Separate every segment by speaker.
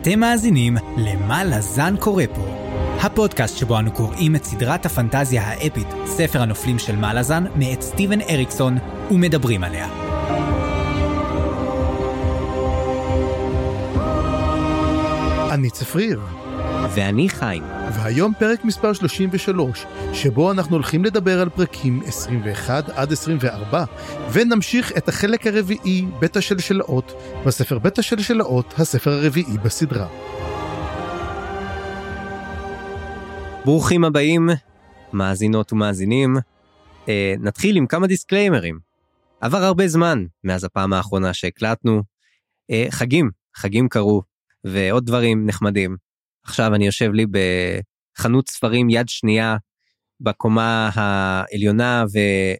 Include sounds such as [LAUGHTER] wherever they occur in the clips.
Speaker 1: אתם מאזינים ל"מה לזן קורא פה", הפודקאסט שבו אנו קוראים את סדרת הפנטזיה האפית, ספר הנופלים של מלאזן, מאת סטיבן אריקסון, ומדברים עליה.
Speaker 2: אני צפריר,
Speaker 3: ואני חיים.
Speaker 2: והיום פרק מספר 33, שבו אנחנו הולכים לדבר על פרקים 21 עד 24, ונמשיך את החלק הרביעי, בית השלשלאות, בספר בית השלשלאות, הספר הרביעי בסדרה.
Speaker 3: ברוכים הבאים, מאזינות ומאזינים. אה, נתחיל עם כמה דיסקליימרים. עבר הרבה זמן מאז הפעם האחרונה שהקלטנו. אה, חגים, חגים קרו, ועוד דברים נחמדים. עכשיו אני יושב לי בחנות ספרים יד שנייה בקומה העליונה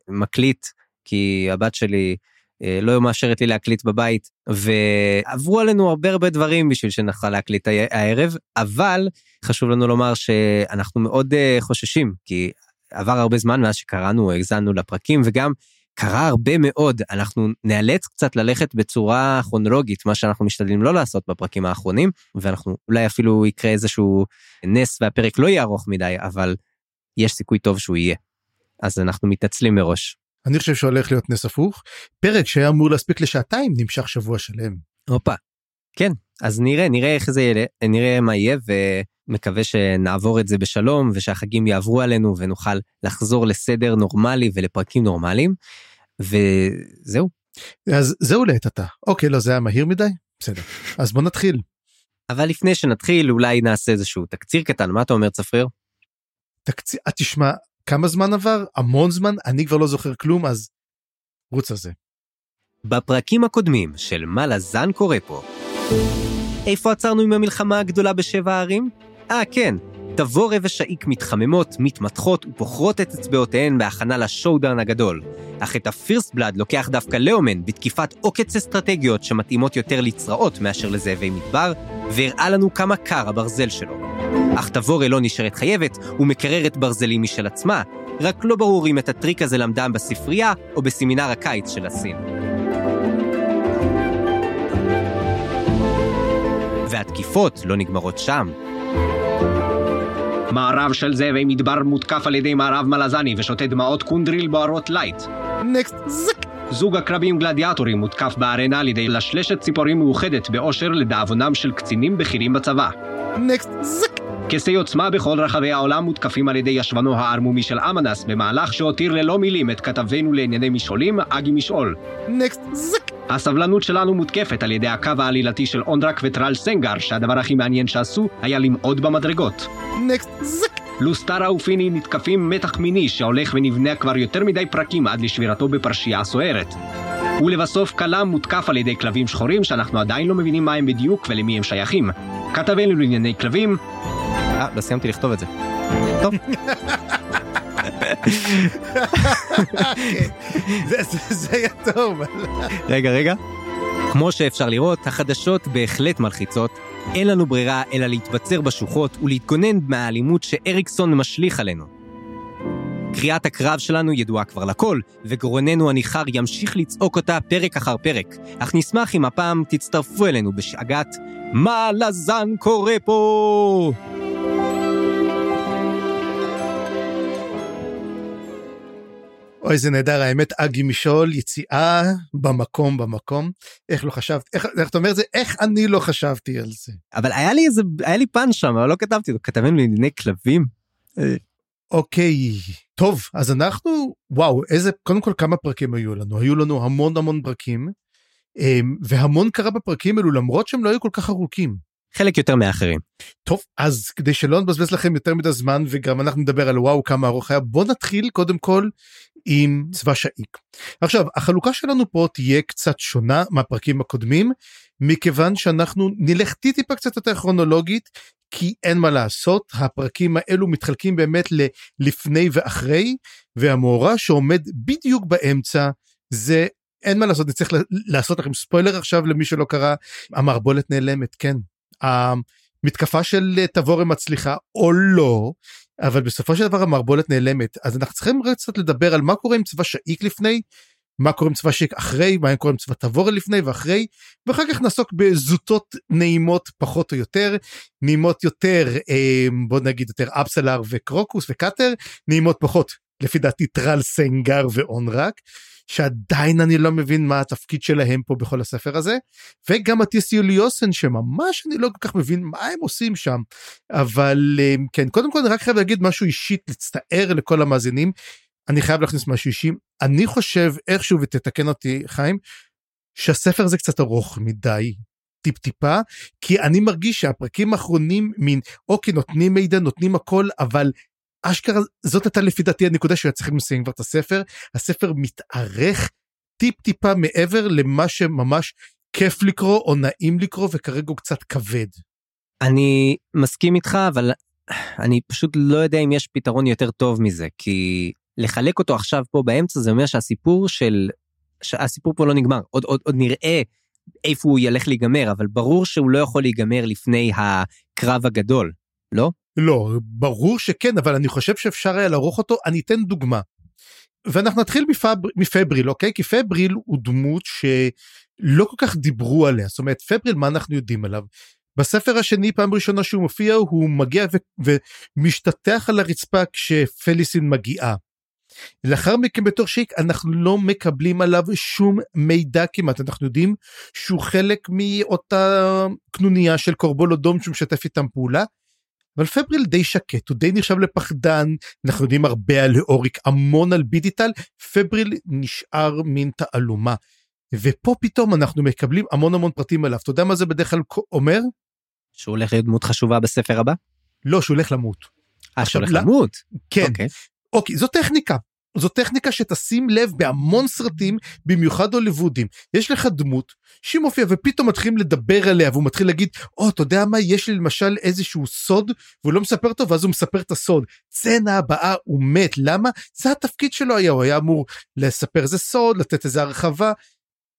Speaker 3: ומקליט, כי הבת שלי אה, לא מאשרת לי להקליט בבית, ועברו עלינו הרבה הרבה דברים בשביל שנוכל להקליט הערב, אבל חשוב לנו לומר שאנחנו מאוד אה, חוששים, כי עבר הרבה זמן מאז שקראנו, האזנו לפרקים, וגם קרה הרבה מאוד, אנחנו נאלץ קצת ללכת בצורה כרונולוגית, מה שאנחנו משתדלים לא לעשות בפרקים האחרונים, ואנחנו אולי אפילו יקרה איזשהו נס והפרק לא יהיה ארוך מדי, אבל יש סיכוי טוב שהוא יהיה. אז אנחנו מתעצלים מראש.
Speaker 2: אני חושב שהולך להיות נס הפוך. פרק שהיה אמור להספיק לשעתיים נמשך שבוע שלם.
Speaker 3: הופה. כן, אז נראה, נראה איך זה יהיה, נראה מה יהיה, ומקווה שנעבור את זה בשלום, ושהחגים יעברו עלינו ונוכל לחזור לסדר נורמלי ולפרקים נורמליים. וזהו.
Speaker 2: אז זהו לעת עתה. אוקיי, לא, זה היה מהיר מדי? בסדר. אז בוא נתחיל.
Speaker 3: אבל לפני שנתחיל, אולי נעשה איזשהו תקציר קטן, מה אתה אומר, צפריר?
Speaker 2: תקציר, אה, תשמע, כמה זמן עבר? המון זמן, אני כבר לא זוכר כלום, אז רוץ על זה.
Speaker 3: בפרקים הקודמים של מה לזן קורה פה. איפה עצרנו עם המלחמה הגדולה בשבע הערים? אה, כן, תבורה ושאיק מתחממות, מתמתחות ופוחרות את אצבעותיהן בהכנה לשואודאון הגדול. אך את הפירסט בלאד לוקח דווקא לאומן בתקיפת עוקץ אסטרטגיות שמתאימות יותר לצרעות מאשר לזאבי מדבר, והראה לנו כמה קר הברזל שלו. אך תבורה לא נשארת חייבת ומקררת ברזלים משל עצמה, רק לא ברור אם את הטריק הזה למדה בספרייה או בסמינר הקיץ של הסין. והתקיפות לא נגמרות שם.
Speaker 4: מארב של זאבי מדבר מותקף על ידי מארב מלזני ושותה דמעות קונדריל בוערות lite.
Speaker 2: Next זק.
Speaker 4: זוג עקרבים גלדיאטורים מותקף בארנה על ידי לשלשת ציפורים מאוחדת באושר לדאבונם של קצינים בכירים בצבא.
Speaker 2: נקסט זק.
Speaker 4: כסי עוצמה בכל רחבי העולם מותקפים על ידי ישבנו הערמומי של אמנס במהלך שהותיר ללא מילים את כתבנו לענייני משעולים, אגי משעול.
Speaker 2: נקסט זק.
Speaker 4: הסבלנות שלנו מותקפת על ידי הקו העלילתי של אונדרק וטרל סנגר, שהדבר הכי מעניין שעשו היה למעוד במדרגות.
Speaker 2: נקסט זק.
Speaker 4: לוסטרה ופיני נתקפים מתח מיני שהולך ונבנה כבר יותר מדי פרקים עד לשבירתו בפרשייה הסוערת. ולבסוף כלם מותקף על ידי כלבים שחורים שאנחנו עדיין לא מבינים מה הם בדיוק ולמי הם שייכים. כתבנו לענייני כלבים.
Speaker 3: אה, לא סיימתי לכתוב את זה. טוב.
Speaker 2: זה- זה- זה היה טוב.
Speaker 3: רגע, רגע. כמו שאפשר לראות, החדשות בהחלט מלחיצות. אין לנו ברירה אלא להתבצר בשוחות ולהתגונן מהאלימות שאריקסון משליך עלינו. קריאת הקרב שלנו ידועה כבר לכל, וגרוננו הניחר ימשיך לצעוק אותה פרק אחר פרק, אך נשמח אם הפעם תצטרפו אלינו בשאגת מה לזן קורה פה?
Speaker 2: אוי זה נהדר האמת אגי משעול יציאה במקום במקום איך לא חשבת איך, איך אתה אומר את זה איך אני לא חשבתי על זה
Speaker 3: אבל היה לי איזה, היה לי פאנץ' שם, אבל לא כתבתי אותו, כתבנו לענייני כלבים. אה,
Speaker 2: אוקיי טוב אז אנחנו וואו איזה קודם כל כמה פרקים היו לנו היו לנו המון המון פרקים אמ, והמון קרה בפרקים אלו למרות שהם לא היו כל כך ארוכים.
Speaker 3: חלק יותר מאחרים.
Speaker 2: טוב אז כדי שלא נבזבז לכם יותר מדי זמן וגם אנחנו נדבר על וואו כמה ארוך היה בוא נתחיל קודם כל עם צבא שאיק. עכשיו החלוקה שלנו פה תהיה קצת שונה מהפרקים הקודמים מכיוון שאנחנו נלך טיפה קצת יותר כרונולוגית כי אין מה לעשות הפרקים האלו מתחלקים באמת ללפני ואחרי והמאורע שעומד בדיוק באמצע זה אין מה לעשות נצטרך לעשות לכם ספוילר עכשיו למי שלא קרא המערבולת נעלמת כן המתקפה של תבורם מצליחה או לא אבל בסופו של דבר המערבולת נעלמת אז אנחנו צריכים קצת לדבר על מה קורה עם צבא שאיק לפני מה קורה עם צבא שיק אחרי, מה קורה עם צבא תבורה לפני ואחרי, ואחר כך נעסוק בזוטות נעימות פחות או יותר, נעימות יותר, אה, בוא נגיד יותר אפסלר וקרוקוס וקאטר, נעימות פחות, לפי דעתי טרל סנגר ואונרק. שעדיין אני לא מבין מה התפקיד שלהם פה בכל הספר הזה וגם הטיס יוליוסן שממש אני לא כל כך מבין מה הם עושים שם. אבל אה, כן קודם כל אני רק חייב להגיד משהו אישית להצטער לכל המאזינים. אני חייב להכניס משהו אישי. אני חושב איכשהו ותתקן אותי חיים שהספר הזה קצת ארוך מדי טיפ טיפה כי אני מרגיש שהפרקים האחרונים מין אוקיי נותנים מידע נותנים הכל אבל אשכרה זאת הייתה לפי דעתי הנקודה שהיה צריכים לסיים כבר את הספר. הספר מתארך טיפ טיפה מעבר למה שממש כיף לקרוא או נעים לקרוא וכרגע הוא קצת כבד.
Speaker 3: אני מסכים איתך אבל אני פשוט לא יודע אם יש פתרון יותר טוב מזה כי לחלק אותו עכשיו פה באמצע זה אומר שהסיפור של הסיפור פה לא נגמר. עוד עוד עוד נראה איפה הוא ילך להיגמר אבל ברור שהוא לא יכול להיגמר לפני הקרב הגדול לא
Speaker 2: לא, ברור שכן, אבל אני חושב שאפשר היה לערוך אותו, אני אתן דוגמה. ואנחנו נתחיל מפבר, מפבריל, אוקיי? כי פבריל הוא דמות שלא כל כך דיברו עליה, זאת אומרת, פבריל, מה אנחנו יודעים עליו? בספר השני, פעם ראשונה שהוא מופיע, הוא מגיע ו- ומשתטח על הרצפה כשפליסין מגיעה. לאחר מכן בתור שיק אנחנו לא מקבלים עליו שום מידע כמעט אנחנו יודעים שהוא חלק מאותה קנוניה של קורבולודום שמשתף איתם פעולה אבל פבריל די שקט, הוא די נחשב לפחדן, אנחנו יודעים הרבה על אוריק, המון על בידיטל, פבריל נשאר מין תעלומה. ופה פתאום אנחנו מקבלים המון המון פרטים עליו, אתה יודע מה זה בדרך כלל אומר?
Speaker 3: שהוא הולך להיות דמות חשובה בספר הבא?
Speaker 2: לא, שהוא הולך למות.
Speaker 3: אה, שהוא הולך למות?
Speaker 2: כן. אוקיי. אוקיי, זו טכניקה. זו טכניקה שתשים לב בהמון סרטים, במיוחד הוליוודים. יש לך דמות שהיא מופיעה ופתאום מתחילים לדבר עליה והוא מתחיל להגיד, או, oh, אתה יודע מה, יש לי למשל איזשהו סוד, והוא לא מספר אותו, ואז הוא מספר את הסוד. צנע הבאה, הוא מת, למה? זה התפקיד שלו היה, הוא היה אמור לספר איזה סוד, לתת איזה הרחבה.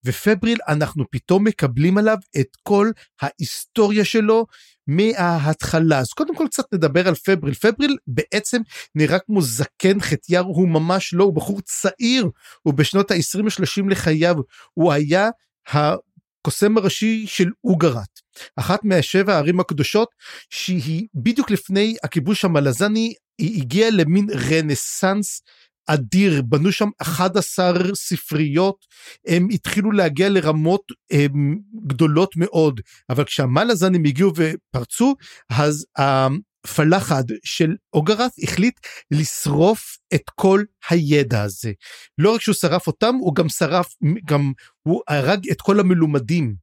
Speaker 2: ופבריל, אנחנו פתאום מקבלים עליו את כל ההיסטוריה שלו, מההתחלה. אז קודם כל קצת נדבר על פבריל. פבריל בעצם נראה כמו זקן חטיאר, הוא ממש לא, הוא בחור צעיר, הוא בשנות ה-20-30 לחייו, הוא היה הקוסם הראשי של אוגרת, אחת מהשבע הערים הקדושות, שהיא בדיוק לפני הכיבוש המלזני, היא הגיעה למין רנסאנס אדיר, בנו שם 11 ספריות, הם התחילו להגיע לרמות הם, גדולות מאוד, אבל כשהמלאזנים הגיעו ופרצו, אז הפלחד של אוגרת החליט לשרוף את כל הידע הזה. לא רק שהוא שרף אותם, הוא גם שרף, גם הוא הרג את כל המלומדים.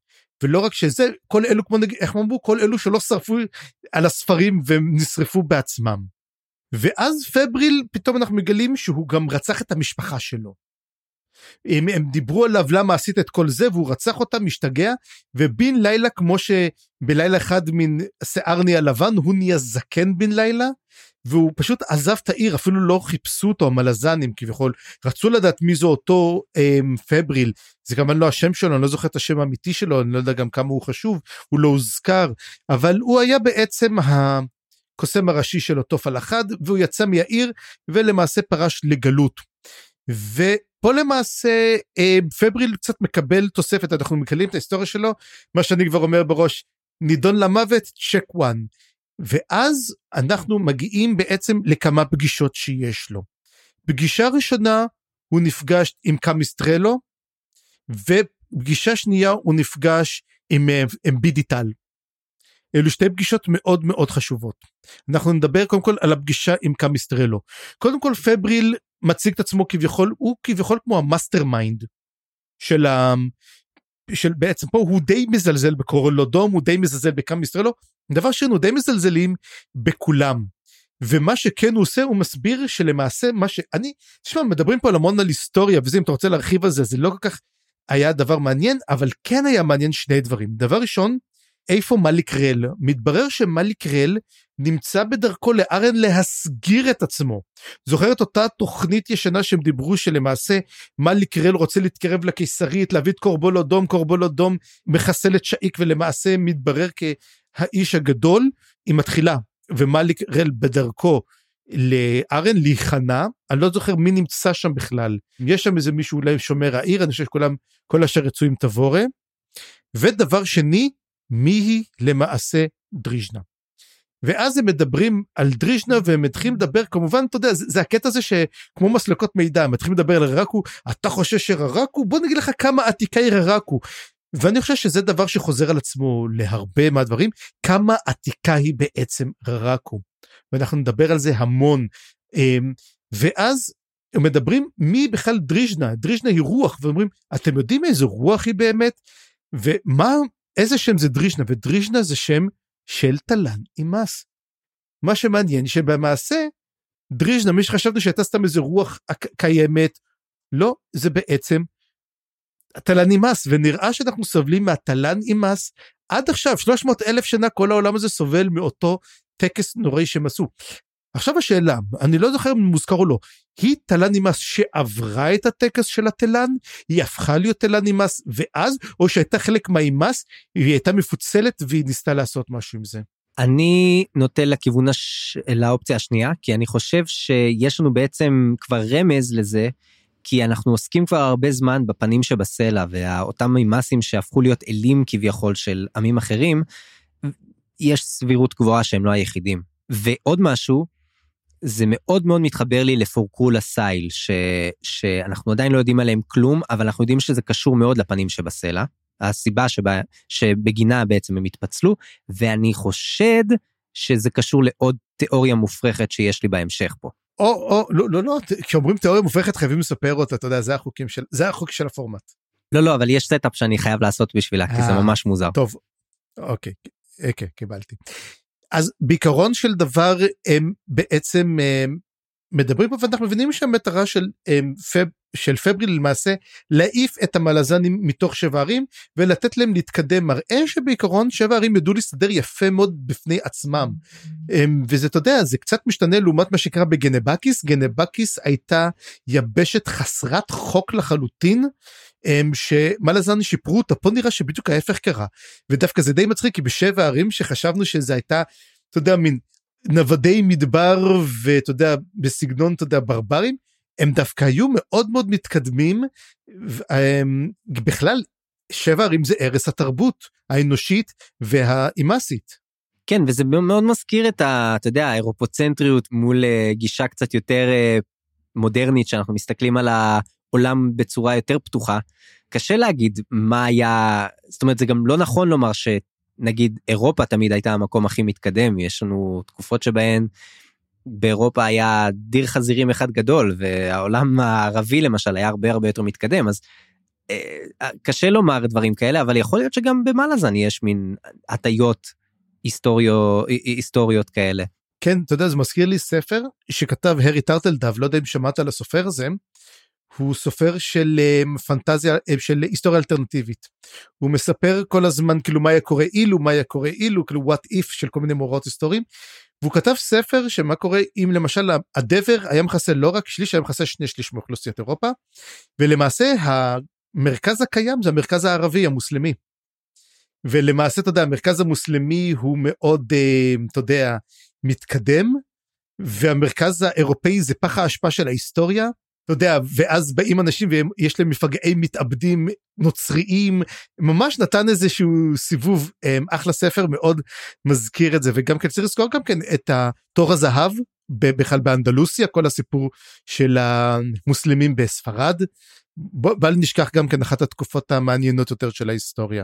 Speaker 2: ולא רק שזה, כל אלו, כמו נגיד, איך אמרו, כל אלו שלא שרפו על הספרים והם נשרפו בעצמם. ואז פבריל פתאום אנחנו מגלים שהוא גם רצח את המשפחה שלו. הם, הם דיברו עליו למה עשית את כל זה והוא רצח אותם משתגע ובן לילה כמו שבלילה אחד מן שיער נהיה לבן הוא נהיה זקן בן לילה והוא פשוט עזב את העיר אפילו לא חיפשו אותו המלזנים כביכול רצו לדעת מי זה אותו הם, פבריל זה כמובן לא השם שלו אני לא זוכר את השם האמיתי שלו אני לא יודע גם כמה הוא חשוב הוא לא הוזכר אבל הוא היה בעצם ה... הקוסם הראשי של אותו פלחד והוא יצא מהעיר ולמעשה פרש לגלות. ופה למעשה אה, פבריל קצת מקבל תוספת אנחנו מקבלים את ההיסטוריה שלו מה שאני כבר אומר בראש נידון למוות check one. ואז אנחנו מגיעים בעצם לכמה פגישות שיש לו. פגישה ראשונה הוא נפגש עם קמיסט רלו ופגישה שנייה הוא נפגש עם בידיטל. אה, אלו שתי פגישות מאוד מאוד חשובות. אנחנו נדבר קודם כל על הפגישה עם קמיסט רלו. קודם כל פבריל מציג את עצמו כביכול, הוא כביכול כמו ה mastermind של ה... של בעצם פה הוא די מזלזל בקורולודום, הוא די מזלזל בקמיסטרלו, דבר שני הוא די מזלזלים בכולם. ומה שכן הוא עושה הוא מסביר שלמעשה מה שאני, תשמע מדברים פה על המון על היסטוריה וזה אם אתה רוצה להרחיב על זה זה לא כל כך היה דבר מעניין אבל כן היה מעניין שני דברים דבר ראשון איפה מאליק רל? מתברר שמאליק רל נמצא בדרכו לארן להסגיר את עצמו. זוכרת אותה תוכנית ישנה שהם דיברו שלמעשה מאליק רל רוצה להתקרב לקיסרית, להביא את קורבול אדום, קורבול אדום מחסל את שאיק ולמעשה מתברר כהאיש הגדול. היא מתחילה ומאליק רל בדרכו לארן להיכנע, אני לא זוכר מי נמצא שם בכלל. יש שם איזה מישהו אולי שומר העיר, אני חושב שכולם, כל אשר רצו עם תבורה. ודבר שני, מי היא למעשה דריז'נה. ואז הם מדברים על דריז'נה והם מתחילים לדבר כמובן אתה יודע זה, זה הקטע הזה שכמו מסלקות מידע הם מתחילים לדבר על ררקו אתה חושב שררקו בוא נגיד לך כמה עתיקה היא ררקו. ואני חושב שזה דבר שחוזר על עצמו להרבה מהדברים כמה עתיקה היא בעצם ררקו. ואנחנו נדבר על זה המון. אמ, ואז הם מדברים מי בכלל דריז'נה דריז'נה היא רוח ואומרים אתם יודעים איזה רוח היא באמת ומה איזה שם זה דריז'נה ודריז'נה זה שם של תלן עם מס. מה שמעניין שבמעשה דריז'נה מי שחשבנו שהייתה סתם איזה רוח קיימת לא זה בעצם תלן עם מס ונראה שאנחנו סובלים מהתלן עם מס עד עכשיו 300 אלף שנה כל העולם הזה סובל מאותו טקס נוראי שהם עשו. עכשיו השאלה אני לא זוכר אם מוזכר או לא היא תלן נימאס שעברה את הטקס של התלן היא הפכה להיות תלן נימאס ואז או שהייתה חלק מהאימאס היא הייתה מפוצלת והיא ניסתה לעשות משהו עם זה.
Speaker 3: אני נוטה לכיוון הש... לאופציה השנייה כי אני חושב שיש לנו בעצם כבר רמז לזה כי אנחנו עוסקים כבר הרבה זמן בפנים שבסלע ואותם מימאסים שהפכו להיות אלים כביכול של עמים אחרים יש סבירות גבוהה שהם לא היחידים. ועוד משהו, זה מאוד מאוד מתחבר לי לפורקולה סייל, ש, שאנחנו עדיין לא יודעים עליהם כלום, אבל אנחנו יודעים שזה קשור מאוד לפנים שבסלע. הסיבה שבה, שבגינה בעצם הם התפצלו, ואני חושד שזה קשור לעוד תיאוריה מופרכת שיש לי בהמשך פה.
Speaker 2: או, או, לא, לא, לא, כשאומרים תיאוריה מופרכת חייבים לספר אותה, אתה יודע, זה החוקים של, זה החוק של הפורמט.
Speaker 3: לא, לא, אבל יש setup שאני חייב לעשות בשבילה, כי זה אה, ממש מוזר.
Speaker 2: טוב, אוקיי, כן, קיבלתי. אז בעיקרון של דבר הם בעצם הם מדברים פה ואנחנו מבינים שהמטרה של, הם, פב, של פבריל למעשה להעיף את המלזנים מתוך שבע ערים ולתת להם להתקדם. מראה שבעיקרון שבע ערים ידעו להסתדר יפה מאוד בפני עצמם. הם, וזה אתה יודע זה קצת משתנה לעומת מה שקרה בגנבקיס. גנבקיס הייתה יבשת חסרת חוק לחלוטין שמלאזן שיפרו אותה פה נראה שבדיוק ההפך קרה ודווקא זה די מצחיק כי בשבע ערים שחשבנו שזה הייתה אתה יודע מין נוודי מדבר ואתה יודע בסגנון אתה יודע ברברים הם דווקא היו מאוד מאוד מתקדמים בכלל שבע ערים זה ערש התרבות האנושית והאימאסית.
Speaker 3: כן וזה מאוד מזכיר את ה... אתה יודע האירופוצנטריות מול uh, גישה קצת יותר uh, מודרנית שאנחנו מסתכלים על העולם בצורה יותר פתוחה. קשה להגיד מה היה זאת אומרת זה גם לא נכון לומר שנגיד אירופה תמיד הייתה המקום הכי מתקדם יש לנו תקופות שבהן באירופה היה דיר חזירים אחד גדול והעולם הערבי למשל היה הרבה הרבה יותר מתקדם אז אה, קשה לומר דברים כאלה אבל יכול להיות שגם במלאזן יש מין הטיות היסטוריו, היסטוריות כאלה.
Speaker 2: כן אתה יודע זה מזכיר לי ספר שכתב הרי טרטלדב לא יודע אם שמעת על הסופר הזה הוא סופר של um, פנטזיה um, של היסטוריה אלטרנטיבית. הוא מספר כל הזמן כאילו מה היה קורה אילו מה היה קורה אילו כאילו what if של כל מיני מאורעות היסטוריים. והוא כתב ספר שמה קורה אם למשל הדבר היה מכסה לא רק שליש היה מכסה שני שליש מאוכלוסיית אירופה ולמעשה המרכז הקיים זה המרכז הערבי המוסלמי. ולמעשה אתה יודע המרכז המוסלמי הוא מאוד uh, אתה יודע מתקדם והמרכז האירופאי זה פח האשפה של ההיסטוריה אתה יודע, ואז באים אנשים ויש להם מפגעי מתאבדים נוצריים, ממש נתן איזשהו סיבוב, אמ, אחלה ספר מאוד מזכיר את זה, וגם כן צריך לזכור גם כן את תור הזהב, בכלל באנדלוסיה, כל הסיפור של המוסלמים בספרד. בל נשכח גם כן אחת התקופות המעניינות יותר של ההיסטוריה.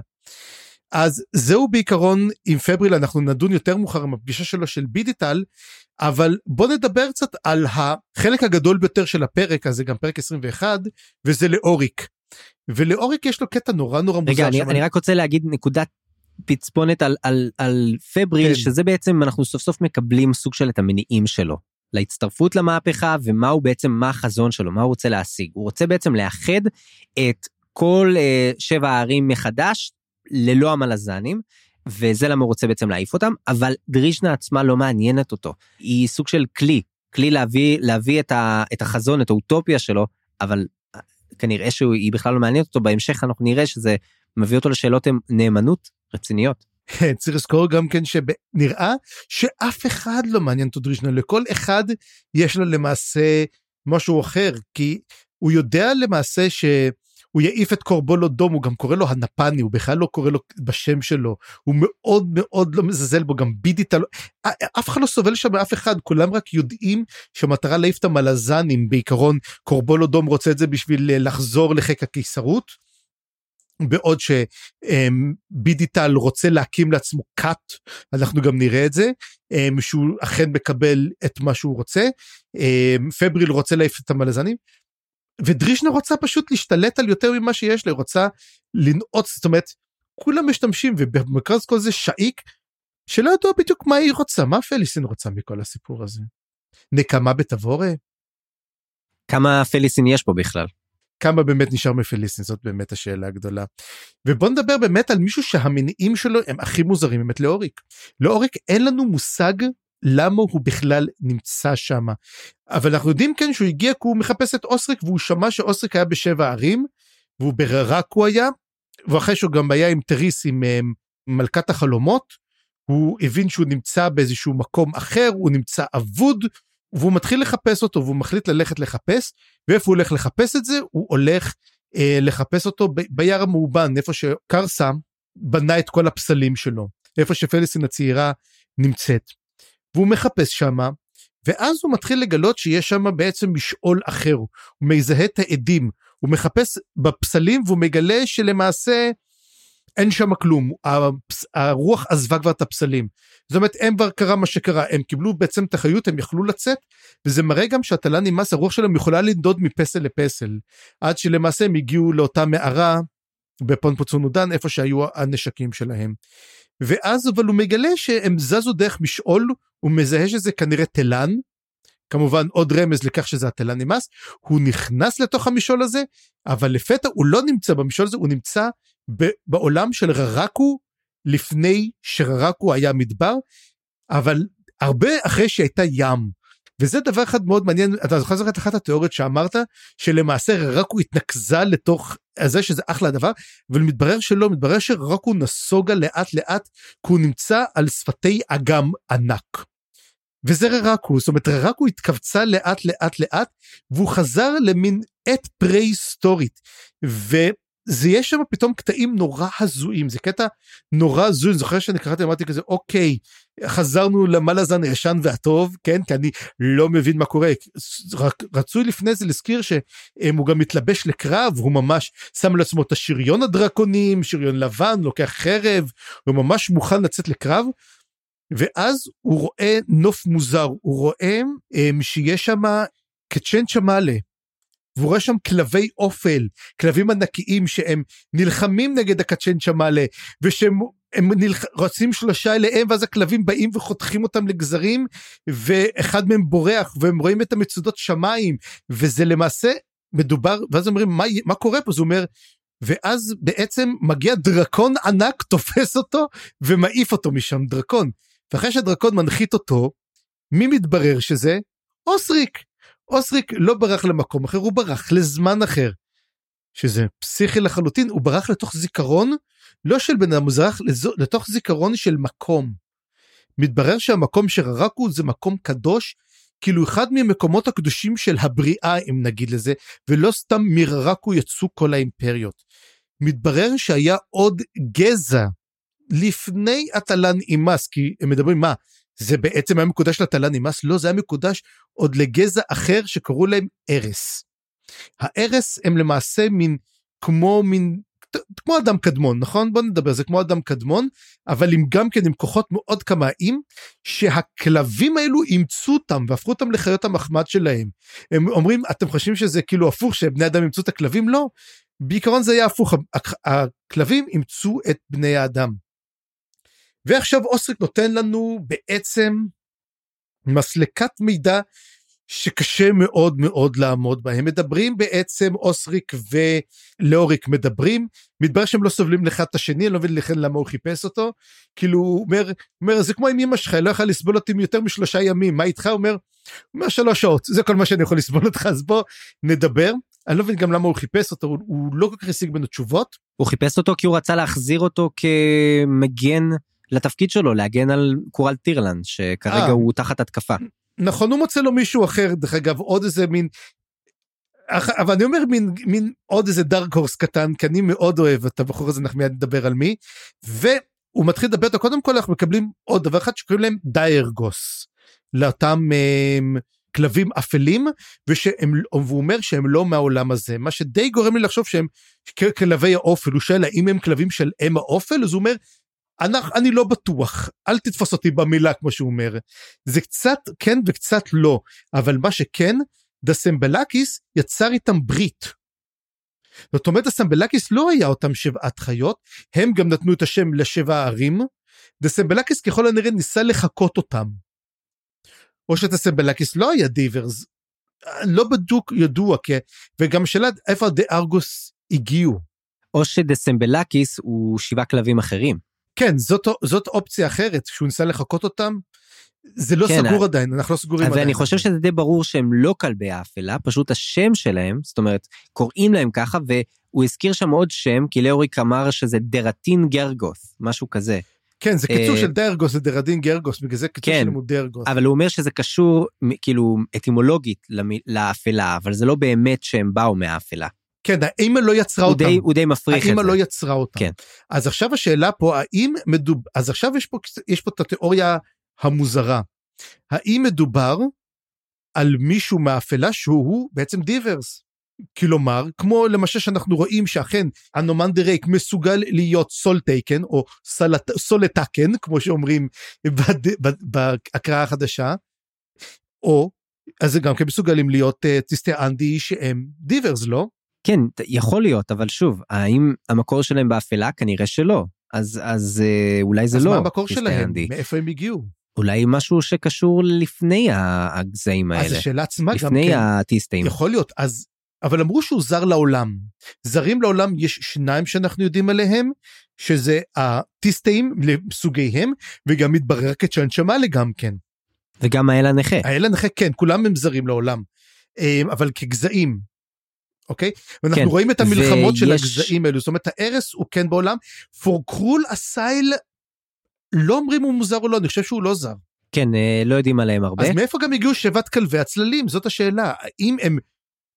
Speaker 2: אז זהו בעיקרון עם פבריל אנחנו נדון יותר מאוחר עם הפגישה שלו של בידיטל אבל בוא נדבר קצת על החלק הגדול ביותר של הפרק הזה גם פרק 21 וזה לאוריק. ולאוריק יש לו קטע נורא נורא מוזר.
Speaker 3: רגע אני, אני רק רוצה להגיד נקודת פצפונת על, על, על פבריל כן. שזה בעצם אנחנו סוף סוף מקבלים סוג של את המניעים שלו. להצטרפות למהפכה ומה הוא בעצם מה החזון שלו מה הוא רוצה להשיג הוא רוצה בעצם לאחד את כל uh, שבע הערים מחדש ללא המלזנים, וזה למה הוא רוצה בעצם להעיף אותם, אבל דרישנה עצמה לא מעניינת אותו. היא סוג של כלי, כלי להביא, להביא את, ה, את החזון, את האוטופיה שלו, אבל אה, כנראה שהיא בכלל לא מעניינת אותו, בהמשך אנחנו נראה שזה מביא אותו לשאלות נאמנות רציניות.
Speaker 2: צריך לזכור גם כן שנראה שאף אחד לא מעניין אותו דרישנה, לכל אחד יש לו למעשה משהו אחר, כי הוא יודע למעשה ש... הוא יעיף את קורבולו דום, הוא גם קורא לו הנפני, הוא בכלל לא קורא לו בשם שלו, הוא מאוד מאוד לא מזלזל בו, גם בידיטה, לא, אף אחד לא סובל שם מאף אחד, כולם רק יודעים שהמטרה להעיף את המלזנים, בעיקרון קורבולו דום רוצה את זה בשביל אה, לחזור לחיק הקיסרות. בעוד שבידיטל רוצה להקים לעצמו כת, אנחנו גם נראה את זה, אמ, שהוא אכן מקבל את מה שהוא רוצה, אמ, פבריל רוצה להעיף את המלזנים, ודרישנה רוצה פשוט להשתלט על יותר ממה שיש לה, היא רוצה לנעוץ, זאת אומרת, כולם משתמשים ובמרכז כל זה שאיק, שלא ידוע בדיוק מה היא רוצה, מה פליסין רוצה מכל הסיפור הזה. נקמה בתבורה?
Speaker 3: כמה פליסין יש פה בכלל?
Speaker 2: כמה באמת נשאר מפליסין זאת באמת השאלה הגדולה. ובוא נדבר באמת על מישהו שהמניעים שלו הם הכי מוזרים באמת לאוריק. לאוריק אין לנו מושג למה הוא בכלל נמצא שם. אבל אנחנו יודעים כן שהוא הגיע כי הוא מחפש את אוסריק והוא שמע שאוסריק היה בשבע ערים והוא ברק הוא היה ואחרי שהוא גם היה עם תריס עם אה, מלכת החלומות הוא הבין שהוא נמצא באיזשהו מקום אחר הוא נמצא אבוד והוא מתחיל לחפש אותו והוא מחליט ללכת לחפש ואיפה הוא הולך לחפש את זה הוא הולך אה, לחפש אותו ב- ביער המאובן איפה שקרסה בנה את כל הפסלים שלו איפה שפליסין הצעירה נמצאת. והוא מחפש שמה ואז הוא מתחיל לגלות שיש שם בעצם משעול אחר. הוא מזהה את העדים הוא מחפש בפסלים והוא מגלה שלמעשה אין שם כלום. הפס, הרוח עזבה כבר את הפסלים. זאת אומרת הם כבר קרה מה שקרה. הם קיבלו בעצם את החיות הם יכלו לצאת וזה מראה גם שהתלה נמאס הרוח שלהם יכולה לנדוד מפסל לפסל עד שלמעשה הם הגיעו לאותה מערה בפונפוצונודן איפה שהיו הנשקים שלהם. ואז אבל הוא מגלה שהם זזו דרך משעול הוא מזהה שזה כנראה תלן כמובן עוד רמז לכך שזה התלן נמאס הוא נכנס לתוך המשעול הזה אבל לפתע הוא לא נמצא במשעול הזה הוא נמצא בעולם של ררקו לפני שררקו היה מדבר, אבל הרבה אחרי שהייתה ים. וזה דבר אחד מאוד מעניין, אתה זוכר את אחת התיאוריות שאמרת, שלמעשה ררקו התנקזה לתוך זה שזה אחלה דבר, אבל מתברר שלא, מתברר שררקו נסוגה לאט לאט, כי הוא נמצא על שפתי אגם ענק. וזה ררקו, זאת אומרת ררקו התכווצה לאט לאט לאט, והוא חזר למין עת פרה-היסטורית. זה יש שם פתאום קטעים נורא הזויים זה קטע נורא הזוי אני זוכר שאני קראתי אמרתי כזה אוקיי חזרנו למלאזן הישן והטוב כן כי אני לא מבין מה קורה רק רצוי לפני זה להזכיר שהוא גם מתלבש לקרב הוא ממש שם לעצמו את השריון הדרקונים שריון לבן לוקח חרב הוא ממש מוכן לצאת לקרב. ואז הוא רואה נוף מוזר הוא רואה um, שיש שם קצ'ן צ'מאלה והוא רואה שם כלבי אופל, כלבים ענקיים שהם נלחמים נגד הקצ'ן צ'מאלה, ושהם הם נלח... רצים שלושה אליהם ואז הכלבים באים וחותכים אותם לגזרים ואחד מהם בורח והם רואים את המצודות שמיים וזה למעשה מדובר ואז אומרים מה, מה קורה פה? זה אומר ואז בעצם מגיע דרקון ענק [LAUGHS] תופס אותו ומעיף אותו משם דרקון. ואחרי שהדרקון מנחית אותו מי מתברר שזה? אוסריק אוסריק לא ברח למקום אחר, הוא ברח לזמן אחר. שזה פסיכי לחלוטין, הוא ברח לתוך זיכרון, לא של בן אדם, הוא ברח לתוך זיכרון של מקום. מתברר שהמקום שררקו זה מקום קדוש, כאילו אחד ממקומות הקדושים של הבריאה, אם נגיד לזה, ולא סתם מררקו יצאו כל האימפריות. מתברר שהיה עוד גזע לפני התלן אימס, כי הם מדברים מה, זה בעצם היה מקודש לתלה נמאס? לא, זה היה מקודש עוד לגזע אחר שקראו להם ארס. הארס הם למעשה מין, כמו מין, כמו אדם קדמון, נכון? בוא נדבר, זה כמו אדם קדמון, אבל עם גם כן עם כוחות מאוד קמאיים, שהכלבים האלו אימצו אותם והפכו אותם לחיות המחמד שלהם. הם אומרים, אתם חושבים שזה כאילו הפוך, שבני אדם אימצו את הכלבים? לא. בעיקרון זה היה הפוך, הכלבים אימצו את בני האדם. ועכשיו אוסטריק נותן לנו בעצם מסלקת מידע שקשה מאוד מאוד לעמוד בה. הם מדברים בעצם, אוסריק ולאוריק מדברים, מתברר שהם לא סובלים אחד את השני, אני לא מבין לכן למה הוא חיפש אותו. כאילו הוא אומר, אומר זה כמו עם אמא שלך, היא לא יכולה לסבול אותי יותר משלושה ימים, מה איתך? הוא אומר, אומר שלוש שעות, זה כל מה שאני יכול לסבול אותך, אז בוא נדבר. אני לא מבין גם למה הוא חיפש אותו, הוא, הוא לא כל כך השיג ממנו תשובות.
Speaker 3: הוא חיפש אותו כי הוא רצה להחזיר אותו כמגן לתפקיד שלו להגן על קורל טירלן שכרגע
Speaker 2: אה.
Speaker 3: הוא תחת התקפה.
Speaker 2: נכון הוא מוצא לו מישהו אחר דרך אגב עוד איזה מין. אבל אני אומר מין מין עוד איזה דארק הורס קטן כי אני מאוד אוהב את הבחור הזה אנחנו מיד נדבר על מי. והוא מתחיל לדבר איתו קודם כל אנחנו מקבלים עוד דבר אחד שקוראים להם דיירגוס. לאותם um, כלבים אפלים ושהם והוא אומר שהם לא מהעולם הזה מה שדי גורם לי לחשוב שהם כלבי האופל הוא שואל האם הם כלבים של אם האופל אז הוא אומר. אנחנו, אני לא בטוח אל תתפוס אותי במילה כמו שהוא אומר זה קצת כן וקצת לא אבל מה שכן דסמבלקיס יצר איתם ברית. זאת אומרת דסמבלקיס לא היה אותם שבעת חיות הם גם נתנו את השם לשבע הערים דסמבלקיס ככל הנראה ניסה לחקות אותם. או שדסמבלקיס לא היה D'ivers לא בדיוק ידוע כי וגם שאלה איפה דה ארגוס הגיעו.
Speaker 3: או שדסמבלקיס הוא שבעה כלבים אחרים.
Speaker 2: כן זאת זאת אופציה אחרת שהוא ניסה לחקות אותם. זה לא
Speaker 3: כן,
Speaker 2: סגור
Speaker 3: ה-
Speaker 2: עדיין אנחנו לא סגורים עדיין.
Speaker 3: ואני חושב שזה די ברור שהם לא כלבי האפלה, פשוט השם שלהם, זאת אומרת, קוראים להם ככה, והוא הזכיר שם עוד שם, כי לאוריק אמר שזה דרטין גרגוס, משהו כזה.
Speaker 2: כן זה קיצור
Speaker 3: אה,
Speaker 2: של דרגוס לדרדין גרגוס בגלל זה קיצור
Speaker 3: כן.
Speaker 2: שלהם הוא דרגוס.
Speaker 3: אבל הוא אומר שזה קשור, כאילו, אטימולוגית לאפלה, אבל זה לא באמת שהם באו מהאפלה.
Speaker 2: כן האמא לא יצרה
Speaker 3: הוא
Speaker 2: אותם.
Speaker 3: די, הוא די מפריך את זה.
Speaker 2: לא יצרה אותם.
Speaker 3: כן.
Speaker 2: אז עכשיו השאלה פה האם מדוב... אז עכשיו יש פה יש פה את התיאוריה המוזרה. האם מדובר על מישהו מהאפלה שהוא בעצם D'ivers? כלומר כמו למשל שאנחנו רואים שאכן אנומנדר רייק מסוגל להיות Soletaken או סלט, Soletaken כמו שאומרים בד, בד, בהקראה החדשה או אז זה גם כן מסוגלים להיות uh, טיסטי אנדי שהם דיברס לא?
Speaker 3: כן, יכול להיות, אבל שוב, האם המקור שלהם באפלה? כנראה שלא. אז, אז אה, אולי זה
Speaker 2: אז
Speaker 3: לא.
Speaker 2: מה המקור שלהם?
Speaker 3: אנדי.
Speaker 2: מאיפה הם הגיעו?
Speaker 3: אולי משהו שקשור לפני הגזעים
Speaker 2: אז
Speaker 3: האלה.
Speaker 2: השאלה עצמה גם
Speaker 3: לפני
Speaker 2: כן.
Speaker 3: הטיסטים.
Speaker 2: יכול להיות אז אבל אמרו שהוא זר לעולם זרים לעולם יש שניים שאנחנו יודעים עליהם שזה הטיסטאים לסוגיהם וגם מתברר כצ'אנצ'מאלה גם כן
Speaker 3: וגם האל הנכה.
Speaker 2: האלה נכה כן כולם הם זרים לעולם אה, אבל כגזעים. אוקיי ואנחנו
Speaker 3: כן,
Speaker 2: רואים את המלחמות של
Speaker 3: ויש-
Speaker 2: הגזעים האלו זאת אומרת ההרס הוא כן בעולם פורקרול הסייל לא אומרים הוא מוזר או לא אני חושב שהוא לא זר.
Speaker 3: כן, אה, לא יודעים עליהם הרבה.
Speaker 2: אז מאיפה גם הגיעו שבעת כלבי הצללים זאת השאלה האם הם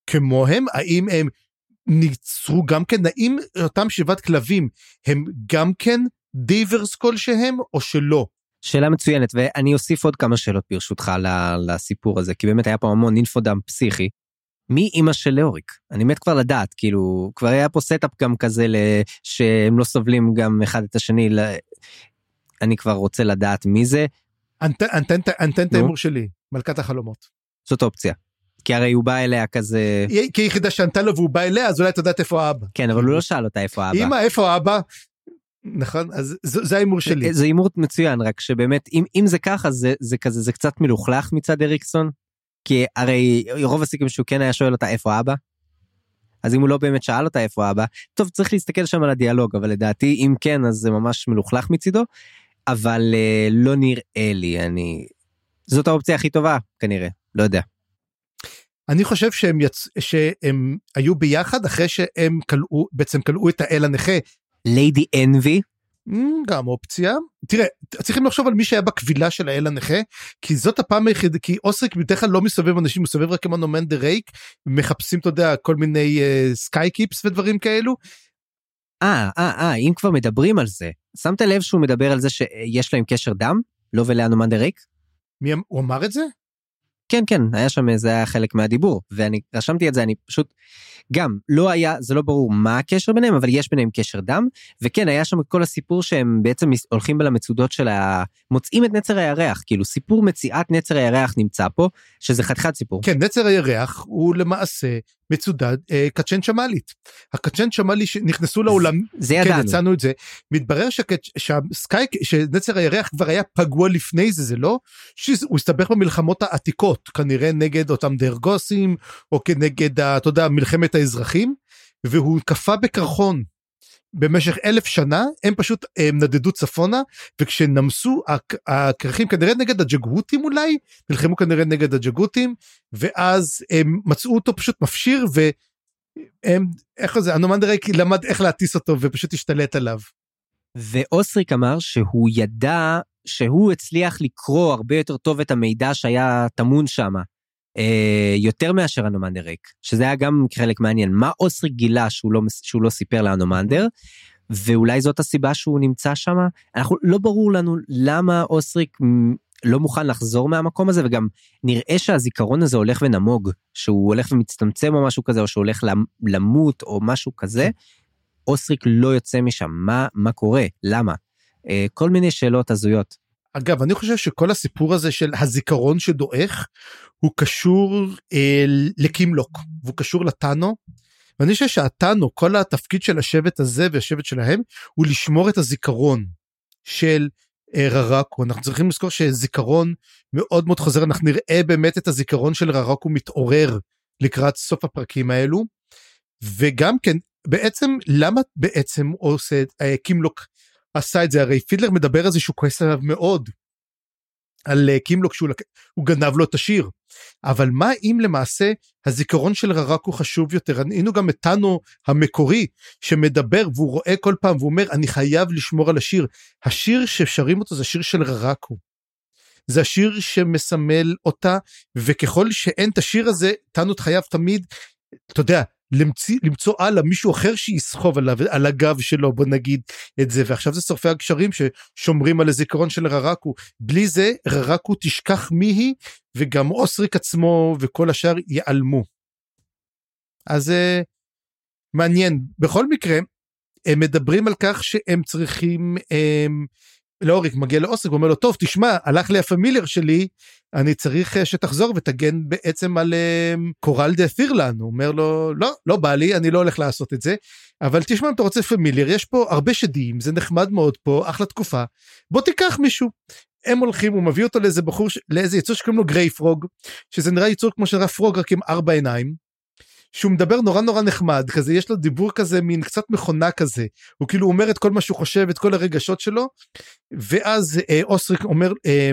Speaker 2: כמוהם האם הם נוצרו גם כן האם אותם שבעת כלבים הם גם כן D'ivers כלשהם או שלא.
Speaker 3: שאלה מצוינת, ואני אוסיף עוד כמה שאלות ברשותך לסיפור הזה, כי באמת היה פה המון infodump פסיכי. מי אימא של לאוריק? אני מת כבר לדעת, כאילו, כבר היה פה setup גם כזה שהם לא סובלים גם אחד את השני, ל- אני כבר רוצה לדעת מי זה,
Speaker 2: אני אתן את. ההימור שלי מלכת החלומות.
Speaker 3: זאת אופציה. כי הרי הוא בא אליה כזה,
Speaker 2: היא היא היחידה שענתה לו והוא בא אליה אז אולי את יודעת איפה האבא.
Speaker 3: כן, אבל הוא לא שאל אותה איפה האבא.
Speaker 2: אמא איפה האבא? נכון אז זה ההימור שלי.
Speaker 3: זה הימור מצוין, רק שבאמת, אם, אם זה ככה, זה, זה כזה, זה קצת מלוכלך מצד אריקסון, כי הרי רוב הסיכויים שהוא כן היה שואל אותה איפה אבא. אז אם הוא לא באמת שאל אותה איפה אבא, טוב, צריך להסתכל שם על הדיאלוג, אבל לדעתי, אם כן, אז זה ממש מלוכלך מצידו, אבל אה, לא נראה לי, אני... זאת האופציה הכי טובה, כנראה, לא יודע.
Speaker 2: אני חושב שהם יצ... שהם היו ביחד אחרי שהם כלאו בעצם כלאו את האל הנכה
Speaker 3: ליידי אנבי,
Speaker 2: גם אופציה. תראה, צריכים לחשוב על מי שהיה בכבילה של האל הנכה, כי זאת הפעם היחידה, כי אוסריק בדרך כלל לא מסובב אנשים, הוא מסובב רק עם הנומן דה רייק, מחפשים, אתה יודע, כל מיני סקאי קיפס ודברים כאלו.
Speaker 3: אה, אה, אה, אם כבר מדברים על זה, שמת לב שהוא מדבר על זה שיש להם קשר דם? לא ולאנומן דה ריק?
Speaker 2: מי אמ- הוא אמר את זה?
Speaker 3: כן, כן, היה שם, זה היה חלק מהדיבור, ואני רשמתי את זה, אני פשוט, גם, לא היה, זה לא ברור מה הקשר ביניהם, אבל יש ביניהם קשר דם, וכן, היה שם כל הסיפור שהם בעצם הולכים למצודות של ה... מוצאים את נצר הירח, כאילו סיפור מציאת נצר הירח נמצא פה, שזה חתיכת סיפור.
Speaker 2: כן, נצר הירח הוא למעשה מצודד אה, קצ'ן שמאלית. הקצ'ן שמאלי שנכנסו לעולם,
Speaker 3: זה
Speaker 2: כן,
Speaker 3: ידענו.
Speaker 2: יצאנו את זה, מתברר שהסקאי, שנצר הירח כבר היה פגוע לפני זה, זה לא? שהוא הסתבך במלחמות העתיקות, כנראה נגד אותם דרגוסים, או כנגד, אתה יודע, מלחמת האזרחים, והוא קפא בקרחון. במשך אלף שנה הם פשוט הם נדדו צפונה וכשנמסו הכרכים כנראה נגד הג'גהותים אולי נלחמו כנראה נגד הג'גהותים ואז הם מצאו אותו פשוט מפשיר והם איך זה הנומן דרייק למד איך להטיס אותו ופשוט השתלט עליו.
Speaker 3: ואוסריק אמר שהוא ידע שהוא הצליח לקרוא הרבה יותר טוב את המידע שהיה טמון שם, אה, יותר מאשר אנומנדר ריק, שזה היה גם חלק מעניין. מה אוסריק גילה שהוא לא, שהוא לא סיפר לאנומנדר, ואולי זאת הסיבה שהוא נמצא שם? אנחנו, לא ברור לנו למה אוסריק לא מוכן לחזור מהמקום הזה, וגם נראה שהזיכרון הזה הולך ונמוג, שהוא הולך ומצטמצם או משהו כזה, או שהוא הולך למות או משהו כזה. אוסריק לא יוצא משם, מה, מה קורה? למה? אה, כל מיני שאלות הזויות.
Speaker 2: אגב, אני חושב שכל הסיפור הזה של הזיכרון שדועך, הוא קשור אה, לקימלוק, והוא קשור לטאנו. ואני חושב שהטאנו, כל התפקיד של השבט הזה והשבט שלהם, הוא לשמור את הזיכרון של אה, ררקו. אנחנו צריכים לזכור שזיכרון מאוד מאוד חוזר, אנחנו נראה באמת את הזיכרון של ררקו מתעורר לקראת סוף הפרקים האלו. וגם כן, בעצם, למה בעצם עושה, אה, קימלוק עשה את זה? הרי פידלר מדבר על זה שהוא כועס עליו מאוד. על אה, קימלוק שהוא לק... גנב לו את השיר. אבל מה אם למעשה הזיכרון של ררקו חשוב יותר? ראינו גם את טאנו המקורי שמדבר והוא רואה כל פעם והוא אומר אני חייב לשמור על השיר. השיר ששרים אותו זה שיר של ררקו. זה השיר שמסמל אותה וככל שאין את השיר הזה טאנו חייב תמיד אתה יודע למציא, למצוא הלאה מישהו אחר שיסחוב עליו, על הגב שלו בוא נגיד את זה. ועכשיו זה שורפי הגשרים ששומרים על הזיכרון של ררקו. בלי זה ררקו תשכח מי היא וגם אוסריק עצמו וכל השאר ייעלמו. אז uh, מעניין. בכל מקרה הם מדברים על כך שהם צריכים um, לאוריק מגיע לאוסריק ואומר לו טוב תשמע הלך לי ה familiar שלי אני צריך אה, שתחזור ותגן בעצם על אה, קורלד תירלן הוא אומר לו לא לא בא לי אני לא הולך לעשות את זה אבל תשמע אם אתה רוצה familiar יש פה הרבה שדים זה נחמד מאוד פה אחלה תקופה בוא תיקח מישהו. הם הולכים הוא מביא אותו לאיזה בחור לאיזה יצור שקוראים לו גריי פרוג שזה נראה יצור כמו שנראה פרוג רק עם ארבע עיניים. שהוא מדבר נורא נורא נחמד כזה יש לו דיבור כזה מין קצת מכונה כזה. הוא כאילו אומר את כל מה שהוא חושב את כל הרגשות שלו ואז אה, אוסריק אומר אה,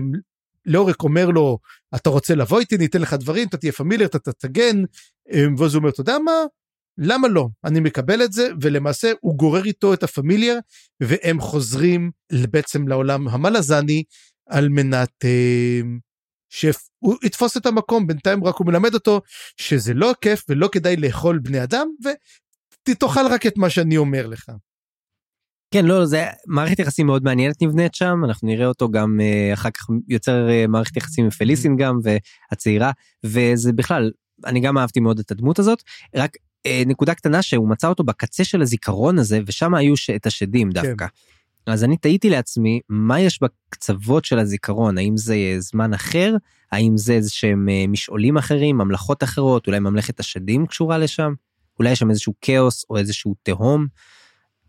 Speaker 2: לאוריק אומר לו אתה רוצה לבוא איתי? אני אתן לך דברים אתה תהיה פמילר אתה תגן אה, ואז הוא אומר אתה יודע מה? למה לא? אני מקבל את זה. ולמעשה הוא גורר איתו את הפמיליאר והם חוזרים בעצם לעולם המלזני על מנת אה, שהוא יתפוס את המקום בינתיים רק הוא מלמד אותו שזה לא כיף ולא כדאי לאכול בני אדם ותאכל רק את מה שאני אומר לך.
Speaker 3: כן לא זה מערכת יחסים מאוד מעניינת נבנית שם אנחנו נראה אותו גם uh, אחר כך יוצר uh, מערכת יחסים עם פליסין גם והצעירה וזה בכלל אני גם אהבתי מאוד את הדמות הזאת רק uh, נקודה קטנה שהוא מצא אותו בקצה של הזיכרון הזה ושם היו את השדים כן. דווקא. כן. אז אני תהיתי לעצמי מה יש בקצוות של הזיכרון האם זה זמן אחר האם זה איזה שהם אה, משעולים אחרים ממלכות אחרות אולי ממלכת השדים קשורה לשם אולי יש שם איזשהו כאוס או איזשהו תהום.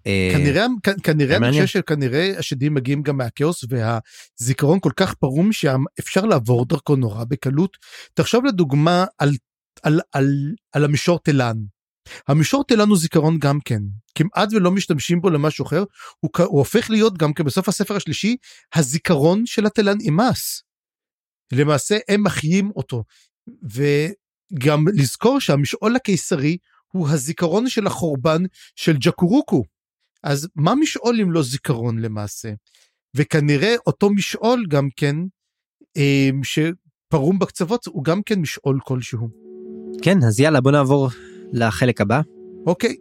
Speaker 2: אה, כנראה כנראה אני חושב שכנראה השדים מגיעים גם מהכאוס והזיכרון כל כך פרום שאפשר לעבור דרכו נורא בקלות. תחשוב לדוגמה על על על על המישור תלן. המישור תלן הוא זיכרון גם כן כמעט ולא משתמשים בו למשהו אחר הוא, הוא הופך להיות גם כן בסוף הספר השלישי הזיכרון של התלן אימאס. למעשה הם מחיים אותו וגם לזכור שהמשעול הקיסרי הוא הזיכרון של החורבן של ג'קורוקו. אז מה משעול אם לא זיכרון למעשה? וכנראה אותו משעול גם כן אה, שפרום בקצוות הוא גם כן משעול כלשהו.
Speaker 3: כן אז יאללה בוא נעבור לחלק הבא.
Speaker 2: אוקיי.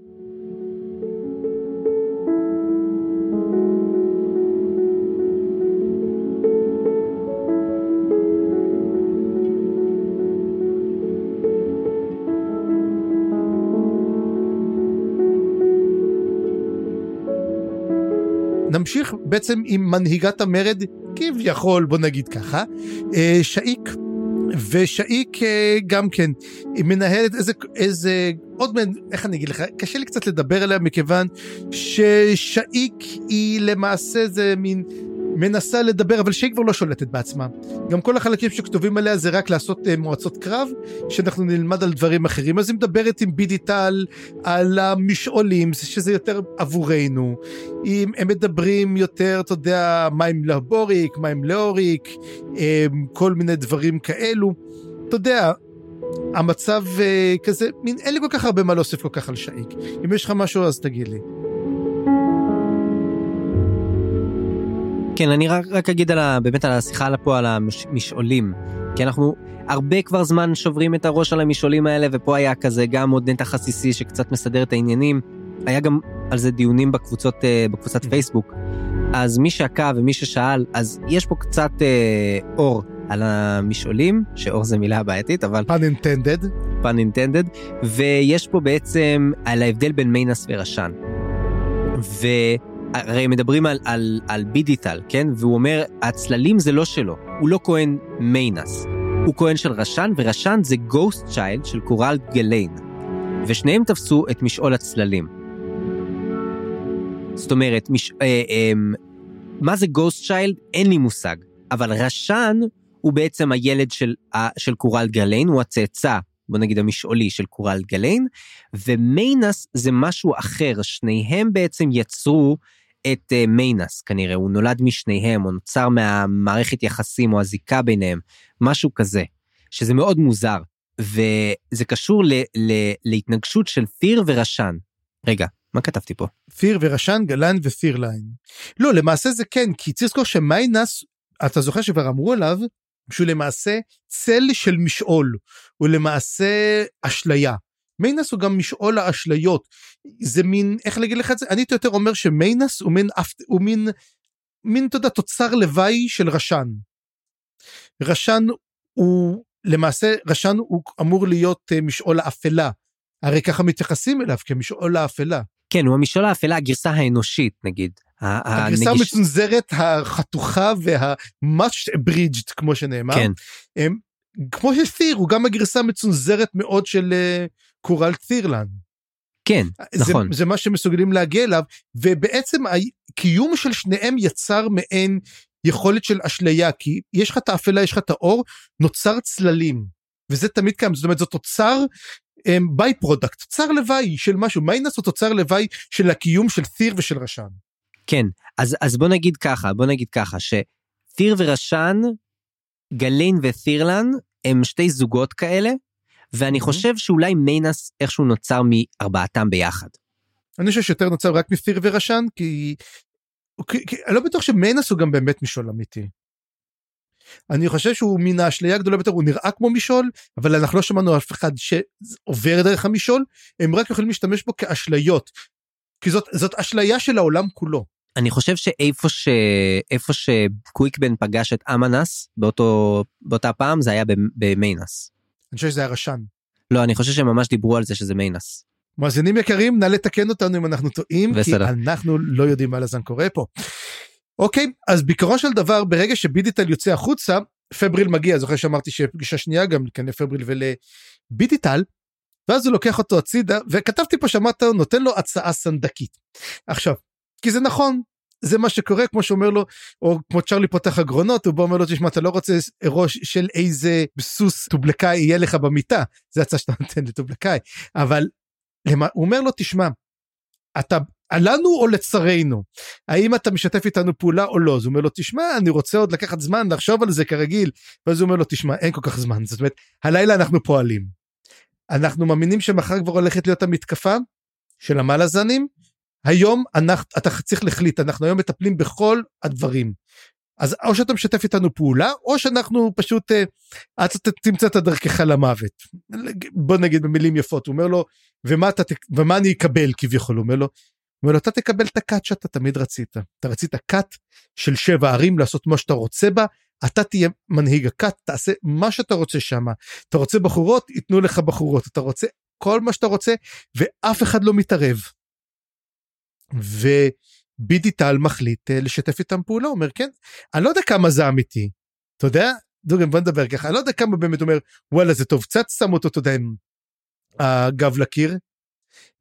Speaker 2: נמשיך בעצם עם מנהיגת המרד כביכול בוא נגיד ככה אה, שאיק ושאיק אה, גם כן היא מנהלת איזה איזה עוד מעט איך אני אגיד לך קשה לי קצת לדבר עליה מכיוון ששאיק היא למעשה זה מין מנסה לדבר אבל שהיא כבר לא שולטת בעצמה. גם כל החלקים שכתובים עליה זה רק לעשות uh, מועצות קרב שאנחנו נלמד על דברים אחרים. אז היא מדברת עם בידיטל על המשעולים שזה יותר עבורנו. אם הם מדברים יותר אתה יודע מה עם לבוריק מה עם לאוריק um, כל מיני דברים כאלו. אתה יודע המצב uh, כזה מין אין לי כל כך הרבה מה להוסיף כל כך על שאיק אם יש לך משהו אז תגיד לי.
Speaker 3: כן, אני רק, רק אגיד על ה, באמת על השיחה פה על המשעולים, כי אנחנו הרבה כבר זמן שוברים את הראש על המשעולים האלה, ופה היה כזה גם עוד נתח חסיסי שקצת מסדר את העניינים. היה גם על זה דיונים בקבוצות, אה, בקבוצת פייסבוק. אז מי שעקב ומי ששאל, אז יש פה קצת אה, אור על המשעולים, שאור זה מילה בעייתית, אבל...
Speaker 2: pun intended.
Speaker 3: Pun intended, ויש פה בעצם על ההבדל בין מיינס ורשן. והרי מדברים על, על, על בידיטל, כן? והוא אומר, הצללים זה לא שלו, הוא לא כהן מיינס. הוא כהן של רשן, ורשן זה ghost child של קורלד גליין. ושניהם תפסו את משעול הצללים. זאת אומרת, מש... אה, אה, מה זה ghost child? אין לי מושג. אבל רשן הוא בעצם הילד של, של קורלד גליין, הוא הצאצא, בוא נגיד המשעולי של קורלד גליין, ומיינס זה משהו אחר, שניהם בעצם יצרו את uh, מיינס כנראה, הוא נולד משניהם, או נוצר מהמערכת יחסים או הזיקה ביניהם, משהו כזה, שזה מאוד מוזר, וזה קשור ל, ל, להתנגשות של תיר ורשן. רגע, מה כתבתי פה?
Speaker 2: תיר ורשן, גליין ותירלן. לא, למעשה זה כן, כי צריך לזכור שמיינס, אתה זוכר שכבר אמרו עליו, שהוא למעשה צל של משעול, הוא למעשה אשליה. מיינס הוא גם משעול האשליות. זה מין, איך להגיד לך את זה? אני הייתי יותר אומר שמיינס הוא מין, הוא מין, מין, אתה יודע, תוצר לוואי של רשן. רשן הוא, למעשה, רשן הוא אמור להיות אה, משעול האפלה. הרי ככה מתייחסים אליו כמשעול האפלה.
Speaker 3: כן, הוא המשעול האפלה, הגרסה האנושית, נגיד.
Speaker 2: הגרסה הנגיש... המצונזרת, החתוכה וה-much abridged, כמו שנאמר. כן. הם, כמו שפיר, הוא גם הגרסה המצונזרת מאוד של uh, קורל צירלן.
Speaker 3: כן, זה, נכון.
Speaker 2: זה מה שמסוגלים להגיע אליו, ובעצם הקיום של שניהם יצר מעין יכולת של אשליה, כי יש לך את האפלה, יש לך את האור, נוצר צללים. וזה תמיד קיים, זאת אומרת, זה תוצר by um, product, תוצר לוואי של משהו, מיינס הוא תוצר לוואי של הקיום של תיר ושל רשן.
Speaker 3: כן, אז, אז בוא נגיד ככה, בוא נגיד ככה, שתיר ורשן, גליין ותירלן, הם שתי זוגות כאלה, ואני. חושב שאולי מיינס איכשהו נוצר מארבעתם ביחד.
Speaker 2: אני חושב שיותר נוצר רק מתיר ורשן, כי... כי, כי אני לא בטוח שמיינס הוא גם באמת משעול אמיתי. אני חושב שהוא מן האשליה הגדולה ביותר, הוא נראה כמו משעול, אבל אנחנו לא שמענו אף אחד שעובר דרך המשעול, הם רק יכולים להשתמש בו כאשליות. כי זאת, זאת אשליה של העולם כולו.
Speaker 3: אני חושב שאיפה ש... איפה שקוויקבן פגש את אמנס באותו, באותה פעם זה היה במיינס.
Speaker 2: אני חושב שזה היה רשן.
Speaker 3: לא, אני חושב שהם ממש דיברו על זה שזה מיינס.
Speaker 2: מאזינים יקרים, נא לתקן אותנו אם אנחנו טועים, בסדר. כי אנחנו לא יודעים מה לזן קורה פה. אוקיי, אז בעיקרו של דבר, ברגע שבידיטל יוצא החוצה, פבריל מגיע, זוכר שאמרתי שפגישה שנייה גם לכנראה פבריל ולבידיטל, ואז הוא לוקח אותו הצידה, וכתבתי פה שמעת, נותן לו הצעה סנדקית. עכשיו, כי זה נכון, זה מה שקורה כמו שאומר לו או כמו צ'רלי פותח אגרונות הוא בא אומר לו תשמע אתה לא רוצה ראש של איזה סוס טובלקאי יהיה לך במיטה. זה הצעה שאתה נותן לטובלקאי. אבל למה, הוא אומר לו תשמע אתה עלינו או לצרינו? האם אתה משתף איתנו פעולה או לא? אז הוא אומר לו תשמע אני רוצה עוד לקחת זמן לחשוב על זה כרגיל. ואז הוא אומר לו תשמע אין כל כך זמן. זאת אומרת הלילה אנחנו פועלים. אנחנו מאמינים שמחר כבר הולכת להיות המתקפה של המלאזנים היום אנחנו, אתה צריך להחליט, אנחנו היום מטפלים בכל הדברים. אז או שאתה משתף איתנו פעולה, או שאנחנו פשוט, אתה תמצא את הדרכך למוות. בוא נגיד במילים יפות, הוא אומר לו, ומה, אתה, ומה אני אקבל כביכול, הוא אומר לו, הוא אומר לו, אתה תקבל את הכת שאתה תמיד רצית. אתה רצית כת של שבע ערים לעשות מה שאתה רוצה בה, אתה תהיה מנהיג הכת, תעשה מה שאתה רוצה שם. אתה רוצה בחורות, ייתנו לך בחורות. אתה רוצה כל מה שאתה רוצה, ואף אחד לא מתערב. ובידיטל מחליט אה, לשתף איתם פעולה, אומר כן, אני לא יודע כמה זה אמיתי, אתה יודע, דוגן בוא נדבר ככה, אני לא יודע כמה באמת אומר וואלה זה טוב, קצת שם אותו, אתה יודע, עם הגב לקיר.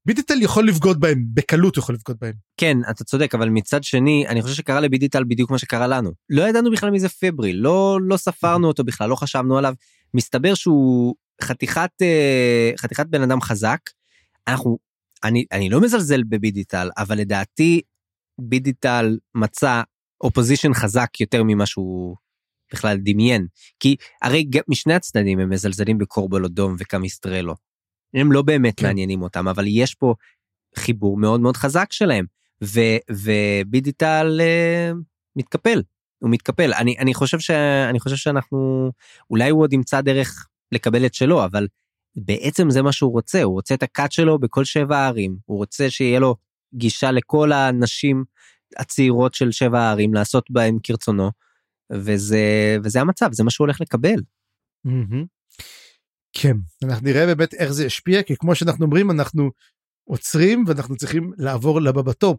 Speaker 2: בידיטל יכול לבגוד בהם, בקלות יכול לבגוד בהם.
Speaker 3: כן, אתה צודק, אבל מצד שני, אני חושב שקרה לבידיטל בדיוק מה שקרה לנו. לא ידענו בכלל מי זה פבריל, לא, לא ספרנו אותו בכלל, לא חשבנו עליו. מסתבר שהוא חתיכת, אה, חתיכת בן אדם חזק. אנחנו אני, אני לא מזלזל בבידיטל, אבל לדעתי בידיטל מצא אופוזישן חזק יותר ממה שהוא בכלל דמיין. כי הרי משני הצדדים הם מזלזלים בקורבול אדום וקמיסטרלו. הם לא באמת כן. מעניינים אותם, אבל יש פה חיבור מאוד מאוד חזק שלהם. ו, ובידיטל, אה, מתקפל, הוא מתקפל. אני, אני, חושב ש, אני חושב שאנחנו, אולי הוא עוד ימצא דרך לקבל את שלו, אבל בעצם זה מה שהוא רוצה, הוא רוצה את הקאט שלו בכל שבע הערים, הוא רוצה שיהיה לו גישה לכל הנשים הצעירות של שבע הערים, לעשות בהם כרצונו, וזה, וזה המצב, זה מה שהוא הולך לקבל.
Speaker 2: כן, אנחנו נראה באמת איך זה ישפיע, כי כמו שאנחנו אומרים, אנחנו עוצרים ואנחנו צריכים לעבור לבא בתור.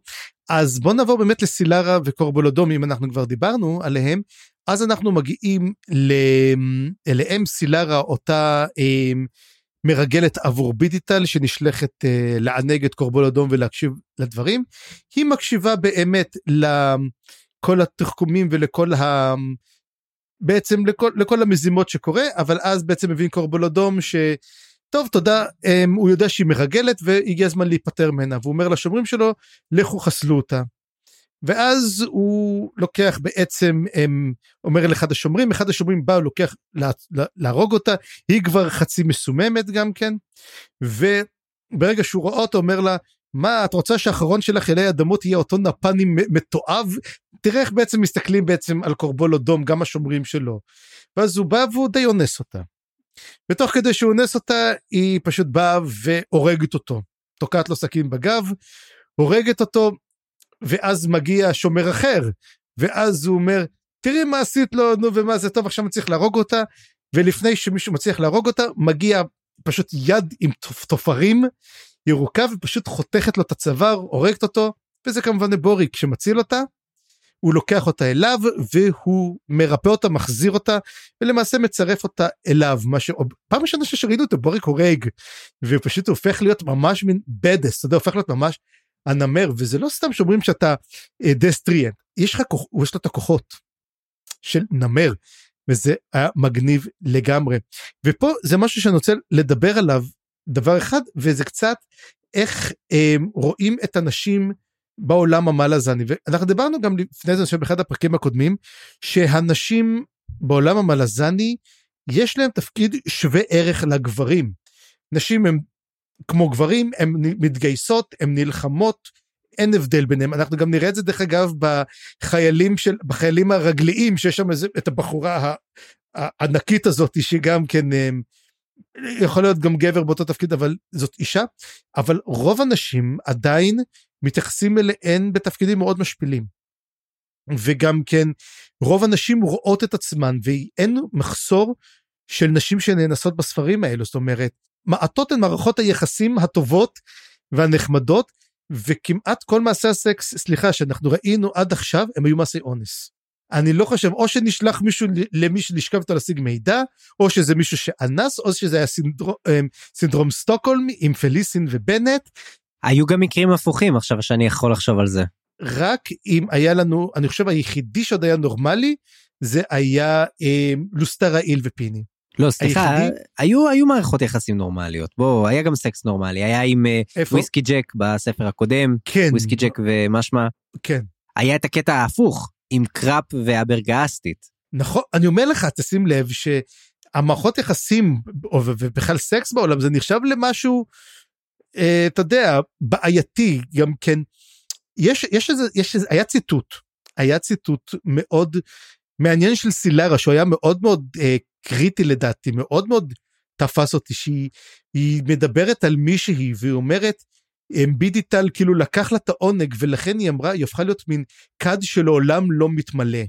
Speaker 2: אז בוא נעבור באמת לסילרה וקורבולודום, אם אנחנו כבר דיברנו עליהם, אז אנחנו מגיעים אליהם סילרה, אותה אה, מרגלת עבור בידיטל שנשלחת אה, לענג את קורבול אדום ולהקשיב לדברים. היא מקשיבה באמת לכל התחכומים ולכל ה... בעצם לכל, לכל המזימות שקורה, אבל אז בעצם מבין קורבול אדום ש... טוב תודה um, הוא יודע שהיא מרגלת והגיע הזמן להיפטר ממנה והוא אומר לשומרים שלו לכו חסלו אותה. ואז הוא לוקח בעצם הם, אומר לאחד השומרים אחד השומרים בא לוקח לה, לה, להרוג אותה היא כבר חצי מסוממת גם כן וברגע שהוא רואה אותו אומר לה מה את רוצה שהאחרון שלך אלי אדמות יהיה אותו נפני מתועב תראה איך בעצם מסתכלים בעצם על קורבול אדום גם השומרים שלו. ואז הוא בא והוא די אונס אותה. ותוך כדי שהוא אונס אותה היא פשוט באה והורגת אותו תוקעת לו סכין בגב הורגת אותו ואז מגיע שומר אחר, ואז הוא אומר, תראי מה עשית לו, נו ומה זה טוב, עכשיו אני צריך להרוג אותה, ולפני שמישהו מצליח להרוג אותה, מגיע פשוט יד עם תופרים ירוקה ופשוט חותכת לו את הצוואר, הורגת אותו, וזה כמובן בוריק שמציל אותה. הוא לוקח אותה אליו והוא מרפא אותה מחזיר אותה ולמעשה מצרף אותה אליו מה ש... פעם ראשונה שראינו אותו בוריק הורג ופשוט הופך להיות ממש מין בדס אתה יודע הופך להיות ממש הנמר וזה לא סתם שאומרים שאתה אה, יש לך כוח יש לו את הכוחות של נמר וזה היה מגניב לגמרי ופה זה משהו שאני רוצה לדבר עליו דבר אחד וזה קצת איך אה, רואים את הנשים בעולם המלאזני ואנחנו דיברנו גם לפני זה באחד הפרקים הקודמים שהנשים בעולם המלאזני יש להם תפקיד שווה ערך לגברים. נשים הם כמו גברים, הן מתגייסות, הן נלחמות, אין הבדל ביניהם. אנחנו גם נראה את זה דרך אגב בחיילים של, בחיילים הרגליים, שיש שם איזה, את הבחורה הענקית הזאת, שהיא גם כן, אמ, יכול להיות גם גבר באותו תפקיד, אבל זאת אישה. אבל רוב הנשים עדיין מתייחסים אליהן בתפקידים מאוד משפילים. וגם כן, רוב הנשים רואות את עצמן, ואין מחסור של נשים שנאנסות בספרים האלו, זאת אומרת, מעטות הן מערכות היחסים הטובות והנחמדות וכמעט כל מעשי הסקס סליחה שאנחנו ראינו עד עכשיו הם היו מעשי אונס. אני לא חושב או שנשלח מישהו למי שנשכב איתו להשיג מידע או שזה מישהו שאנס או שזה היה סינדרום, אמ, סינדרום סטוקהולם עם פליסין ובנט.
Speaker 3: היו גם מקרים הפוכים עכשיו שאני יכול לחשוב על זה.
Speaker 2: רק אם היה לנו אני חושב היחידי שעוד היה נורמלי זה היה אה, לוסטרה איל ופיני.
Speaker 3: לא סליחה היחידי... היו היו מערכות יחסים נורמליות. בוא היה גם סקס נורמלי. היה עם אה, איפה? וויסקי ג'ק בספר הקודם.
Speaker 2: כן.
Speaker 3: וויסקי ג'ק ומשמע.
Speaker 2: כן.
Speaker 3: היה את הקטע ההפוך עם קראפ והברגסטית.
Speaker 2: נכון אני אומר לך תשים לב שהמערכות יחסים ובכלל סקס בעולם זה נחשב למשהו אה, אתה יודע בעייתי גם כן. יש יש איזה יש איזה היה ציטוט. היה ציטוט מאוד מעניין של סילרה שהוא היה מאוד מאוד אה, קריטי לדעתי מאוד מאוד תפס אותי שהיא מדברת על מישהי והיא אומרת בידיטל כאילו לקח לה את העונג ולכן היא אמרה היא הפכה להיות מין כד שלעולם לא מתמלא.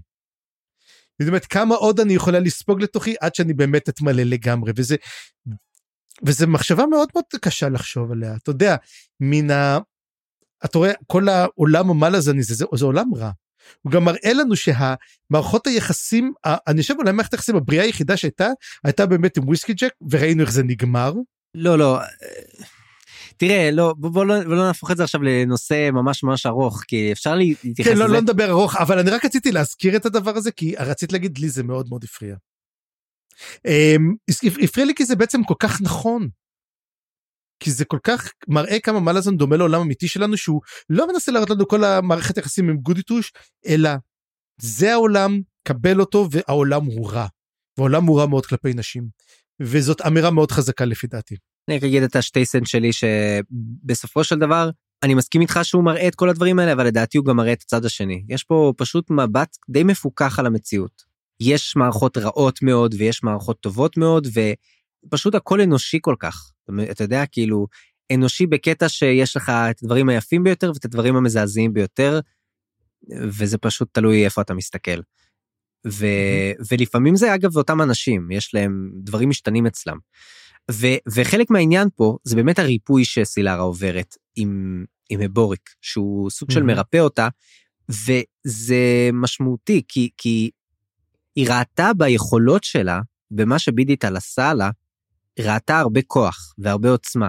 Speaker 2: זאת אומרת כמה עוד אני יכולה לספוג לתוכי עד שאני באמת אתמלא לגמרי וזה וזה מחשבה מאוד מאוד קשה לחשוב עליה אתה יודע מן ה... אתה רואה כל העולם המלאזני זה, זה, זה עולם רע. הוא גם מראה לנו שהמערכות היחסים אני חושב אולי מערכת היחסים הבריאה היחידה שהייתה הייתה באמת עם וויסקי ג'ק וראינו איך זה נגמר.
Speaker 3: לא לא. תראה לא בוא לא, לא נהפוך את זה עכשיו לנושא ממש ממש ארוך כי אפשר להתייחס
Speaker 2: כן, לא, לזה. לא נדבר ארוך אבל אני רק רציתי להזכיר את הדבר הזה כי רצית להגיד לי זה מאוד מאוד הפריע. אמ, הפריע לי כי זה בעצם כל כך נכון. כי זה כל כך מראה כמה מלאזון דומה לעולם אמיתי שלנו שהוא לא מנסה להראות לנו כל המערכת יחסים עם גודיטוש אלא זה העולם קבל אותו והעולם הוא רע. והעולם הוא רע מאוד כלפי נשים וזאת אמירה מאוד חזקה לפי דעתי.
Speaker 3: אני רק אגיד את השתי סנט שלי שבסופו של דבר אני מסכים איתך שהוא מראה את כל הדברים האלה, אבל לדעתי הוא גם מראה את הצד השני. יש פה פשוט מבט די מפוקח על המציאות. יש מערכות רעות מאוד ויש מערכות טובות מאוד, ופשוט הכל אנושי כל כך. אתה יודע, כאילו, אנושי בקטע שיש לך את הדברים היפים ביותר ואת הדברים המזעזעים ביותר, וזה פשוט תלוי איפה אתה מסתכל. ו. ולפעמים זה אגב אותם אנשים, יש להם, דברים משתנים אצלם. ו, וחלק מהעניין פה זה באמת הריפוי שסילרה עוברת עם, עם הבוריק, שהוא סוג. של מרפא אותה, וזה משמעותי, כי, כי היא ראתה ביכולות שלה, במה שבידיטל עשה לה, ראתה הרבה כוח והרבה עוצמה.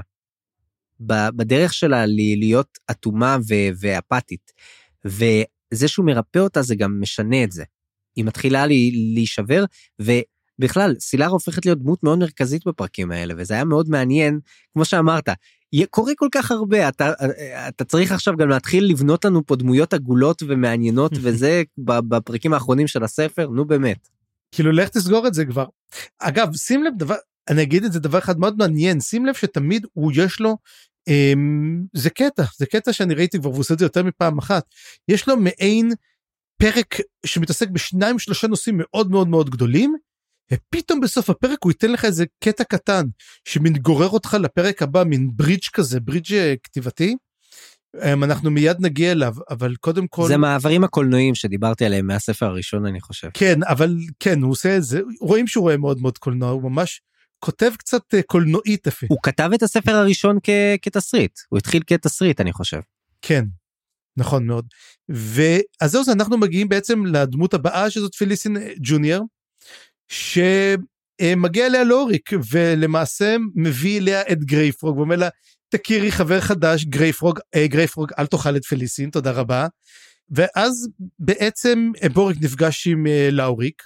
Speaker 3: בדרך שלה להיות אטומה ואפתית. וזה שהוא מרפא אותה זה גם משנה את זה. היא מתחילה להישבר, ובכלל, סילרה הופכת להיות דמות מאוד מרכזית בפרקים האלה, וזה היה מאוד מעניין, כמו שאמרת, קורה כל כך הרבה, אתה, אתה צריך עכשיו גם להתחיל לבנות לנו פה דמויות עגולות ומעניינות, [LAUGHS] וזה בפרקים האחרונים של הספר, נו באמת.
Speaker 2: כאילו לך תסגור את זה כבר. אגב, שים לב דבר, אני אגיד את זה דבר אחד מאוד מעניין, שים לב שתמיד הוא יש לו, אמ, זה קטע, זה קטע שאני ראיתי כבר והוא עושה את זה יותר מפעם אחת, יש לו מעין פרק שמתעסק בשניים שלושה נושאים מאוד מאוד מאוד גדולים, ופתאום בסוף הפרק הוא ייתן לך איזה קטע קטן שמתגורר אותך לפרק הבא, מין ברידג' כזה, ברידג' אה, כתיבתי. אמ, אנחנו מיד נגיע אליו, אבל קודם כל...
Speaker 3: זה מעברים הקולנועיים שדיברתי עליהם מהספר הראשון, אני חושב.
Speaker 2: כן, אבל כן, הוא עושה את זה, רואים שהוא רואה מאוד מאוד קולנוע, הוא ממש כותב קצת אה, קולנועית יפה.
Speaker 3: הוא כתב את הספר הראשון כ- כתסריט, הוא התחיל כתסריט, אני חושב.
Speaker 2: כן, נכון מאוד. ואז זהו, אנחנו מגיעים בעצם לדמות הבאה שזאת פיליסין אה, ג'וניור, שמגיע אליה לאוריק, ולמעשה מביא אליה את גרייפרוג, ואומר לה, תכירי חבר חדש, גרייפרוג, אה, גרייפרוג, אל תאכל את פליסין, תודה רבה. ואז בעצם הבוריק נפגש עם לאוריק,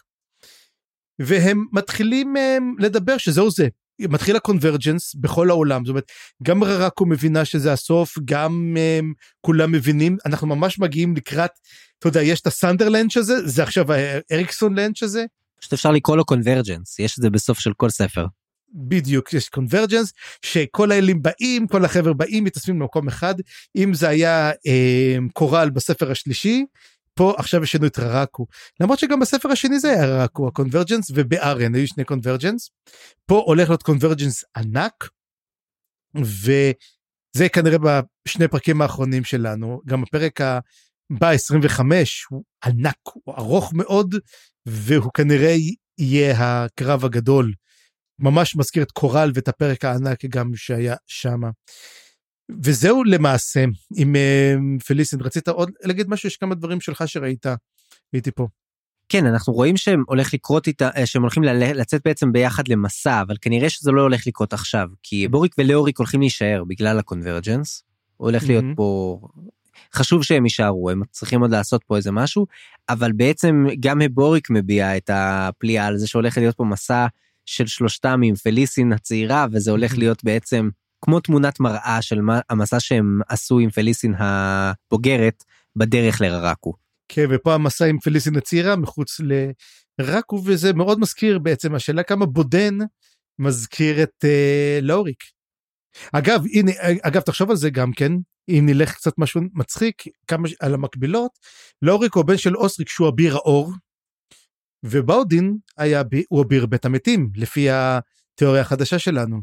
Speaker 2: והם מתחילים אה, לדבר שזהו זה. מתחיל ה convergence בכל העולם, זאת אומרת, גם ראראקו מבינה שזה הסוף, גם um, כולם מבינים, אנחנו ממש מגיעים לקראת, אתה יודע, יש את הסנדרלנץ' הזה, זה עכשיו האריקסון לנץ' הזה.
Speaker 3: פשוט אפשר לקרוא לו קונברג'נס, יש את זה בסוף של כל ספר.
Speaker 2: בדיוק יש קונברג'נס שכל האלים באים כל החבר באים מתאספים במקום אחד אם זה היה אה, קורל בספר השלישי פה עכשיו יש לנו את ררקו למרות שגם בספר השני זה היה ררקו הקונברג'נס ובארן היו שני קונברג'נס פה הולך להיות קונברג'נס ענק וזה כנראה בשני פרקים האחרונים שלנו גם הפרק הבא 25 הוא ענק הוא ארוך מאוד והוא כנראה יהיה הקרב הגדול. ממש מזכיר את קורל ואת הפרק הענק גם שהיה שם. וזהו למעשה עם uh, פליסין רצית עוד להגיד משהו יש כמה דברים שלך שראית הייתי פה.
Speaker 3: כן אנחנו רואים שהם הולך לקרות איתה אה, שהם הולכים לצאת בעצם ביחד למסע אבל כנראה שזה לא הולך לקרות עכשיו כי בוריק ולאוריק הולכים להישאר בגלל הקונברג'נס. הולך להיות mm-hmm. פה חשוב שהם יישארו הם צריכים עוד לעשות פה איזה משהו אבל בעצם גם הבוריק מביע את הפליאה על זה שהולך להיות פה מסע של שלושתם עם פליסין הצעירה, וזה הולך להיות בעצם כמו תמונת מראה של מה, המסע שהם עשו עם פליסין הבוגרת בדרך לררקו.
Speaker 2: כן, ופה המסע עם פליסין הצעירה מחוץ לרקו, וזה מאוד מזכיר בעצם השאלה כמה בודן מזכיר את uh, לאוריק. אגב, הנה, אגב, תחשוב על זה גם כן, אם נלך קצת משהו מצחיק, כמה על המקבילות, לאוריק הוא בן של אוסריק שהוא אביר האור, ובאודין היה הוא אביר בית המתים לפי התיאוריה החדשה שלנו.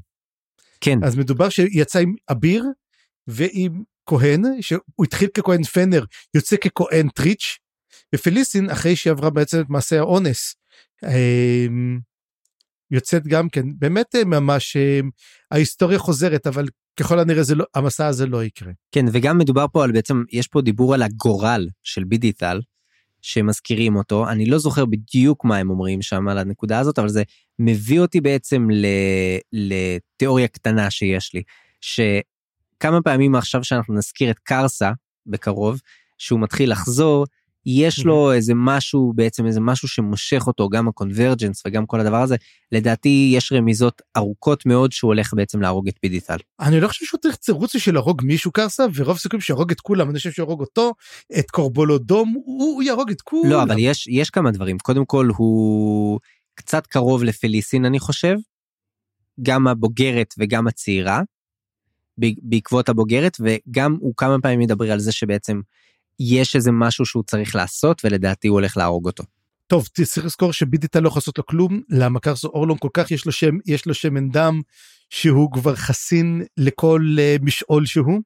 Speaker 3: כן.
Speaker 2: אז מדובר שיצא עם אביר ועם כהן שהוא התחיל ככהן פנר יוצא ככהן טריץ' ופליסין אחרי שהיא עברה בעצם את מעשה האונס אמ, יוצאת גם כן באמת אה, ממש אה, ההיסטוריה חוזרת אבל ככל הנראה זה לא המסע הזה לא יקרה.
Speaker 3: כן וגם מדובר פה על בעצם יש פה דיבור על הגורל של בידיטל שמזכירים אותו, אני לא זוכר בדיוק מה הם אומרים שם על הנקודה הזאת, אבל זה מביא אותי בעצם לתיאוריה קטנה שיש לי, שכמה פעמים עכשיו שאנחנו נזכיר את קרסה בקרוב, שהוא מתחיל לחזור, יש לו איזה משהו, בעצם איזה משהו שמושך אותו, גם הקונברג'נס וגם כל הדבר הזה. לדעתי יש רמיזות ארוכות מאוד שהוא הולך בעצם להרוג את פידיטל.
Speaker 2: אני לא חושב שהוא צריך תירוץ בשביל להרוג מישהו קרסה, ורוב סיכויים שיהרוג את כולם, אני חושב שיהרוג אותו, את קורבולודום, הוא, הוא יהרוג את כולם.
Speaker 3: לא, אבל יש, יש כמה דברים. קודם כל הוא קצת קרוב לפליסין, אני חושב. גם הבוגרת וגם הצעירה. בעקבות הבוגרת, וגם הוא כמה פעמים מדבר על זה שבעצם יש איזה משהו שהוא צריך לעשות, ולדעתי הוא הולך להרוג אותו.
Speaker 2: טוב, צריך לזכור שבידיטה לא יכול לעשות לו כלום, למה קרסו אורלון כל כך יש לו שם, יש לו שמן דם, שהוא כבר חסין לכל uh, משעול שהוא.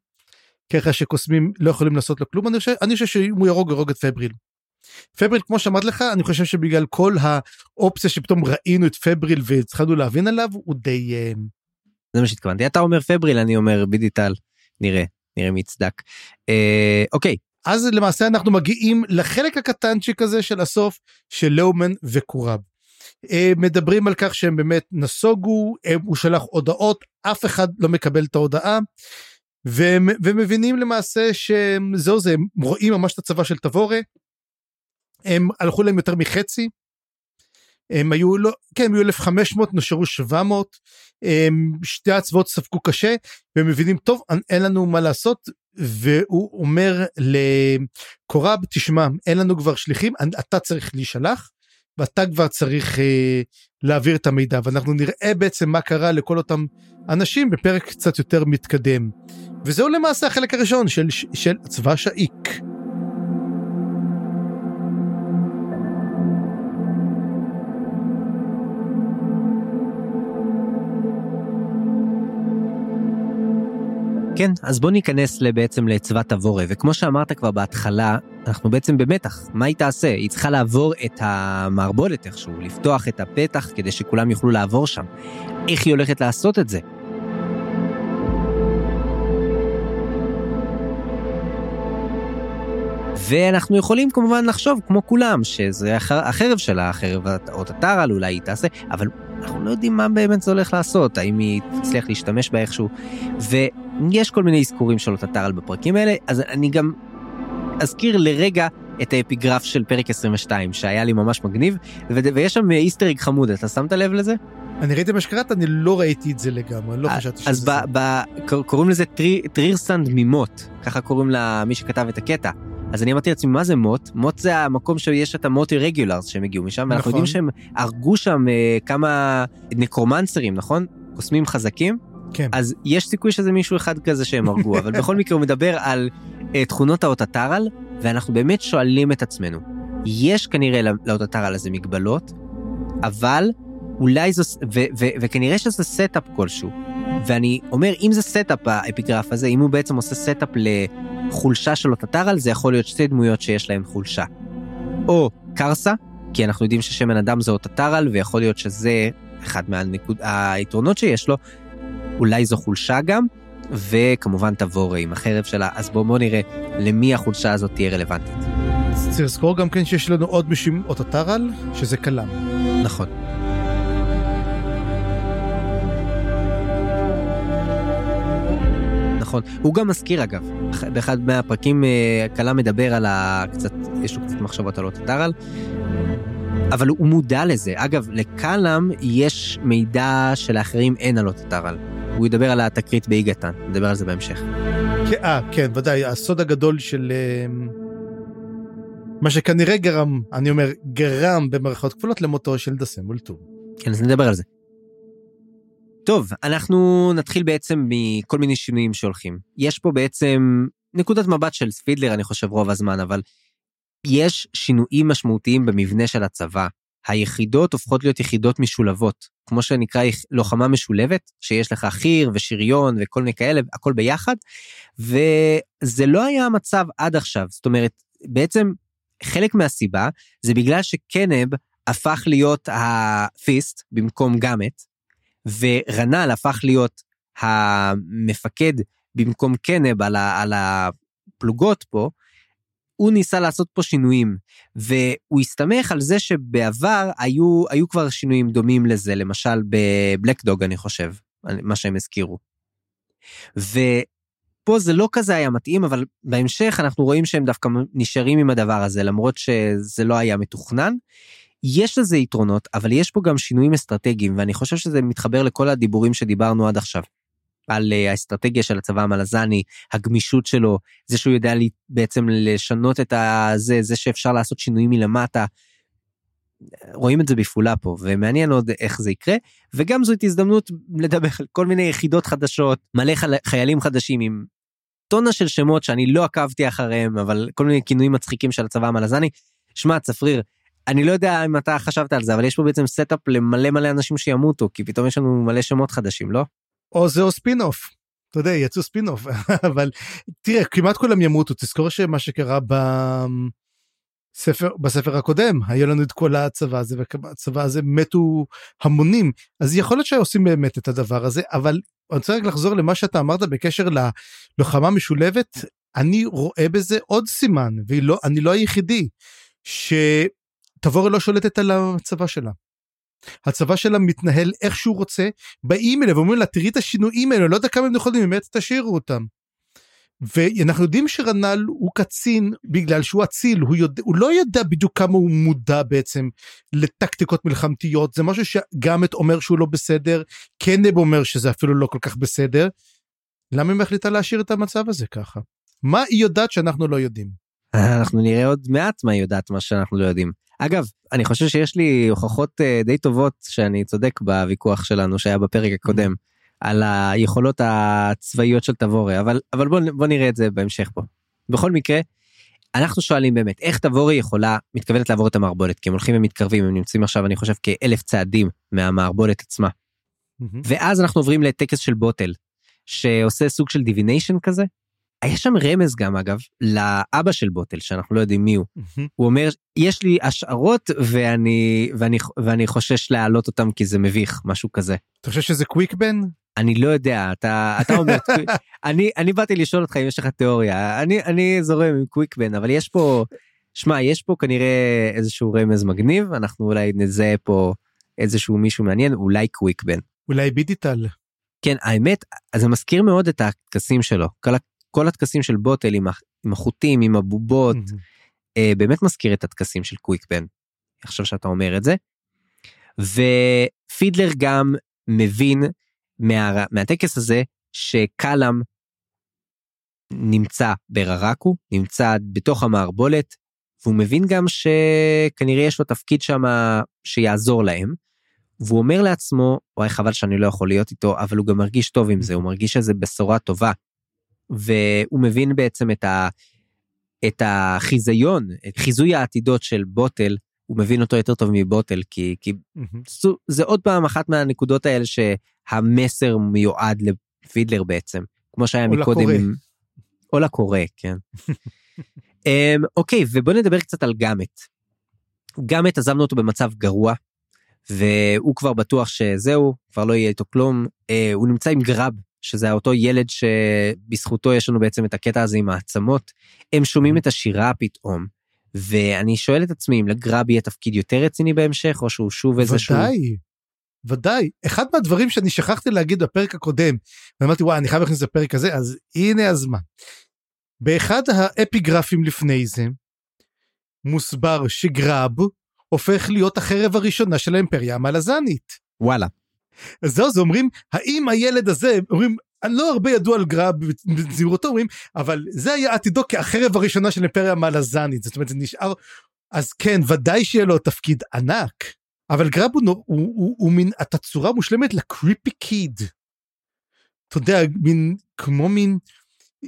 Speaker 2: ככה שקוסמים לא יכולים לעשות לו כלום, אני חושב, אני חושב שאם הוא ירוג, ירוג את פבריל. פבריל, כמו שאמרתי לך, אני חושב שבגלל כל האופציה שפתאום ראינו את פבריל והתחלנו להבין עליו, הוא די... Uh...
Speaker 3: זה מה שהתכוונתי. אתה אומר פבריל, אני אומר בידיטל. נראה, נראה מי יצדק. אה, אוקיי,
Speaker 2: אז למעשה אנחנו מגיעים לחלק הקטנצ'יק הזה של הסוף של לאומן וקורב. אה, מדברים על כך שהם באמת נסוגו, הוא שלח הודעות, אף אחד לא מקבל את ההודעה, והם, ומבינים למעשה שזהו זה, הם רואים ממש את הצבא של תבורה, הם הלכו להם יותר מחצי, הם היו לא כן הם היו 1500 נשארו 700 הם, שתי הצבאות ספגו קשה והם מבינים טוב אין לנו מה לעשות. והוא אומר לקורב תשמע אין לנו כבר שליחים אתה צריך להישלח ואתה כבר צריך אה, להעביר את המידע. ואנחנו נראה בעצם מה קרה לכל אותם אנשים בפרק קצת יותר מתקדם. וזהו למעשה החלק הראשון של, של צבא שאיק.
Speaker 3: כן, אז בוא ניכנס בעצם לצבת תבורה, וכמו שאמרת כבר בהתחלה, אנחנו בעצם במתח, מה היא תעשה? היא צריכה לעבור את המערבולת איכשהו, לפתוח את הפתח כדי שכולם יוכלו לעבור שם. איך היא הולכת לעשות את זה? ואנחנו יכולים כמובן לחשוב, כמו כולם, שזה החרב שלה, החרב או הטרל, אולי היא תעשה, אבל אנחנו לא יודעים מה באמת זה הולך לעשות, האם היא תצליח להשתמש בה איכשהו. ויש כל מיני אזכורים של אוטטרל בפרקים האלה, אז אני גם אזכיר לרגע את האפיגרף של פרק 22, שהיה לי ממש מגניב, ויש שם Easter egg חמוד, אתה שמת לב לזה?
Speaker 2: אני ראיתי מה שקראת, אני לא ראיתי את זה לגמרי, לא חשבתי שזה
Speaker 3: אז זה. אז קוראים לזה טרי, טרירסנד ממוט, ככה קוראים למי שכתב את הקטע. אז אני אמרתי לעצמי, מה זה מוט? מוט זה המקום שיש את ה Mott Irregulars שהם הגיעו משם, נכון. ואנחנו יודעים שהם הרגו שם אה, כמה נקרומנסרים, נכון? קוסמים חזקים.
Speaker 2: כן.
Speaker 3: אז יש סיכוי שזה מישהו אחד כזה שהם הרגו, אבל בכל מקרה הוא מדבר על אה, תכונות האוטטרל, ואנחנו באמת שואלים את עצמנו, יש כנראה לאוטטרל הזה מגבלות, אבל אולי זו, ו, ו, וכנראה שזה setup כלשהו. ואני אומר, אם זה setup האפיגרף הזה, אם הוא בעצם עושה setup לחולשה של אוטטרל, זה יכול להיות שתי דמויות שיש להן חולשה. או קרסה, כי אנחנו יודעים ששמן אדם זה אוטטרל, ויכול להיות שזה אחד מהיתרונות שיש לו, אולי זו חולשה גם, וכמובן תבוא עם החרב שלה, אז בואו בוא נראה למי החולשה הזאת תהיה רלוונטית.
Speaker 2: צריך לזכור גם כן שיש לנו עוד מישהו עם אוטטרל, שזה קלאם.
Speaker 3: נכון. נכון. הוא גם מזכיר אגב, באחד מהפרקים אה, קלה מדבר על ה... קצת, יש לו קצת מחשבות על אוטטרל, אבל הוא מודע לזה. אגב, לקלאם יש מידע שלאחרים אין על אוטטרל. הוא ידבר על התקרית באיגתן, נדבר על זה בהמשך.
Speaker 2: אה, כן, ודאי, הסוד הגדול של... אה, מה שכנראה גרם, אני אומר, גרם במערכות כפולות למותו של דסם מולטור.
Speaker 3: כן, אז נדבר על זה. טוב, אנחנו נתחיל בעצם מכל מיני שינויים שהולכים. יש פה בעצם נקודת מבט של ספידלר, אני חושב, רוב הזמן, אבל יש שינויים משמעותיים במבנה של הצבא. היחידות הופכות להיות יחידות משולבות, כמו שנקרא לוחמה משולבת, שיש לך חי"ר ושריון וכל מיני כאלה, הכל ביחד, וזה לא היה המצב עד עכשיו. זאת אומרת, בעצם חלק מהסיבה זה בגלל שקנב הפך להיות הפיסט במקום גאמט, ורנל הפך להיות המפקד במקום קנב על, ה, על הפלוגות פה, הוא ניסה לעשות פה שינויים, והוא הסתמך על זה שבעבר היו, היו כבר שינויים דומים לזה, למשל בבלק דוג אני חושב, מה שהם הזכירו. ופה זה לא כזה היה מתאים, אבל בהמשך אנחנו רואים שהם דווקא נשארים עם הדבר הזה, למרות שזה לא היה מתוכנן. יש לזה יתרונות, אבל יש פה גם שינויים אסטרטגיים, ואני חושב שזה מתחבר לכל הדיבורים שדיברנו עד עכשיו. על אה, האסטרטגיה של הצבא המלזני, הגמישות שלו, זה שהוא יודע לי, בעצם לשנות את הזה, זה שאפשר לעשות שינויים מלמטה. רואים את זה בפעולה פה ומעניין עוד איך זה יקרה וגם זאת הזדמנות לדבר על כל מיני יחידות חדשות מלא חיילים חדשים עם טונה של שמות שאני לא עקבתי אחריהם אבל כל מיני כינויים מצחיקים של הצבא המלזני. שמע צפריר אני לא יודע אם אתה חשבת על זה אבל יש פה בעצם setup למלא מלא אנשים שימותו כי פתאום יש לנו מלא שמות חדשים לא?
Speaker 2: או זה או ספין אוף. אתה יודע יצאו ספין אוף [LAUGHS] אבל תראה כמעט כולם ימותו תזכור שמה שקרה בספר בספר הקודם היה לנו את כל הצבא הזה והצבא הזה מתו המונים אז יכול להיות שעושים באמת את הדבר הזה אבל אני רוצה רק לחזור למה שאתה אמרת בקשר ללוחמה משולבת אני רואה בזה עוד סימן ואני לא, לא היחידי שתבורי לא שולטת על הצבא שלה. הצבא שלה מתנהל איך שהוא רוצה באים אליה ואומרים לה תראי את השינויים האלה לא יודע כמה הם נכונים באמת תשאירו אותם. ואנחנו יודעים שרנל הוא קצין בגלל שהוא אציל הוא, יודע, הוא לא יודע בדיוק כמה הוא מודע בעצם לטקטיקות מלחמתיות זה משהו שגאמט אומר שהוא לא בסדר קנב אומר שזה אפילו לא כל כך בסדר. למה היא מחליטה להשאיר את המצב הזה ככה? מה היא יודעת שאנחנו לא יודעים?
Speaker 3: אנחנו נראה עוד מעט מה היא יודעת מה שאנחנו לא יודעים. אגב אני חושב שיש לי הוכחות uh, די טובות שאני צודק בוויכוח שלנו שהיה בפרק הקודם על היכולות הצבאיות של תבורי אבל אבל בוא, בוא נראה את זה בהמשך פה. בכל מקרה אנחנו שואלים באמת איך תבורי יכולה מתכוונת לעבור את המערבולת כי הם הולכים ומתקרבים הם נמצאים עכשיו אני חושב כאלף צעדים מהמערבולת עצמה. ואז אנחנו עוברים לטקס של בוטל שעושה סוג של דיביניישן כזה היה שם רמז גם אגב לאבא של בוטל שאנחנו לא יודעים מי הוא. הוא אומר יש לי השערות ואני ואני ואני חושש להעלות אותם כי זה מביך משהו כזה.
Speaker 2: אתה חושב שזה קוויק בן?
Speaker 3: אני לא יודע אתה אתה אומר [LAUGHS] אני אני באתי לשאול אותך אם יש לך תיאוריה אני אני זורם עם קוויק בן אבל יש פה שמע יש פה כנראה איזשהו רמז מגניב אנחנו אולי נזהה פה איזשהו מישהו מעניין אולי קוויק בן.
Speaker 2: אולי בידיטל.
Speaker 3: כן האמת זה מזכיר מאוד את הטקסים שלו כל כל הטקסים של בוטל עם, החוטים, עם הבובות. אה, באמת מזכיר את הטקסים של קוויק בן. עכשיו שאתה אומר את זה. ופידלר גם מבין מה, מהטקס הזה שקלאם נמצא בררקו, נמצא בתוך המערבולת, והוא מבין גם שכנראה יש לו תפקיד שם שיעזור להם. והוא אומר לעצמו, וואי חבל שאני לא יכול להיות איתו, אבל הוא גם מרגיש טוב עם זה, הוא מרגיש שזה בשורה טובה. והוא מבין בעצם את, ה, את החיזיון, את חיזוי העתידות של בוטל, הוא מבין אותו יותר טוב מבוטל, כי, כי mm-hmm. זה עוד פעם אחת מהנקודות האלה שהמסר מיועד לפידלר בעצם, כמו שהיה או מקודם. לקורא. עם... או לקורא, כן. um, [LAUGHS] אוקיי, ובוא נדבר קצת על גאמט. גאמט עזבנו אותו במצב גרוע, והוא כבר בטוח שזהו, כבר לא יהיה איתו כלום. Uh, הוא נמצא עם גרב שזה אותו ילד שבזכותו יש לנו בעצם את הקטע הזה עם העצמות, הם שומעים את השירה פתאום. ואני שואל את עצמי אם לגרב יהיה תפקיד יותר רציני בהמשך או שהוא שוב איזשהו...
Speaker 2: ודאי, ודאי. אחד מהדברים שאני שכחתי להגיד בפרק הקודם, ואמרתי וואי אני חייב להכניס לפרק הזה, אז הנה הזמן. באחד האפיגרפים לפני זה, מוסבר שגרב הופך להיות החרב הראשונה של האימפריה המלזנית.
Speaker 3: וואלה.
Speaker 2: אז זהו, זה אומרים, האם הילד הזה, אומרים, לא הרבה ידוע על גרב בזהירותו, אומרים, אבל זה היה עתידו כחרב הראשונה של אימפריה מלזנית, זאת אומרת, זה נשאר, אז כן, ודאי שיהיה לו תפקיד ענק, אבל גרב הוא, הוא, הוא, הוא מין התצורה מושלמת לקריפי קיד. אתה יודע, מין, כמו מין,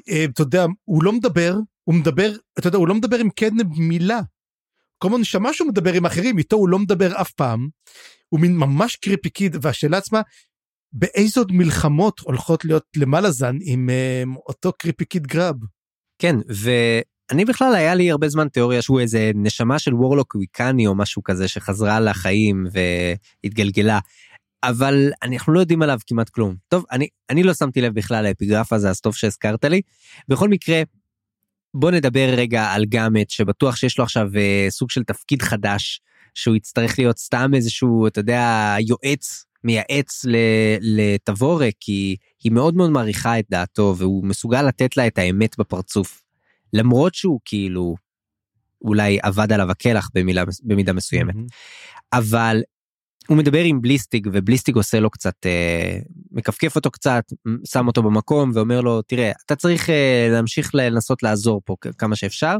Speaker 2: אה, אתה יודע, הוא לא מדבר, הוא מדבר, אתה יודע, הוא לא מדבר עם קדנב מילה. כל הזמן שמע שהוא מדבר עם אחרים, איתו הוא לא מדבר אף פעם. הוא מין ממש קריפי קיד והשאלה עצמה באיזה עוד מלחמות הולכות להיות למעלה זן עם um, אותו קריפי קיד גראב.
Speaker 3: כן ואני בכלל היה לי הרבה זמן תיאוריה שהוא איזה נשמה של וורלוק ויקני או משהו כזה שחזרה לחיים והתגלגלה. אבל אנחנו לא יודעים עליו כמעט כלום. טוב, אני, אני לא שמתי לב בכלל לאפיגרף הזה, אז טוב שהזכרת לי. בכל מקרה, בוא נדבר רגע על גאמט, שבטוח שיש לו עכשיו uh, סוג של תפקיד חדש, שהוא יצטרך להיות סתם איזשהו, אתה יודע, יועץ, מייעץ לתבורה, כי היא מאוד מאוד מעריכה את דעתו, והוא מסוגל לתת לה את האמת בפרצוף. למרות שהוא כאילו, אולי עבד עליו הקלח במילה, במידה מסוימת. Mm-hmm. אבל הוא מדבר עם בליסטיג ובליסטיג עושה לו קצת אה, מכפכף אותו קצת שם אותו במקום ואומר לו תראה אתה צריך אה, להמשיך לנסות לעזור פה כמה שאפשר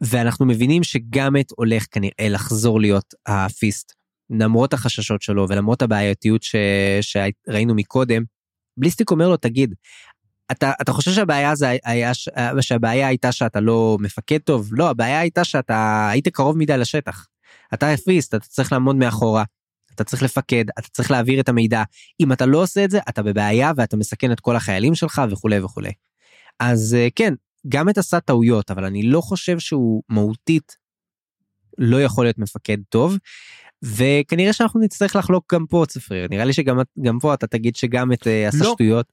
Speaker 3: ואנחנו מבינים שגאמט הולך כנראה לחזור להיות הפיסט, למרות החששות שלו ולמרות הבעייתיות ש... שראינו מקודם. בליסטיק אומר לו, תגיד, אתה, אתה חושב שהבעיה, זה היה, שהבעיה הייתה שאתה לא מפקד טוב? לא, הבעיה הייתה שאתה היית קרוב מדי לשטח. אתה הפיסט, אתה צריך לעמוד מאחורה, אתה צריך לפקד, אתה צריך להעביר את המידע. אם אתה לא עושה את זה, אתה בבעיה ואתה מסכן את כל החיילים שלך וכולי וכולי. אז אה, כן, גם את עשה טעויות, אבל אני לא חושב שהוא מהותית לא יכול להיות מפקד טוב. וכנראה שאנחנו נצטרך לחלוק גם פה צפריר נראה לי שגם פה אתה תגיד שגם את אה, עשה
Speaker 2: לא.
Speaker 3: שטויות.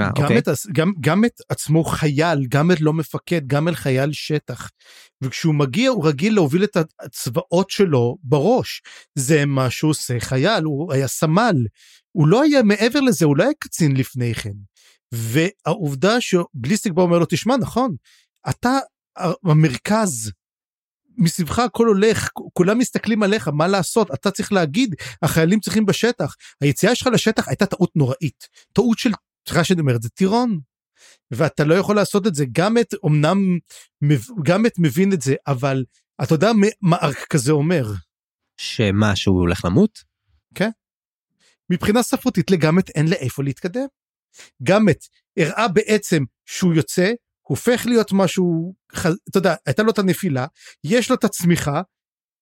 Speaker 2: 아, גם, אוקיי. את, גם, גם את עצמו חייל, גם את לא מפקד, גם אל חייל שטח. וכשהוא מגיע הוא רגיל להוביל את הצבאות שלו בראש. זה מה שהוא עושה חייל, הוא היה סמל. הוא לא היה מעבר לזה, הוא לא היה קצין לפני כן. והעובדה שבליסטיק בא אומר לו, תשמע, נכון, אתה המרכז, מסביבך הכל הולך, כולם מסתכלים עליך, מה לעשות? אתה צריך להגיד, החיילים צריכים בשטח. היציאה שלך לשטח הייתה טעות נוראית. טעות של סליחה שאני אומר את זה טירון. ואתה לא יכול לעשות את זה גם את אמנם גם את מבין את זה אבל אתה יודע מה ארק כזה אומר.
Speaker 3: שמה שהוא הולך למות?
Speaker 2: כן. מבחינה ספרותית לגמת אין לאיפה להתקדם. גמת הראה בעצם שהוא יוצא הופך להיות משהו אתה יודע הייתה לו את הנפילה יש לו את הצמיחה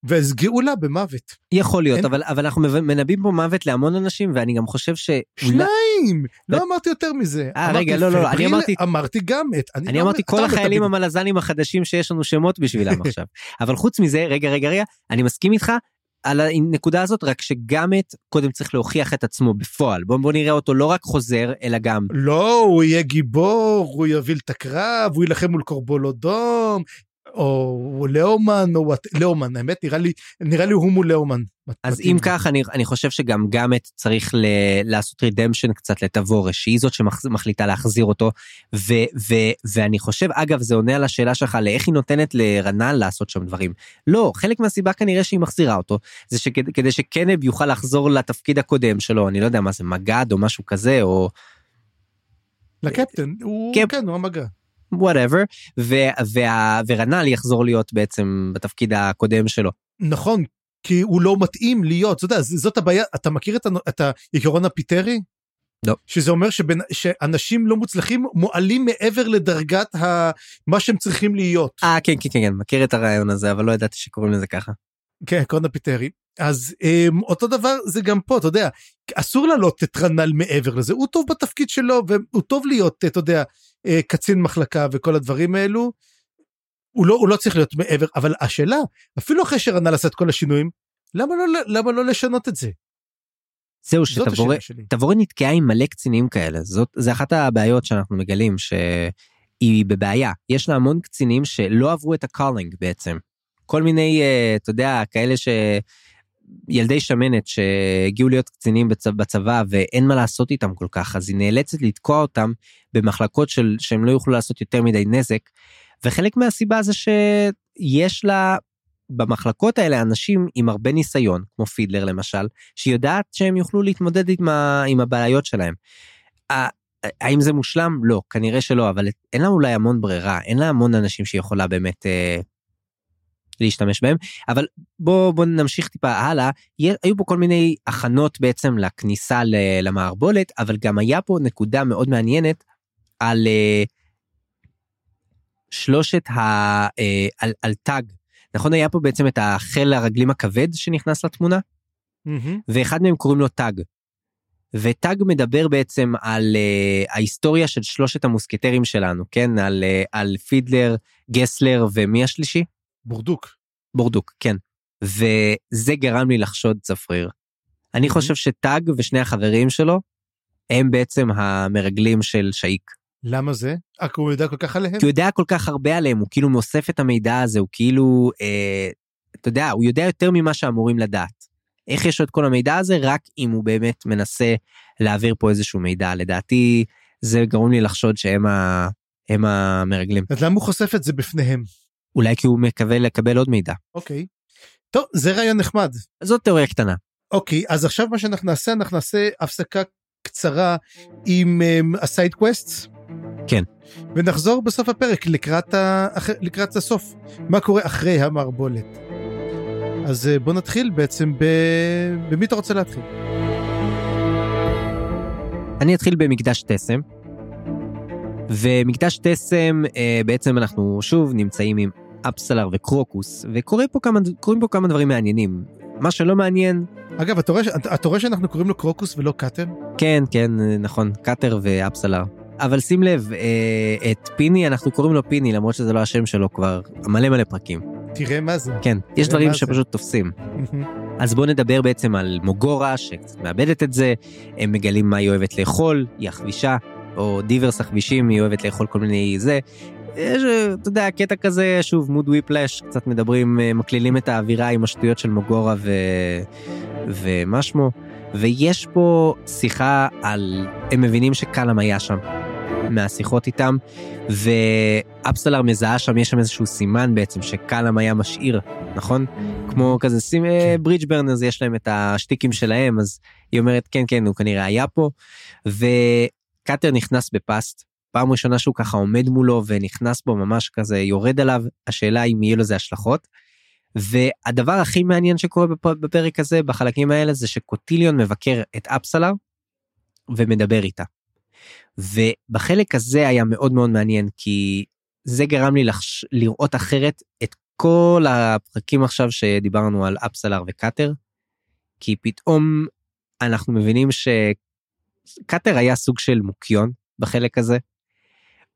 Speaker 2: ואז גאולה במוות.
Speaker 3: יכול להיות, אין... אבל, אבל אנחנו מנבאים פה מוות להמון אנשים, ואני גם חושב ש...
Speaker 2: שניים! לא ו... אמרתי יותר מזה.
Speaker 3: אה, רגע, לא, לא, אני אמרתי...
Speaker 2: אמרתי גם את...
Speaker 3: אני, אני לא אמרתי כל החיילים המלזנים החדשים שיש לנו שמות בשבילם [LAUGHS] עכשיו. אבל חוץ מזה, רגע, רגע, רגע, אני מסכים איתך, על הנקודה הזאת רק שגם את קודם צריך להוכיח את עצמו בפועל. בוא בוא נראה אותו לא רק חוזר אלא גם
Speaker 2: לא הוא יהיה גיבור הוא יוביל את הקרב הוא יילחם מול קורבולודום או לאומן או וואט, לאומן האמת נראה לי נראה לי הוא מול לאומן.
Speaker 3: אז אם כך אני, אני חושב שגם גאמט צריך ל, לעשות רידמפשן קצת לתבורש שהיא זאת שמחליטה להחזיר אותו ו, ו, ואני חושב אגב זה עונה על השאלה שלך לאיך היא נותנת לרנל לעשות שם דברים. לא חלק מהסיבה כנראה שהיא מחזירה אותו זה שכדי שקנב יוכל לחזור לתפקיד הקודם שלו אני לא יודע מה זה מג"ד או משהו כזה או.
Speaker 2: לקפטן הוא קפ... כן הוא המג"ד.
Speaker 3: whatever ורנל יחזור להיות בעצם בתפקיד הקודם שלו.
Speaker 2: נכון כי הוא לא מתאים להיות אתה יודע זאת הבעיה אתה מכיר את, את העיקרון הפיטרי?
Speaker 3: לא.
Speaker 2: שזה אומר שבין, שאנשים לא מוצלחים מועלים מעבר לדרגת ה, מה שהם צריכים להיות.
Speaker 3: אה כן כן כן כן מכיר את הרעיון הזה אבל לא ידעתי שקוראים לזה ככה.
Speaker 2: כן עקרון הפיטרי אז um, אותו דבר זה גם פה אתה יודע אסור לעלות את רנל מעבר לזה הוא טוב בתפקיד שלו והוא טוב להיות אתה יודע אה, קצין מחלקה וכל הדברים האלו. הוא לא הוא לא צריך להיות מעבר אבל השאלה אפילו אחרי שרנל עשה את כל השינויים למה לא למה לא לשנות את זה.
Speaker 3: זהו שתבורי נתקעה עם מלא קצינים כאלה זאת זה אחת הבעיות שאנחנו מגלים שהיא בבעיה יש לה המון קצינים שלא עברו את ה culling בעצם כל מיני אה, אתה יודע כאלה ש... ילדי שמנת שהגיעו להיות קצינים בצבא, בצבא ואין מה לעשות איתם כל כך אז היא נאלצת לתקוע אותם במחלקות של שהם לא יוכלו לעשות יותר מדי נזק. וחלק מהסיבה זה שיש לה במחלקות האלה אנשים עם הרבה ניסיון כמו פידלר למשל שיודעת שהם יוכלו להתמודד עם, ה, עם הבעיות שלהם. האם זה מושלם? לא, כנראה שלא, אבל אין לה אולי המון ברירה, אין לה המון אנשים שיכולה באמת אה, להשתמש בהם אבל בוא בוא נמשיך טיפה הלאה. היו פה כל מיני הכנות בעצם לכניסה למערבולת אבל גם היה פה נקודה מאוד מעניינת על uh, שלושת ה... Uh, על, על תג. נכון היה פה בעצם את החיל הרגלים הכבד שנכנס לתמונה? mm-hmm. ואחד מהם קוראים לו תג. וטאג מדבר בעצם על uh, ההיסטוריה של שלושת המוסקטרים שלנו כן? על uh, על פידלר גסלר ומי השלישי
Speaker 2: בורדוק.
Speaker 3: בורדוק, כן. וזה גרם לי לחשוד צפריר. אני חושב שטאג ושני החברים שלו הם בעצם המרגלים של שאיק.
Speaker 2: למה זה? אה, כי הוא יודע כל כך עליהם?
Speaker 3: כי הוא יודע כל כך הרבה עליהם, הוא כאילו מאוסף את המידע הזה, הוא כאילו, אה, אתה יודע, הוא יודע יותר ממה שאמורים לדעת. איך יש לו את כל המידע הזה? רק אם הוא באמת מנסה להעביר פה איזשהו מידע. לדעתי, זה גרום לי לחשוד שהם ה... הם המרגלים.
Speaker 2: אז למה הוא חושף את זה בפניהם?
Speaker 3: אולי כי הוא מקווה לקבל עוד מידע.
Speaker 2: אוקיי. טוב, זה רעיון נחמד.
Speaker 3: זאת תיאוריה קטנה.
Speaker 2: אוקיי, אז עכשיו מה שאנחנו נעשה, אנחנו נעשה הפסקה קצרה עם um, ה side quests.
Speaker 3: כן.
Speaker 2: ונחזור בסוף הפרק לקראת, ה... לקראת הסוף, מה קורה אחרי המערבולת. אז אה, בוא נתחיל בעצם ב... במי אתה רוצה להתחיל?
Speaker 3: אני אתחיל במקדש תסם. ומקדש תסם אה, בעצם אנחנו שוב נמצאים עם אפסלר וקרוקוס וקורים פה כמה, פה כמה דברים מעניינים. מה שלא מעניין...
Speaker 2: אגב, אתה רואה, אתה רואה שאנחנו קוראים לו קרוקוס ולא קאטר?
Speaker 3: כן, כן, נכון, קאטר ואפסלר. אבל שים לב, אה, את פיני אנחנו קוראים לו פיני למרות שזה לא השם שלו כבר מלא מלא פרקים.
Speaker 2: תראה מה זה.
Speaker 3: כן, יש דברים שפשוט זה. תופסים. אז בואו נדבר בעצם על מוגורה שקצת מאבדת את זה, הם מגלים מה היא אוהבת לאכול, היא העכבישה, או דיברס העכבישים, היא אוהבת לאכול כל מיני זה. יש, אתה יודע, קטע כזה, שוב, mood whiplash, קצת מדברים, אה, מקלילים את האווירה עם השטויות של מוגורה ו... ומה שמו. ויש פה שיחה על, הם מבינים שקלאם היה שם, מהשיחות איתם, ואפסלר מזהה שם, יש שם איזשהו סימן בעצם שקלאם היה משאיר, נכון? כמו כזה שים, ברידג' ברנרס יש להם את השטיקים שלהם, אז היא אומרת כן כן הוא כנראה היה פה, וקאטר נכנס בפאסט, פעם ראשונה שהוא ככה עומד מולו ונכנס בו ממש כזה יורד עליו, השאלה אם יהיו לזה השלכות. והדבר הכי מעניין שקורה בפרק הזה בחלקים האלה זה שקוטיליון מבקר את אפסלר ומדבר איתה. ובחלק הזה היה מאוד מאוד מעניין כי זה גרם לי לחש... לראות אחרת את כל הפרקים עכשיו שדיברנו על אפסלר וקאטר כי פתאום אנחנו מבינים שקאטר היה סוג של מוקיון בחלק הזה.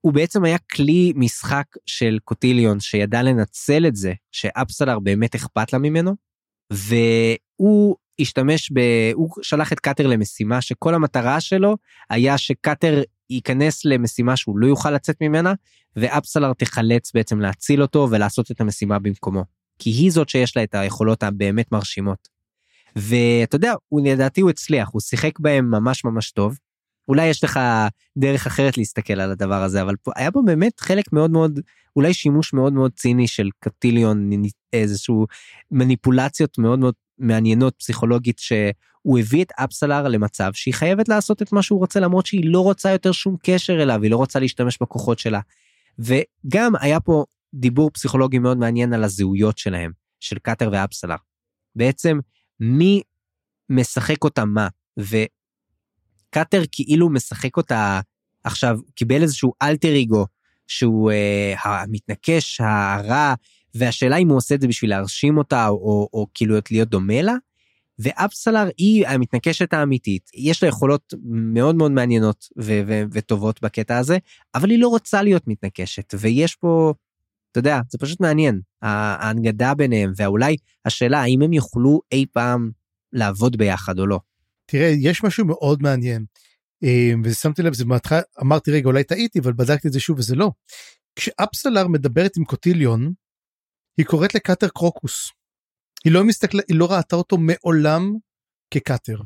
Speaker 3: הוא בעצם היה כלי משחק של קוטיליון שידע לנצל את זה שאפסלר באמת אכפת לה ממנו והוא השתמש ב... הוא שלח את קאטר למשימה שכל המטרה שלו היה שקאטר ייכנס למשימה שהוא לא יוכל לצאת ממנה ואפסלר תחלץ בעצם להציל אותו ולעשות את המשימה במקומו. כי היא זאת שיש לה את היכולות הבאמת מרשימות. ואתה יודע, הוא לדעתי הוא הצליח, הוא שיחק בהם ממש ממש טוב. אולי יש לך דרך אחרת להסתכל על הדבר הזה, אבל פה, היה פה באמת חלק מאוד מאוד, אולי שימוש מאוד מאוד ציני של קטיליון, איזשהו מניפולציות מאוד מאוד מעניינות פסיכולוגית שהוא הביא את אפסלר למצב שהיא חייבת לעשות את מה שהוא רוצה למרות שהיא לא רוצה יותר שום קשר אליו, היא לא רוצה להשתמש בכוחות שלה. וגם היה פה דיבור פסיכולוגי מאוד מעניין על הזהויות שלהם, של קאטר ואפסלר. בעצם מי משחק אותה מה, וקאטר כאילו משחק אותה עכשיו, קיבל איזשהו אלטר אגו, שהוא אה, המתנקש, הרע, והשאלה אם הוא עושה את זה בשביל להרשים אותה, או, או, או כאילו להיות דומה לה. ואפסלר היא המתנקשת האמיתית, יש לה יכולות מאוד מאוד מעניינות ו- ו- וטובות בקטע הזה, אבל היא לא רוצה להיות מתנקשת, ויש פה, אתה יודע, זה פשוט מעניין, ההנגדה ביניהם, ואולי השאלה האם הם יוכלו אי פעם לעבוד ביחד או לא.
Speaker 2: תראה, יש משהו מאוד מעניין, אה, ושמתי לב, זה מהתחלה, אמרתי רגע, אולי טעיתי, אבל בדקתי את זה שוב וזה לא. כשאפסלר מדברת עם קוטיליון, היא קוראת לקאטר קרוקוס. היא לא מסתכלת, היא לא ראתה אותו מעולם כקאטר.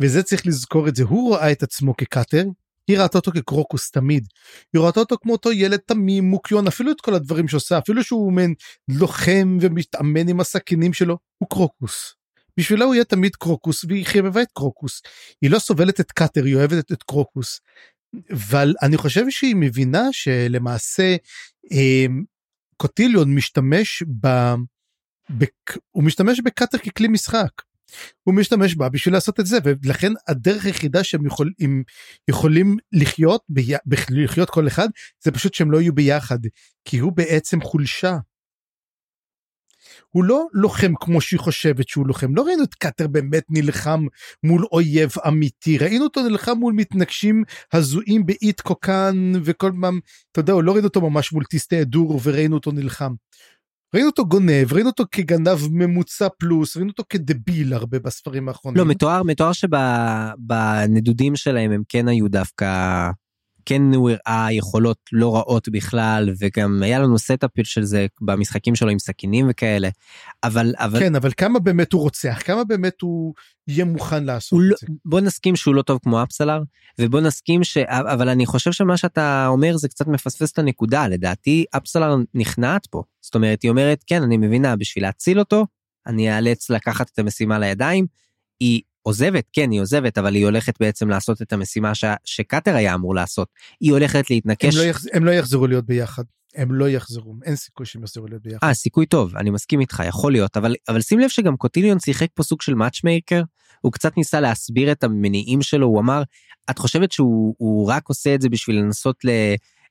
Speaker 2: וזה צריך לזכור את זה, הוא ראה את עצמו כקאטר, היא ראתה אותו כקרוקוס תמיד. היא ראתה אותו כמו אותו ילד תמים, מוקיון, אפילו את כל הדברים שעושה, אפילו שהוא מן לוחם ומתאמן עם הסכינים שלו, הוא קרוקוס. בשבילה הוא יהיה תמיד קרוקוס, והיא חיבבה את קרוקוס. היא לא סובלת את קאטר, היא אוהבת את קרוקוס. אבל אני חושב שהיא מבינה שלמעשה אה, קוטיליון משתמש ב... בק... הוא משתמש בקאטר ככלי משחק. הוא משתמש בה בשביל לעשות את זה ולכן הדרך היחידה שהם יכול, יכולים לחיות בי... לחיות כל אחד זה פשוט שהם לא יהיו ביחד כי הוא בעצם חולשה. הוא לא לוחם כמו שהיא חושבת שהוא לוחם לא ראינו את קאטר באמת נלחם מול אויב אמיתי ראינו אותו נלחם מול מתנקשים הזויים באית קוקן וכל פעם אתה יודע לא ראינו אותו ממש מול טיסט אידור וראינו אותו נלחם. ראינו אותו גונב, ראינו אותו כגנב ממוצע פלוס, ראינו אותו כדביל הרבה בספרים האחרונים.
Speaker 3: לא, מתואר, מתואר שבנדודים שלהם הם כן היו דווקא כן הוא הראה יכולות לא רעות בכלל וגם היה לנו setup של זה במשחקים שלו עם סכינים וכאלה אבל אבל
Speaker 2: כן אבל כמה באמת הוא רוצח? כמה באמת הוא יהיה מוכן לעשות
Speaker 3: לא,
Speaker 2: את זה.
Speaker 3: בוא נסכים שהוא לא טוב כמו אפסלר ובוא נסכים ש... אבל אני חושב שמה שאתה אומר זה קצת מפספס את הנקודה. לדעתי אפסלר נכנעת פה. זאת אומרת היא אומרת כן אני מבינה בשביל להציל אותו אני אאלץ לקחת את המשימה לידיים היא עוזבת, כן, היא עוזבת, אבל היא הולכת בעצם לעשות את המשימה ש... שקאטר היה אמור לעשות. היא הולכת להתנקש...
Speaker 2: הם לא, יחז... הם לא יחזרו להיות ביחד. הם לא יחזרו, אין סיכוי שהם יחזרו להיות ביחד.
Speaker 3: אה, סיכוי טוב, אני מסכים איתך, יכול להיות, אבל, אבל שים לב שגם קוטיליון שיחק פה סוג של מאצ'מייקר, הוא קצת ניסה להסביר את המניעים שלו, הוא אמר, את חושבת שהוא רק עושה את זה בשביל לנסות ל,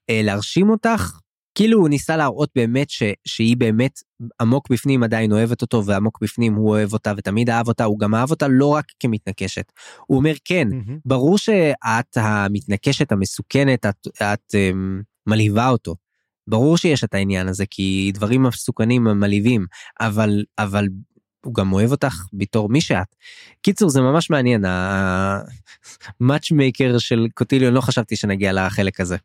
Speaker 3: אה, להרשים אותך? כאילו הוא ניסה להראות באמת ש, שהיא באמת עמוק בפנים עדיין אוהבת אותו ועמוק בפנים הוא אוהב אותה ותמיד אהב אותה הוא גם אהב אותה לא רק כמתנקשת. הוא אומר כן mm-hmm. ברור שאת המתנקשת המסוכנת את, את um, מלהיבה אותו. ברור שיש את העניין הזה כי דברים מסוכנים מלהיבים אבל אבל הוא גם אוהב אותך בתור מי שאת. קיצור זה ממש מעניין המאצ'מייקר [LAUGHS] של קוטיליון לא חשבתי שנגיע לחלק הזה.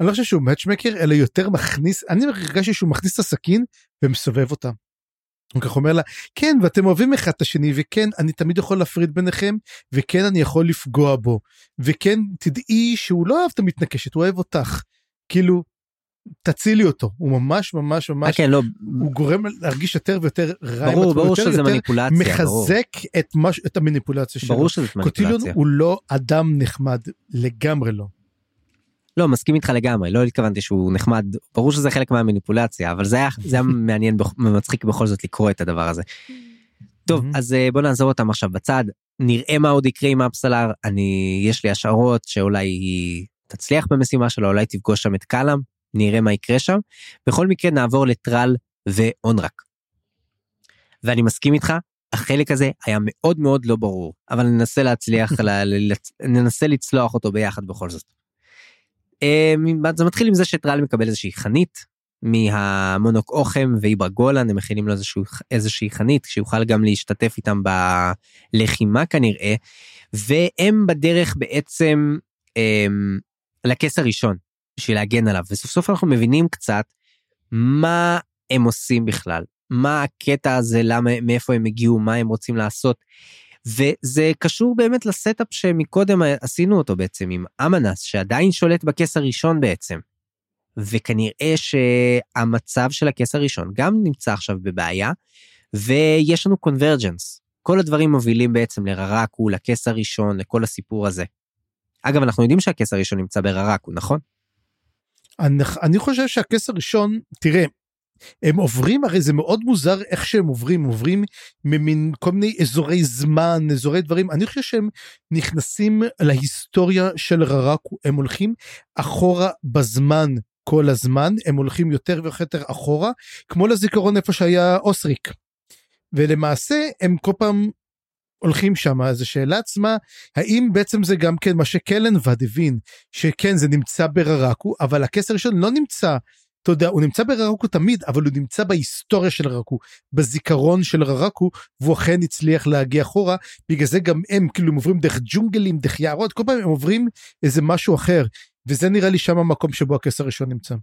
Speaker 2: אני לא חושב שהוא מאצ'מקר אלא יותר מכניס אני הרגשתי שהוא מכניס את הסכין ומסובב אותה. הוא ככה אומר לה כן ואתם אוהבים אחד את השני וכן אני תמיד יכול להפריד ביניכם וכן אני יכול לפגוע בו וכן תדעי שהוא לא אוהב את המתנקשת הוא אוהב אותך כאילו תצילי אותו הוא ממש ממש ממש
Speaker 3: כן, לא...
Speaker 2: הוא גורם להרגיש יותר ויותר רע
Speaker 3: ברור ברור שזה יותר מניפולציה
Speaker 2: מחזק
Speaker 3: ברור.
Speaker 2: את, מש, את המניפולציה שלו.
Speaker 3: ברור שזה מניפולציה.
Speaker 2: קוטיליון הוא לא אדם נחמד לגמרי לא.
Speaker 3: לא מסכים איתך לגמרי לא התכוונתי שהוא נחמד ברור שזה חלק מהמניפולציה אבל זה היה זה היה [LAUGHS] מעניין ומצחיק בכל זאת לקרוא את הדבר הזה. טוב אז אה, בוא נעזור אותם עכשיו בצד נראה מה עוד יקרה עם אפסלר אני יש לי השערות שאולי היא תצליח במשימה שלו אולי תפגוש שם את קלאם נראה מה יקרה שם בכל מקרה נעבור לטרל ואונרק. ואני מסכים איתך החלק הזה היה מאוד מאוד לא ברור אבל ננסה להצליח [LAUGHS] ננסה לצלוח אותו ביחד בכל זאת. אמ, זה מתחיל עם זה שטרל מקבל איזושהי חנית מהמונוק אוחם ואיברה גולן הם מכינים לו איזשהו, איזושהי חנית שיוכל גם להשתתף איתם בלחימה כנראה והם בדרך בעצם הם, לכס הראשון בשביל להגן עליו וסוף סוף אנחנו מבינים קצת מה הם עושים בכלל מה הקטע הזה למה מאיפה הם הגיעו מה הם רוצים לעשות. וזה קשור באמת לסטאפ שמקודם עשינו אותו בעצם עם אמנס שעדיין שולט בכס הראשון בעצם. וכנראה שהמצב של הכס הראשון גם נמצא עכשיו בבעיה ויש לנו קונברג'נס. כל הדברים מובילים בעצם לררקו, לכס הראשון, לכל הסיפור הזה. אגב, אנחנו יודעים שהכס הראשון נמצא בררקו, נכון?
Speaker 2: אני, אני חושב שהכס הראשון, תראה, הם עוברים הרי זה מאוד מוזר איך שהם עוברים עוברים ממין כל מיני אזורי זמן אזורי דברים. אני חושב שהם נכנסים להיסטוריה של ררקו הם הולכים אחורה בזמן כל הזמן. הם הולכים יותר ויותר אחורה כמו לזיכרון איפה שהיה אוסריק. ולמעשה הם כל פעם הולכים שם אז השאלה עצמה האם בעצם זה גם כן מה שקלן ועד הבין שכן זה נמצא בררקו אבל הכס הראשון לא נמצא אתה יודע, הוא נמצא בררקו תמיד, אבל הוא נמצא בהיסטוריה של ררקו, בזיכרון של ררקו, והוא אכן הצליח להגיע אחורה, בגלל זה גם הם כאילו הם עוברים דרך ג'ונגלים, דרך יערות, כל פעם הם עוברים איזה משהו אחר, וזה נראה לי שם המקום שבו הכס הראשון נמצא.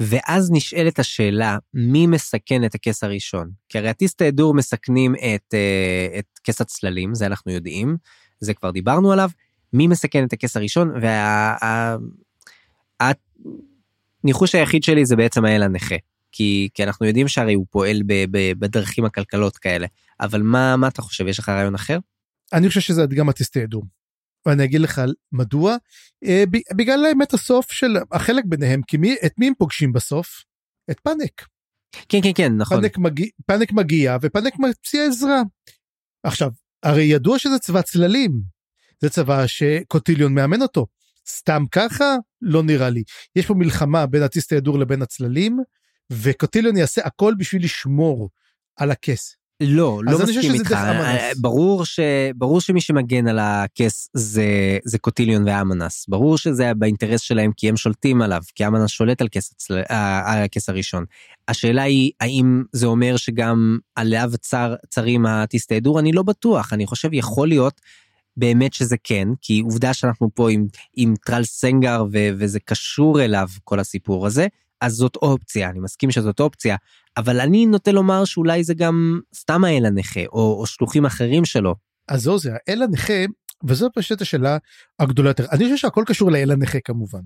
Speaker 3: ואז נשאלת השאלה, מי מסכן את הכס הראשון? כי הרי הטיסט ההדור מסכנים את, אה, את כס הצללים, זה אנחנו יודעים, זה כבר דיברנו עליו, מי מסכן את הכס הראשון, וה... ניחוש היחיד שלי זה בעצם האל הנכה. כי, כי אנחנו יודעים שהרי הוא פועל ב, ב, בדרכים עקלקלות כאלה. אבל מה, מה אתה חושב, יש לך רעיון אחר?
Speaker 2: אני חושב שזה גם הטיסט אידור. ואני אגיד לך מדוע. אה, בגלל האמת הסוף של החלק ביניהם, כי מי, את מי הם פוגשים בסוף? את פאנק.
Speaker 3: כן כן כן נכון.
Speaker 2: פאנק מגיע, פאנק מגיע ופאנק מציע עזרה. עכשיו, הרי ידוע שזה צבא צללים. זה צבא שקוטיליון מאמן אותו. סתם ככה? לא נראה לי. יש פה מלחמה בין הטיסט אידור לבין הצללים, וקוטיליון יעשה הכל בשביל לשמור על הכס.
Speaker 3: לא, לא מסכים איתך. אה, ברור, ש... ברור שמי שמגן על הכס זה, זה קוטיליון ואמנס. ברור שזה באינטרס שלהם כי הם שולטים עליו, כי אמנס שולט על הצל... אה, על הכס הראשון. השאלה היא, האם זה אומר שגם עליו צר, צרים הטיסט הידור? אני לא בטוח. אני חושב יכול להיות באמת שזה כן, כי עובדה שאנחנו פה עם, עם טרל סנגר ו, וזה קשור אליו כל הסיפור הזה, אז זאת אופציה, אני מסכים שזאת אופציה, אבל אני נוטה לומר שאולי זה גם סתם האל הנכה, או, או שלוחים אחרים שלו.
Speaker 2: אז זו זה, האל הנכה, וזו פשוט השאלה הגדולה יותר. אני חושב שהכל קשור לאל הנכה כמובן.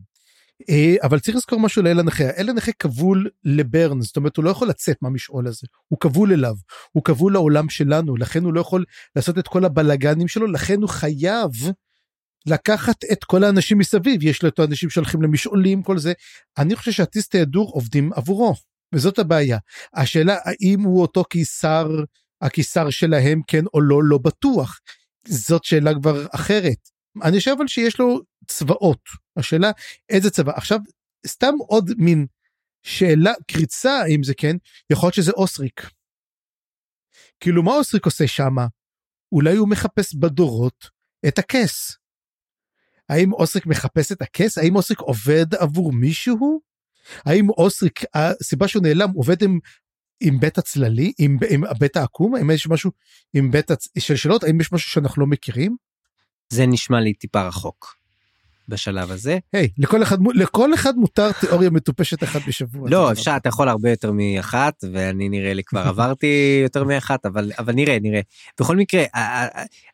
Speaker 2: אה, אבל צריך לזכור משהו לאל הנכה, האל הנכה כבול לברן, זאת אומרת הוא לא יכול לצאת מהמשעול הזה, הוא כבול אליו, הוא כבול לעולם שלנו, לכן הוא לא יכול לעשות את כל הבלגנים שלו, לכן הוא חייב לקחת את כל האנשים מסביב, יש לו את האנשים שהולכים למשעולים, כל זה. אני חושב שהטיסטי הדור עובדים עבורו, וזאת הבעיה. השאלה האם הוא אותו קיסר, הקיסר שלהם כן או לא, לא בטוח. זאת שאלה כבר אחרת. אני חושב אבל שיש לו צבאות, השאלה איזה צבא. עכשיו, סתם עוד מין שאלה, קריצה אם זה כן, יכול להיות שזה אוסריק. כאילו מה אוסריק עושה שמה? אולי הוא מחפש בדורות את הכס. האם אוסריק מחפש את הכס? האם אוסריק עובד עבור מישהו? האם אוסריק, הסיבה שהוא נעלם, עובד עם, עם בית הצללי, עם, עם בית העקום? האם יש משהו עם בית הצ... של שאלות? האם יש משהו שאנחנו לא מכירים?
Speaker 3: זה נשמע לי טיפה רחוק. בשלב הזה.
Speaker 2: היי, hey, לכל אחד, לכל אחד מותר תיאוריה מטופשת אחת בשבוע.
Speaker 3: לא, אפשר, אתה יכול הרבה יותר מאחת, ואני נראה לי כבר [LAUGHS] עברתי יותר מאחת, אבל, אבל נראה, נראה. בכל מקרה,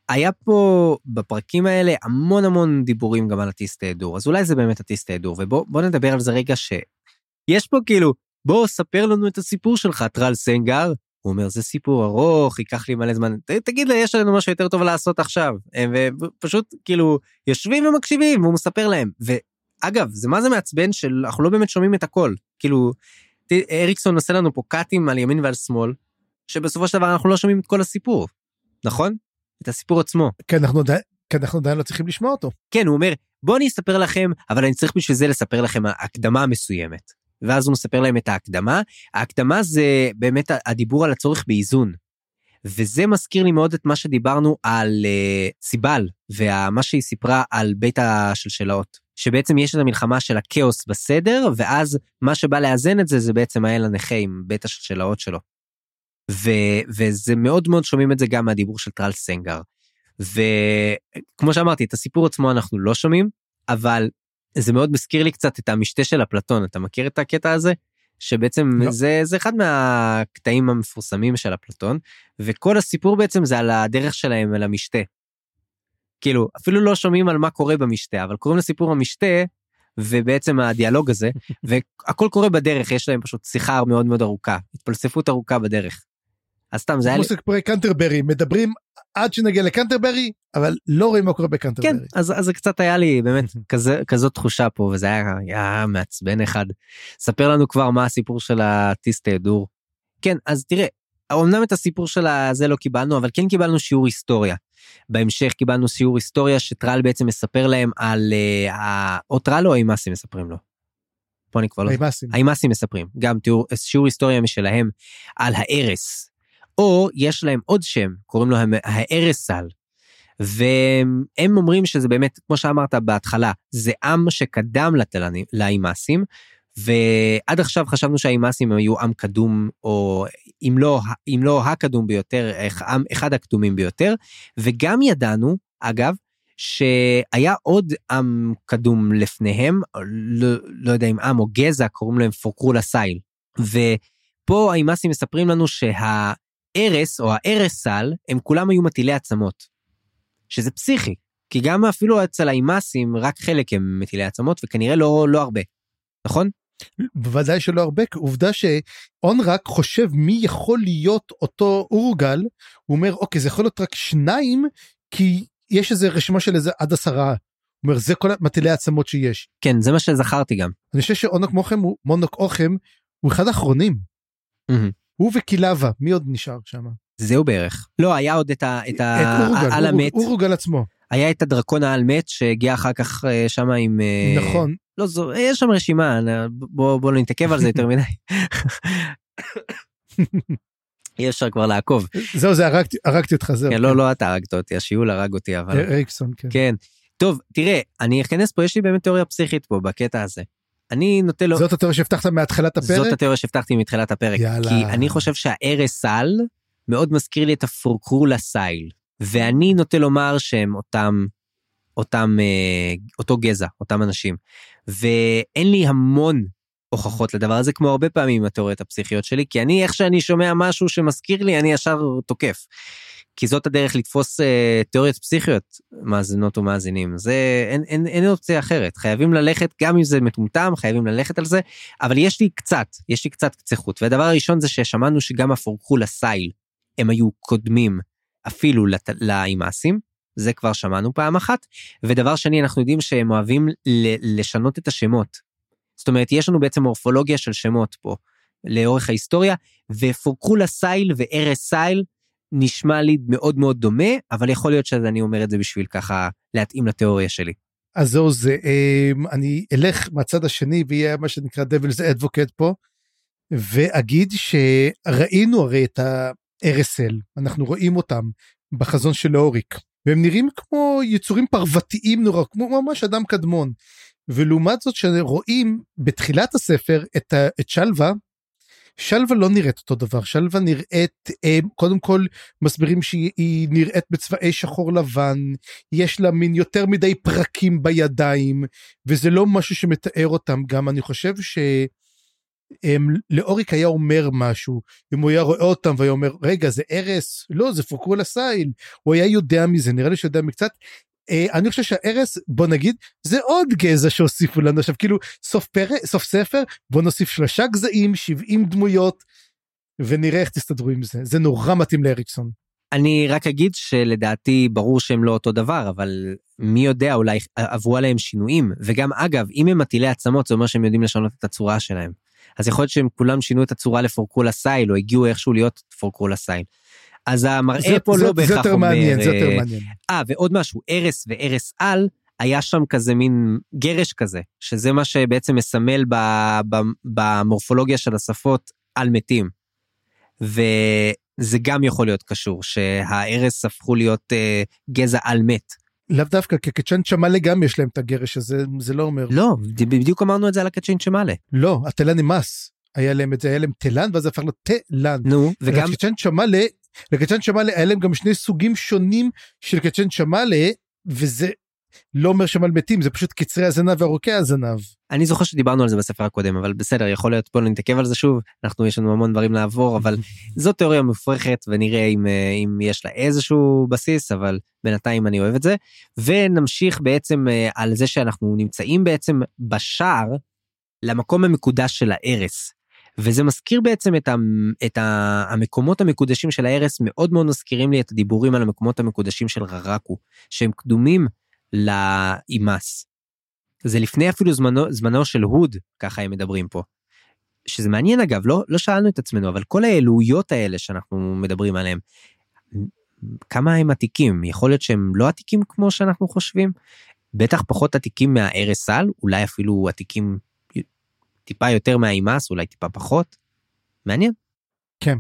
Speaker 3: היה פה בפרקים האלה המון המון דיבורים גם על הטיסט ההדור, אז אולי זה באמת הטיסט ההדור, ובוא נדבר על זה רגע שיש פה כאילו, בוא ספר לנו את הסיפור שלך, טרל סנגר, הוא אומר זה סיפור ארוך ייקח לי מלא זמן. תגיד לי יש לנו משהו יותר טוב לעשות עכשיו. ופשוט כאילו יושבים ומקשיבים והוא מספר להם. ואגב זה מה זה מעצבן שאנחנו לא באמת שומעים את הכל. כאילו אריקסון עושה לנו פה קאטים על ימין ועל שמאל שבסופו של דבר אנחנו לא שומעים את כל הסיפור. נכון? את הסיפור עצמו.
Speaker 2: כן אנחנו עדיין כן, אנחנו עדיין לא צריכים לשמוע אותו.
Speaker 3: כן הוא אומר בוא אני אספר לכם אבל אני צריך בשביל זה לספר לכם הקדמה מסוימת ואז הוא מספר להם את ההקדמה. ההקדמה זה באמת הדיבור על הצורך באיזון. וזה מזכיר לי מאוד את מה שדיברנו על uh, סיבל ומה שהיא סיפרה על בית השלשלאות. שבעצם יש את המלחמה של הכאוס בסדר, ואז מה שבא לאזן את זה זה בעצם האל הנכה עם בית השלשלאות שלו. ו, וזה מאוד מאוד שומעים את זה גם מהדיבור של טרל סנגר. וכמו שאמרתי, את הסיפור עצמו אנחנו לא שומעים, אבל זה מאוד מזכיר לי קצת את המשתה של אפלטון אתה מכיר את הקטע הזה שבעצם לא. זה זה אחד מהקטעים המפורסמים של אפלטון וכל הסיפור בעצם זה על הדרך שלהם אל המשתה. כאילו אפילו לא שומעים על מה קורה במשתה אבל קוראים לסיפור המשתה ובעצם הדיאלוג הזה [LAUGHS] והכל קורה בדרך יש להם פשוט שיחה מאוד מאוד ארוכה התפלספות ארוכה בדרך. אז סתם זה היה
Speaker 2: לי... פרק קנטרברי מדברים עד שנגיע לקנטרברי אבל לא רואים מה קורה בקנטרברי.
Speaker 3: כן אז, אז זה קצת היה לי באמת כזה כזאת תחושה פה וזה היה, היה מעצבן אחד. ספר לנו כבר מה הסיפור של הטיסט דור. כן אז תראה אמנם את הסיפור של הזה לא קיבלנו אבל כן קיבלנו שיעור היסטוריה. בהמשך קיבלנו שיעור היסטוריה שטרל בעצם מספר להם על uh, או טרל או אימאסים מספרים לו. פה אני כבר לא... האימאסים מספרים גם תיאור שיעור היסטוריה משלהם על ההרס או יש להם עוד שם, קוראים לו הארסל. והם אומרים שזה באמת, כמו שאמרת בהתחלה, זה עם שקדם לאימאסים, ועד עכשיו חשבנו שהאימאסים היו עם קדום, או אם לא, אם לא הקדום ביותר, אחד הקדומים ביותר, וגם ידענו, אגב, שהיה עוד עם קדום לפניהם, לא, לא יודע אם עם או גזע, קוראים להם פוקרו לסייל. ופה האימאסים מספרים לנו שה... הארס או הארסל הם כולם היו מטילי עצמות. שזה פסיכי, כי גם אפילו אצל האימאסים רק חלק הם מטילי עצמות וכנראה לא, לא הרבה, נכון?
Speaker 2: בוודאי שלא הרבה, עובדה שאונרק חושב מי יכול להיות אותו אורגל, הוא אומר אוקיי זה יכול להיות רק שניים, כי יש איזה רשימה של איזה עד עשרה. הוא אומר זה כל מטילי העצמות שיש.
Speaker 3: כן זה מה שזכרתי גם.
Speaker 2: אני חושב שאונוק מוחם הוא מונוק אוכם הוא אחד האחרונים. Mm-hmm. הוא וקילבה, מי עוד נשאר שם?
Speaker 3: זהו בערך. לא, היה עוד את ה... את ה...
Speaker 2: על המת. אורוגל עצמו.
Speaker 3: היה את הדרקון העל מת שהגיע אחר כך אה, שם עם...
Speaker 2: אה, נכון.
Speaker 3: לא זו, יש שם רשימה, בוא, בוא לא נתעכב על זה יותר מדי. [LAUGHS] אי אפשר כבר לעקוב.
Speaker 2: זהו, זה הרגתי, הרגתי אותך, זהו.
Speaker 3: כן, לא, כן. לא אתה הרגת אותי, השיעול הרג אותי, אבל...
Speaker 2: אריקסון, כן.
Speaker 3: כן. טוב, תראה, אני אכנס פה, יש לי באמת תיאוריה פסיכית פה, בקטע הזה. אני נוטה לו...
Speaker 2: זאת התיאוריה שהבטחת מהתחלת הפרק?
Speaker 3: זאת התיאוריה שהבטחתי מתחילת הפרק. יאללה. כי אני חושב שהארסל מאוד מזכיר לי את הפורקרולה סייל. ואני נוטה לומר שהם אותם, אותם, אה, אותו גזע, אותם אנשים. ואין לי המון הוכחות לדבר הזה, כמו הרבה פעמים עם התיאוריות הפסיכיות שלי, כי אני, איך שאני שומע משהו שמזכיר לי, אני ישר תוקף. כי זאת הדרך לתפוס אה, תיאוריות פסיכיות מאזינות ומאזינים. זה אין, אין, אין אופציה אחרת. חייבים ללכת גם אם זה מטומטם חייבים ללכת על זה אבל יש לי קצת יש לי קצת קצה חוט והדבר הראשון זה ששמענו שגם הפורקו לסייל. הם היו קודמים אפילו לת... לאימאסים. זה כבר שמענו פעם אחת. ודבר שני אנחנו יודעים שהם אוהבים ל- לשנות את השמות. זאת אומרת יש לנו בעצם מורפולוגיה של שמות פה לאורך ההיסטוריה ופורקו לסייל וארס סייל נשמע לי מאוד מאוד דומה, אבל יכול להיות שאני אומר את זה בשביל ככה להתאים לתיאוריה שלי.
Speaker 2: אז זהו זה, אמ, אני אלך מהצד השני ויהיה מה שנקרא Devil's Advocate פה, ואגיד שראינו הרי את ה-RSL, אנחנו רואים אותם בחזון של אוריק, והם נראים כמו יצורים פרוותיים נורא, כמו ממש אדם קדמון. ולעומת זאת שרואים בתחילת הספר את, את שלווה, שלווה לא נראית אותו דבר, שלווה נראית, אה, קודם כל מסבירים שהיא נראית בצבעי שחור לבן, יש לה מין יותר מדי פרקים בידיים, וזה לא משהו שמתאר אותם גם, אני חושב ש... לאוריק היה אומר משהו, אם הוא היה רואה אותם והיה אומר, רגע, זה ארס? לא, זה פוקולה סייל. הוא היה יודע מזה, נראה לי שיודע מקצת. אה, אני חושב שהארס בוא נגיד זה עוד גזע שהוסיפו לנו עכשיו כאילו סוף פרק סוף ספר בוא נוסיף שלושה גזעים 70 דמויות ונראה איך תסתדרו עם זה זה נורא מתאים לאריקסון.
Speaker 3: אני רק אגיד שלדעתי ברור שהם לא אותו דבר אבל מי יודע אולי עברו עליהם שינויים וגם אגב אם הם מטילי עצמות זה אומר שהם יודעים לשנות את הצורה שלהם. אז יכול להיות שהם כולם שינו את הצורה לפורקולה סייל או הגיעו איכשהו להיות פורקולה סייל. אז המראה
Speaker 2: זה,
Speaker 3: פה
Speaker 2: זה,
Speaker 3: לא בהכרח
Speaker 2: אומר... זה יותר מעניין, זה יותר מעניין.
Speaker 3: אה, ועוד משהו, ארס וארס על, היה שם כזה מין גרש כזה, שזה מה שבעצם מסמל ב, ב, במורפולוגיה של השפות על מתים. וזה גם יכול להיות קשור, שהארס הפכו להיות אה, גזע על מת.
Speaker 2: לאו דווקא, כי קצ'ן צ'מאלה גם יש להם את הגרש הזה, זה לא אומר.
Speaker 3: לא, בדיוק אמרנו את זה על הקצ'ן צ'מאלה.
Speaker 2: לא, התלן נמאס. היה להם את זה, היה להם תלן ואז הפך להיות תלן.
Speaker 3: נו, וגם...
Speaker 2: קצ'ן צ'מאלה לקצ'ן צ'מאלה היה להם גם שני סוגים שונים של קצ'ן צ'מאלה וזה לא אומר על מתים זה פשוט קצרי הזנב וארוכי הזנב.
Speaker 3: אני זוכר שדיברנו על זה בספר הקודם אבל בסדר יכול להיות בוא נתעכב על זה שוב. אנחנו יש לנו המון דברים לעבור אבל [LAUGHS] זו תיאוריה מופרכת ונראה אם, אה, אם יש לה איזשהו בסיס אבל בינתיים אני אוהב את זה. ונמשיך בעצם אה, על זה שאנחנו נמצאים בעצם בשער למקום המקודש של הארס וזה מזכיר בעצם את, ה, את ה, המקומות המקודשים של הארס מאוד מאוד מזכירים לי את הדיבורים על המקומות המקודשים של ררקו שהם קדומים לאימאס. זה לפני אפילו זמנו, זמנו של הוד ככה הם מדברים פה. שזה מעניין אגב לא לא שאלנו את עצמנו אבל כל האלוהיות האלה שאנחנו מדברים עליהם. כמה הם עתיקים יכול להיות שהם לא עתיקים כמו שאנחנו חושבים. בטח פחות עתיקים מהארס על אולי אפילו עתיקים טיפה יותר מהאימאס אולי טיפה פחות. מעניין.
Speaker 2: כן.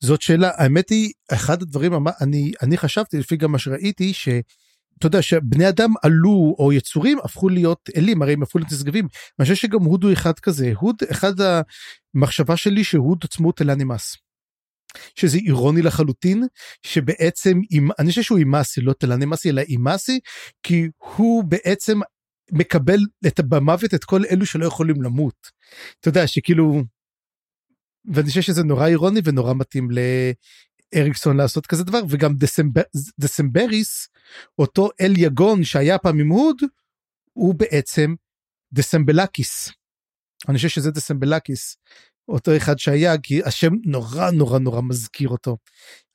Speaker 2: זאת שאלה האמת היא אחד הדברים אני אני חשבתי לפי גם מה שראיתי שאתה יודע שבני אדם עלו או יצורים הפכו להיות אלים הרי הם הפכו להיות נשגבים. אני חושב שגם הוד הוא אחד כזה הוד אחד המחשבה שלי שהוד עצמו נמאס. שזה אירוני לחלוטין שבעצם אני חושב שהוא אימאסי לא תלה נמאסי אלא אימאסי כי הוא בעצם מקבל את במוות את כל אלו שלא יכולים למות. אתה יודע שכאילו ואני חושב שזה נורא אירוני ונורא מתאים לאריקסון לעשות כזה דבר וגם דסמבר, דסמבריס אותו אל יגון שהיה פעם עם הוד הוא בעצם דסמבלקיס. אני חושב שזה דסמבלקיס אותו אחד שהיה כי השם נורא נורא נורא מזכיר אותו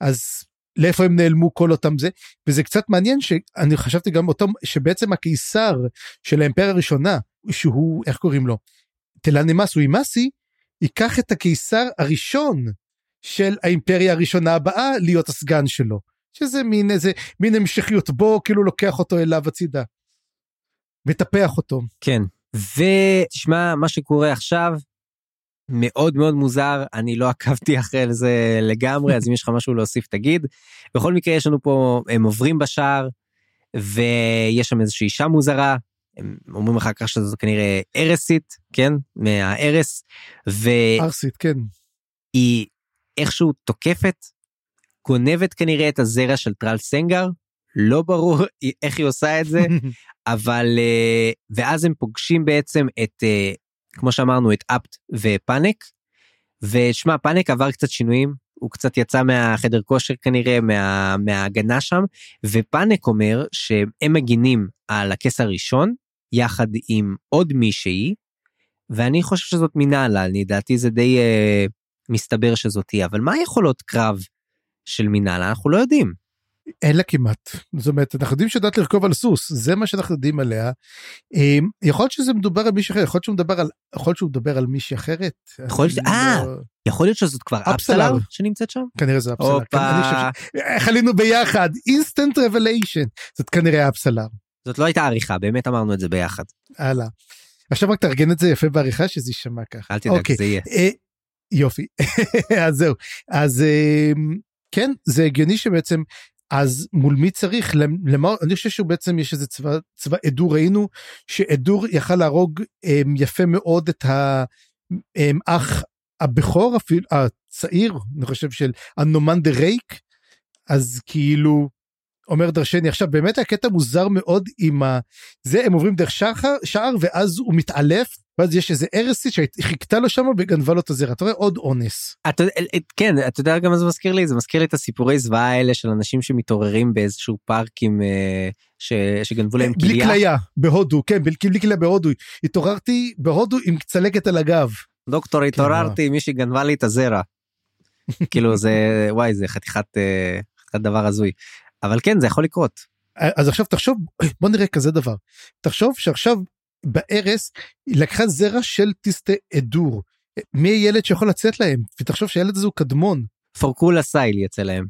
Speaker 2: אז לאיפה הם נעלמו כל אותם זה וזה קצת מעניין שאני חשבתי גם אותם שבעצם הקיסר של האימפריה הראשונה שהוא איך קוראים לו תלנמס הוא אימאסי ייקח את הקיסר הראשון של האימפריה הראשונה הבאה להיות הסגן שלו שזה מין איזה מין המשכיות בו כאילו לוקח אותו אליו הצידה. מטפח אותו.
Speaker 3: כן ותשמע מה שקורה עכשיו מאוד מאוד מוזר אני לא עקבתי [LAUGHS] אחרי זה לגמרי אז אם יש לך משהו להוסיף תגיד. בכל מקרה יש לנו פה הם עוברים בשער ויש שם איזושהי אישה מוזרה הם אומרים אחר כך שזאת כנראה ארסית כן מהארס. ו...
Speaker 2: ארסית כן.
Speaker 3: היא איכשהו תוקפת גונבת כנראה את הזרע של טרל סנגר לא ברור [LAUGHS] איך היא עושה את זה [LAUGHS] אבל אה, ואז הם פוגשים בעצם את אה, כמו שאמרנו את אפט ופאנק. ושמע פאנק עבר קצת שינויים הוא קצת יצא מהחדר כושר כנראה, מה, מההגנה שם, ופאנק אומר שהם מגינים על הכס הראשון, יחד עם עוד מישהי, ואני חושב שזאת מנהלה, לדעתי זה די אה, מסתבר שזאת היא, אבל מה היכולות קרב של מנהלה? אנחנו לא יודעים.
Speaker 2: אין לה כמעט. זאת אומרת, אנחנו יודעים שיודעת לרכוב על סוס, זה מה שאנחנו יודעים עליה. אמ, יכול להיות שזה מדובר על מישהי אחר, יכול להיות שהוא מדבר על, יכול להיות שהוא מדבר על מישהי אחרת.
Speaker 3: יכול להיות, אה,
Speaker 2: לא-
Speaker 3: יכול להיות שזאת כבר
Speaker 2: אפסלר.
Speaker 3: שנמצאת שם?
Speaker 2: כנראה זה אפסלר.
Speaker 3: הופה.
Speaker 2: ש- איך עלינו ביחד? instant revelation. זאת כנראה אפסלר.
Speaker 3: זאת לא הייתה עריכה, באמת אמרנו את זה ביחד.
Speaker 2: הלאה. עכשיו רק תארגן את זה יפה בעריכה שזה יישמע ככה.
Speaker 3: אל תדאג,
Speaker 2: אוקיי.
Speaker 3: זה יהיה.
Speaker 2: אה, יופי [LAUGHS] אז זהו אז אה, כן זה הגיוני שבעצם אז מול מי צריך? למ- למה אני חושב שהוא בעצם יש איזה צבא צבא אדור ראינו שאדור יכל להרוג אה, יפה מאוד את האח הבכור אפילו הצעיר אני חושב של הנומן דה רייק. אז כאילו אומר דרשני עכשיו באמת הקטע מוזר מאוד עם ה... זה הם עוברים דרך שער, שער ואז הוא מתעלף ואז יש איזה ארסית שחיכתה לו שם וגנבה לו את הזרע אתה רואה עוד אונס.
Speaker 3: אתה, יודע- כן, אתה יודע גם מה זה מזכיר לי? זה מזכיר לי את הסיפורי זוועה האלה של אנשים שמתעוררים באיזשהו פארק עם... אה, ש, שגנבו להם
Speaker 2: בלי
Speaker 3: כליה.
Speaker 2: כליה בהודו כן בלי, בלי כליה בהודו התעוררתי בהודו עם צלקת על הגב.
Speaker 3: דוקטור, התעוררתי, מישהי גנבה לי את הזרע. [LAUGHS] כאילו זה, וואי, זה חתיכת, אה, חתיכת דבר הזוי. אבל כן, זה יכול לקרות.
Speaker 2: אז עכשיו תחשוב בוא נראה כזה דבר תחשוב שעכשיו בארס היא לקחה זרע של טיסטה אדור. מי הילד שיכול לצאת להם ותחשוב שהילד הזה הוא קדמון.
Speaker 3: פורקולה סייל יצא להם.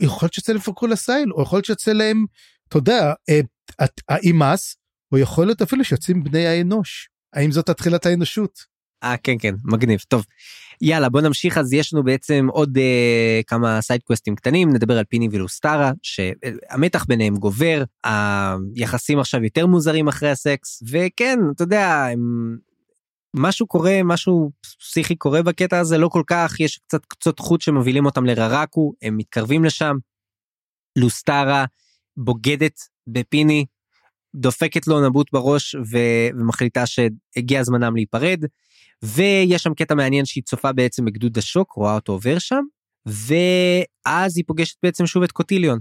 Speaker 2: יכול להיות שיצא להם פורקרול אסייל או יכול להיות שיצא להם אתה יודע אה, את- האימאס או יכול להיות אפילו שיוצאים בני האנוש. האם זאת התחילת האנושות?
Speaker 3: אה, כן, כן, מגניב. טוב. יאללה, בוא נמשיך, אז יש לנו בעצם עוד אה, כמה side quest ים קטנים, נדבר על פיני ולוסטרה, שהמתח ביניהם גובר, היחסים עכשיו יותר מוזרים אחרי הסקס, וכן, אתה יודע, הם... משהו קורה, משהו פסיכי קורה בקטע הזה, לא כל כך, יש קצת קצות חוט שמובילים אותם לררקו, הם מתקרבים לשם. לוסטרה בוגדת בפיני, דופקת לו נבוט בראש ו... ומחליטה שהגיע זמנם להיפרד. ויש שם קטע מעניין שהיא צופה בעצם בגדוד השוק, רואה אותו עובר שם, ואז היא פוגשת בעצם שוב את קוטיליון,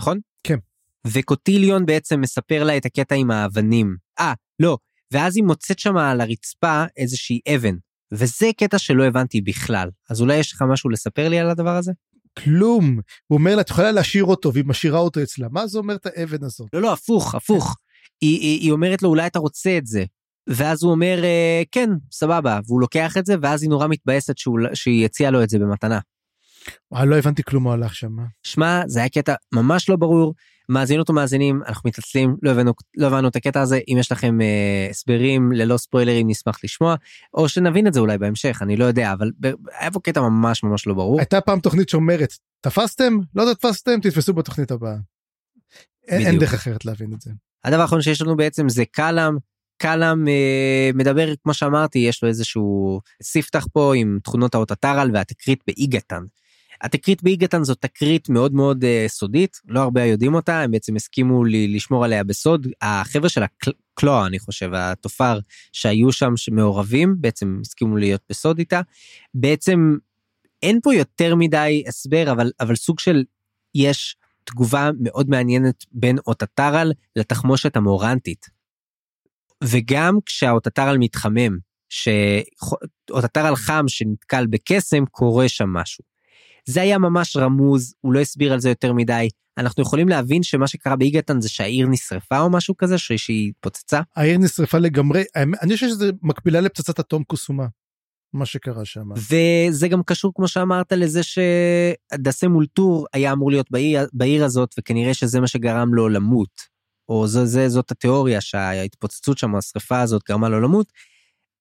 Speaker 3: נכון?
Speaker 2: כן.
Speaker 3: וקוטיליון בעצם מספר לה את הקטע עם האבנים. אה, לא, ואז היא מוצאת שם על הרצפה איזושהי אבן, וזה קטע שלא הבנתי בכלל. אז אולי יש לך משהו לספר לי על הדבר הזה?
Speaker 2: כלום. הוא אומר לה את יכולה להשאיר אותו והיא משאירה אותו אצלה מה זה אומר את האבן הזאת?
Speaker 3: לא, לא, הפוך, הפוך. היא, היא, היא אומרת לו, אולי אתה רוצה את זה. ואז הוא אומר, "אה, כן, סבבה, והוא לוקח את זה, ואז היא נורא מתבאסת שהוא- שהיא הציעה לו את זה במתנה.
Speaker 2: וואי, לא הבנתי כלום מה הלך שם.
Speaker 3: שמע, זה היה קטע ממש לא ברור. מאזינות ומאזינים, אנחנו מתעצלים, לא הבנו, לא הבנו את הקטע הזה. אם יש לכם אה, הסברים ללא ספוילרים, נשמח לשמוע, או שנבין את זה אולי בהמשך, אני לא יודע, אבל ב- היה פה קטע ממש ממש לא ברור.
Speaker 2: הייתה פעם תוכנית שאומרת תפסתם לא תפסתם תתפסו בתוכנית הבאה. אין, אין. דרך אחרת להבין את זה.
Speaker 3: הדבר האחרון שיש לנו בעצם זה קלאם. קלאם אה, מדבר, כמו שאמרתי, יש לו איזשהו ספתח פה עם תכונות האוטטרל והתקרית באיגתן. התקרית באיגתן זאת תקרית מאוד מאוד אה, סודית, לא הרבה יודעים אותה, הם בעצם הסכימו לי, לשמור עליה בסוד. החבר'ה של הקלוע, אני חושב, התופר שהיו שם שמעורבים, בעצם הסכימו להיות בסוד איתה. בעצם אין פה יותר מדי הסבר, אבל, אבל סוג של, יש תגובה מאוד מעניינת בין אוטטרל לתחמושת המורנטית. וגם כשהאוטטרל מתחמם, שאוטטרל חם שנתקל בקסם, קורה שם משהו. זה היה ממש רמוז, הוא לא הסביר על זה יותר מדי. אנחנו יכולים להבין שמה שקרה באיגתן זה שהעיר נשרפה או משהו כזה, שהיא התפוצצה?
Speaker 2: העיר נשרפה לגמרי אני חושב שזה מקבילה לפצצת אטום קוסומה. מה שקרה שם.
Speaker 3: וזה גם קשור, כמו שאמרת, לזה שדסה מולטור היה אמור להיות בעיר, בעיר הזאת, וכנראה שזה מה שגרם לו למות. או זה, זה, זאת התיאוריה שההתפוצצות שם, השרפה הזאת, גרמה לו למות.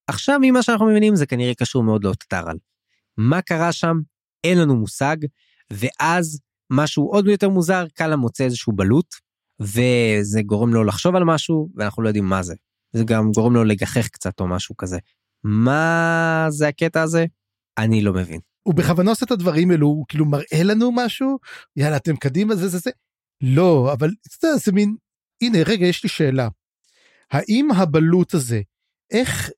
Speaker 3: עכשיו, ממה שאנחנו מבינים, זה כנראה קשור מאוד לאוטטרל. מה קרה שם? אין לנו מושג, ואז משהו עוד יותר מוזר, קאלה מוצא איזשהו בלוט, וזה גורם לו לחשוב על משהו, ואנחנו לא יודעים מה זה. זה גם גורם לו לגחך קצת או משהו כזה. מה זה הקטע הזה? אני לא מבין.
Speaker 2: הוא בכוונה עושה את הדברים האלו הוא כאילו מראה לנו משהו יאללה אתם קדימה זה זה זה. לא אבל יודע, זה מין הנה רגע יש לי שאלה. האם הבלוט הזה איך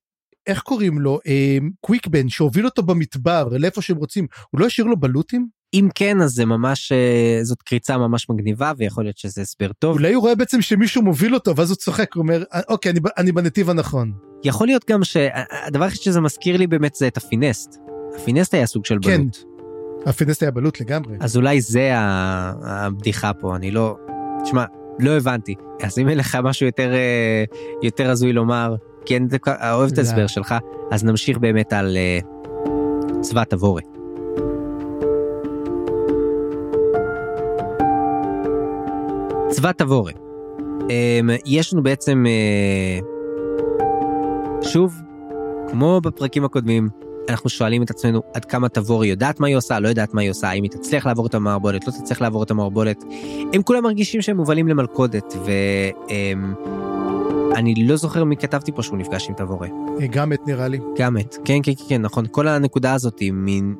Speaker 2: איך קוראים לו, אה, קוויקבן, שהוביל אותו במדבר לאיפה שהם רוצים, הוא לא השאיר לו בלוטים?
Speaker 3: אם כן אז זה ממש אה, זאת קריצה ממש מגניבה ויכול להיות שזה הסבר טוב.
Speaker 2: אולי הוא רואה בעצם שמישהו מוביל אותו ואז הוא צוחק, הוא אומר, "אה, אוקיי, אני, אני בנתיב הנכון.
Speaker 3: יכול להיות גם שהדבר היחיד שזה מזכיר לי באמת זה את הפינסט. הפינסט היה סוג של
Speaker 2: כן.
Speaker 3: בלוט.
Speaker 2: הפינסט היה בלוט לגמרי.
Speaker 3: אז אולי זה הבדיחה פה אני לא. תשמע לא הבנתי אז אם אין לך משהו יותר אה, יותר הזוי לומר כי אני אוהב את
Speaker 2: לא.
Speaker 3: ההסבר שלך אז נמשיך באמת על אה, צבא תבורי. צבא תבורי. אמ, יש לנו בעצם אה, שוב כמו בפרקים הקודמים אנחנו שואלים את עצמנו עד כמה תבורי יודעת מה היא עושה לא יודעת מה היא עושה האם היא תצליח לעבור את המערבולת לא תצליח לעבור את המערבולת? הם כולם מרגישים שהם מובלים למלכודת ואני לא זוכר מי כתבתי פה שהוא נפגש עם תבורי
Speaker 2: אה, גם את נראה לי.
Speaker 3: גם את. כן כן כן, כן נכון. כל הנקודה הזאת היא מין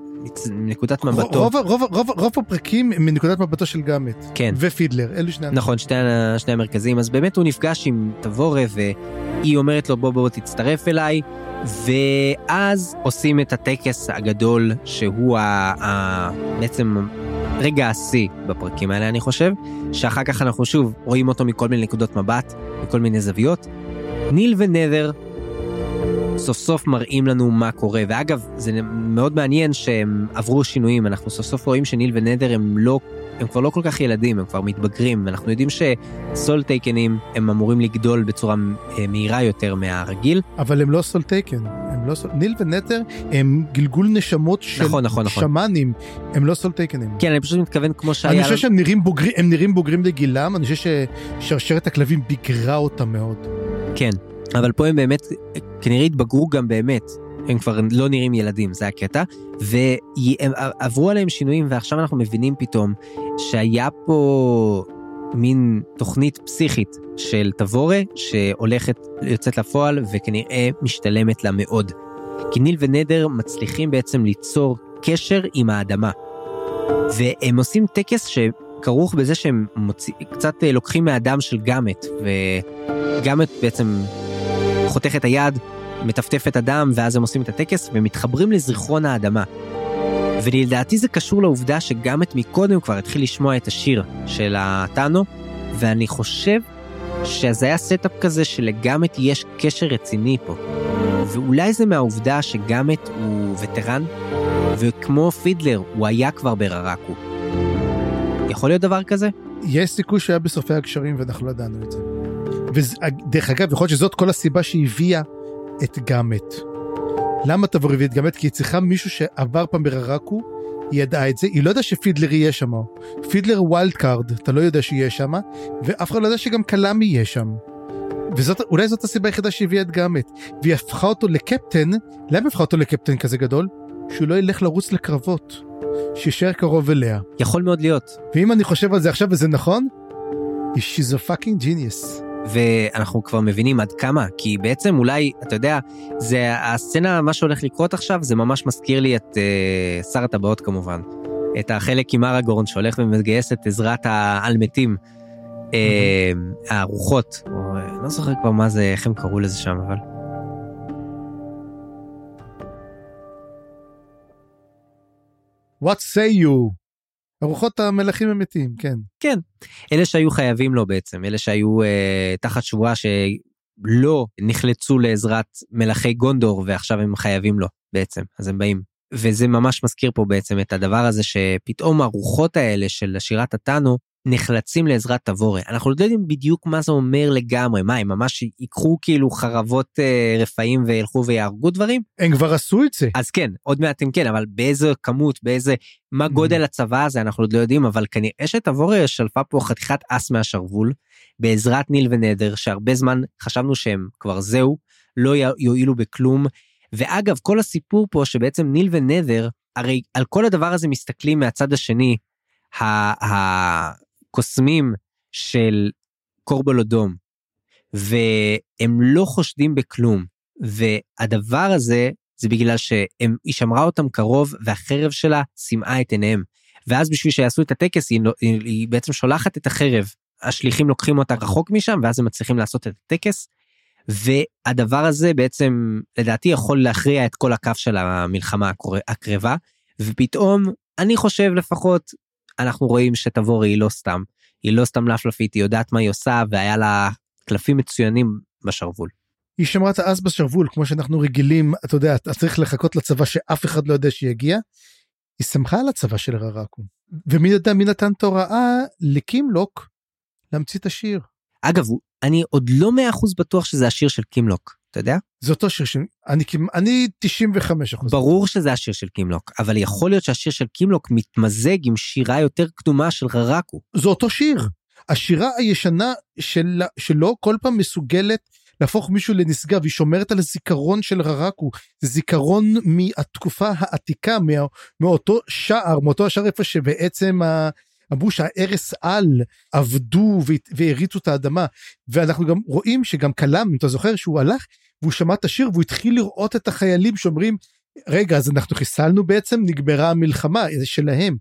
Speaker 3: נקודת מבטו.
Speaker 2: רוב, רוב, רוב, רוב הפרקים הם מנקודת מבטו של גאמט.
Speaker 3: כן.
Speaker 2: ופידלר, אלו שני.
Speaker 3: נכון שני, שני המרכזים. אז באמת הוא נפגש עם תבורה והיא אומרת לו בוא בוא תצטרף אליי ואז עושים את הטקס הגדול שהוא ה, ה, בעצם רגע השיא בפרקים האלה אני חושב שאחר כך אנחנו שוב רואים אותו מכל מיני נקודות מבט מכל מיני זוויות. ניל ונדר סוף סוף מראים לנו מה קורה ואגב זה מאוד מעניין שהם עברו שינויים אנחנו סוף סוף רואים שניל ונדר הם לא הם כבר לא כל כך ילדים, הם כבר מתבגרים, ואנחנו יודעים שסול טייקנים הם אמורים לגדול בצורה אה, מהירה יותר מהרגיל.
Speaker 2: אבל הם לא סולטייקן. הם לא סול... ניל ונטר הם גלגול נשמות של
Speaker 3: נכון, נכון, נכון.
Speaker 2: שמאנים. הם לא סולטייקנים.
Speaker 3: כן, אני פשוט מתכוון כמו שהיה...
Speaker 2: אני חושב שהם נראים בוגרים, הם נראים בוגרים לגילם, אני חושב ששרשרת הכלבים ביגרה אותם מאוד.
Speaker 3: כן, אבל פה הם באמת, כנראה התבגרו גם באמת. הם כבר לא נראים ילדים, זה הקטע. והם עברו עליהם שינויים, ועכשיו אנחנו מבינים פתאום שהיה פה מין תוכנית פסיכית של תבורה, שהולכת, יוצאת לפועל, וכנראה משתלמת לה מאוד. כי ניל ונדר מצליחים בעצם ליצור קשר עם האדמה. והם עושים טקס שכרוך בזה שהם מוציא, קצת אה, לוקחים מהדם של גאמט, וגאמט בעצם חותך את היד, מטפטף את הדם, ואז הם עושים את הטקס ומתחברים לזיכרון האדמה. ולדעתי זה קשור לעובדה שגאמט מקודם כבר התחיל לשמוע את השיר של הטאנו, ואני חושב שזה היה setup כזה שלגאמט יש קשר רציני פה. ואולי זה מהעובדה שגאמט הוא וטרן, וכמו פידלר, הוא היה כבר בררקו. יכול להיות דבר כזה?
Speaker 2: יש סיכוי שהיה בשורפי הגשרים ואנחנו לא ידענו את זה. ודרך אגב, יכול להיות שזאת כל הסיבה שהביאה את גאמט. למה טבורה הביאה את גאמט? כי היא צריכה מישהו שעבר פעם בררקו, היא ידעה את זה, היא לא ידעה שפידלר יהיה שם. פידלר wild card, אתה לא יודע שיהיה שם, ואף אחד לא יודע שגם קלאם יהיה שם. ואולי זאת הסיבה היחידה שהביאה את גאמט. והיא הפכה אותו לקפטן, למה הפכה אותו לקפטן כזה גדול? שהוא לא ילך לרוץ לקרבות. שישאר קרוב אליה.
Speaker 3: יכול מאוד להיות.
Speaker 2: ואם אני חושב על זה עכשיו וזה נכון, she's a fucking genius.
Speaker 3: ואנחנו כבר מבינים עד כמה, כי בעצם אולי, אתה יודע, זה הסצנה, מה שהולך לקרות עכשיו, זה ממש מזכיר לי את אה, שר הטבעות כמובן. את החלק עם אראגורן שהולך ומגייס את עזרת העל מתים, אה, הרוחות, או, לא זוכר כבר מה זה, איך הם קראו לזה שם, אבל...
Speaker 2: What say you? ארוחות המלכים המתים, כן.
Speaker 3: כן. אלה שהיו חייבים לו בעצם, אלה שהיו אה, תחת שבועה שלא נחלצו לעזרת מלכי גונדור ועכשיו הם חייבים לו בעצם, אז הם באים. וזה ממש מזכיר פה בעצם את הדבר הזה שפתאום הרוחות האלה של שירת הטאנו נחלצים לעזרת תבורה. אנחנו לא יודעים בדיוק מה זה אומר לגמרי, מה הם ממש ייקחו כאילו חרבות אה, רפאים וילכו ויהרגו דברים?
Speaker 2: הם כבר עשו את זה.
Speaker 3: אז כן, עוד מעט הם כן, אבל באיזה כמות, באיזה, מה גודל הצבא הזה אנחנו עוד לא יודעים, אבל כנראה שתבורה שלפה פה חתיכת אס מהשרוול, בעזרת ניל ונדר, שהרבה זמן חשבנו שהם כבר זהו, לא יועילו בכלום. ואגב, כל הסיפור פה שבעצם ניל ונדר, הרי על כל הדבר הזה מסתכלים מהצד השני, הקוסמים של קורבלודום, והם לא חושדים בכלום. והדבר הזה זה בגלל שהיא שמרה אותם קרוב והחרב שלה סימאה את עיניהם. ואז בשביל שיעשו את הטקס היא, היא, היא בעצם שולחת את החרב, השליחים לוקחים אותה רחוק משם ואז הם מצליחים לעשות את הטקס. והדבר הזה בעצם לדעתי יכול להכריע את כל הקו של המלחמה הקרבה ופתאום אני חושב לפחות אנחנו רואים שתבורי היא לא סתם היא לא סתם לפלפית היא יודעת מה היא עושה והיה לה קלפים מצוינים בשרוול.
Speaker 2: היא שמרה את האס בשרוול כמו שאנחנו רגילים אתה יודע אתה צריך לחכות לצבא שאף אחד לא יודע שיגיע. היא שמחה על הצבא של ררקו ומי יודע מי נתן את ההוראה לקימלוק להמציא את השיר.
Speaker 3: אגב אני עוד לא מאה אחוז בטוח שזה השיר של קימלוק אתה יודע?
Speaker 2: זה אותו שיר שאני אני 95 אחוז.
Speaker 3: ברור שזה השיר של קימלוק אבל יכול להיות שהשיר של קימלוק מתמזג עם שירה יותר קדומה של ררקו.
Speaker 2: זה אותו שיר. השירה הישנה של, שלו כל פעם מסוגלת להפוך מישהו לנשגב, היא שומרת על הזיכרון של ררקו, זה זיכרון מהתקופה העתיקה, מה, מאותו שער, מאותו השער איפה שבעצם ה... אמרו שהארס על עבדו והריצו את האדמה ואנחנו גם רואים שגם קלם אם אתה זוכר שהוא הלך והוא שמע את השיר והוא התחיל לראות את החיילים שאומרים רגע אז אנחנו חיסלנו בעצם נגמרה המלחמה זה שלהם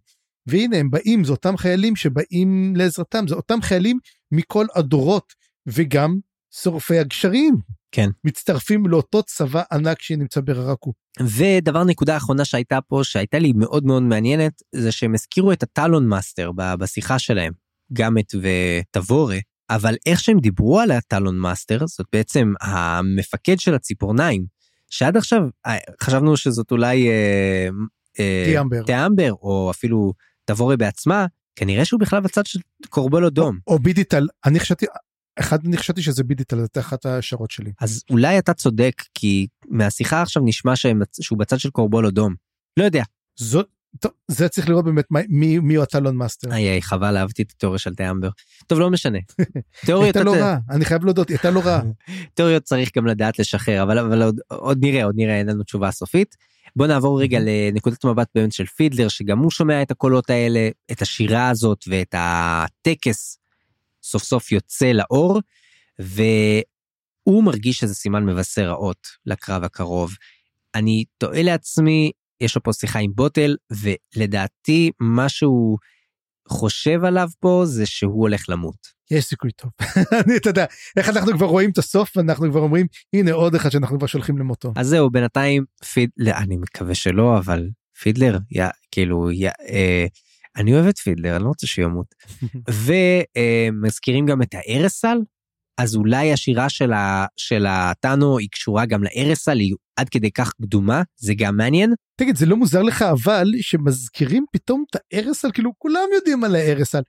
Speaker 2: והנה הם באים זה אותם חיילים שבאים לעזרתם זה אותם חיילים מכל הדורות וגם שורפי הגשרים.
Speaker 3: כן.
Speaker 2: מצטרפים לאותו צבא ענק שנמצא בררקו.
Speaker 3: ודבר נקודה אחרונה שהייתה פה שהייתה לי מאוד מאוד מעניינת זה שהם הזכירו את ה Talon Master בשיחה שלהם גאמט וטבורה אבל איך שהם דיברו על ה Talon Master זאת בעצם המפקד של הציפורניים שעד עכשיו אה, חשבנו שזאת אולי אה,
Speaker 2: אה, טיאמבר.
Speaker 3: טיאמבר או אפילו טבורה בעצמה כנראה שהוא בכלל בצד של קורבלו דום.
Speaker 2: או, או בידיטל אני חשבתי אחד אני חשבתי שזה בידיטל זאת אחת ההשערות שלי.
Speaker 3: אז אולי אתה צודק כי מהשיחה עכשיו נשמע שהם, שהוא בצד של קורבולו דום. לא יודע.
Speaker 2: זאת טוב, זה צריך לראות באמת מי, מי הוא ה Talon Master.
Speaker 3: איי איי חבל אהבתי את התיאוריה של טיאמבר. טוב לא משנה.
Speaker 2: תיאוריות הייתה לא רעה אני חייב להודות הייתה לא רעה. [LAUGHS]
Speaker 3: תיאוריות צריך גם לדעת לשחרר אבל אבל עוד, עוד נראה עוד נראה אין לנו תשובה סופית. בוא נעבור רגע לנקודת מבט באמת של פידלר שגם הוא שומע את הקולות האלה את השירה הזאת ואת הטקס סוף סוף יוצא לאור, והוא מרגיש שזה סימן מבשר רעות לקרב הקרוב. אני תוהה לעצמי, יש לו פה שיחה עם בוטל, ולדעתי מה שהוא חושב עליו פה זה שהוא הולך למות.
Speaker 2: יש סיכוי טוב. [LAUGHS] אני, אתה יודע, איך אנחנו כבר רואים את הסוף ואנחנו כבר אומרים, הנה עוד אחד שאנחנו כבר שולחים למותו.
Speaker 3: אז זהו, בינתיים, פיד... לא, אני מקווה שלא, אבל פידלר, יא, כאילו, יא, אה, אני אוהב את פידלר, אני לא רוצה שהוא ימות. [LAUGHS] ומזכירים גם את הארסל, אז אולי השירה של, הטאנו היא קשורה גם לארסל, היא עד כדי כך קדומה, זה גם מעניין.
Speaker 2: תגיד, זה לא מוזר לך אבל שמזכירים פתאום את הארסל, כאילו כולם יודעים על הארסל.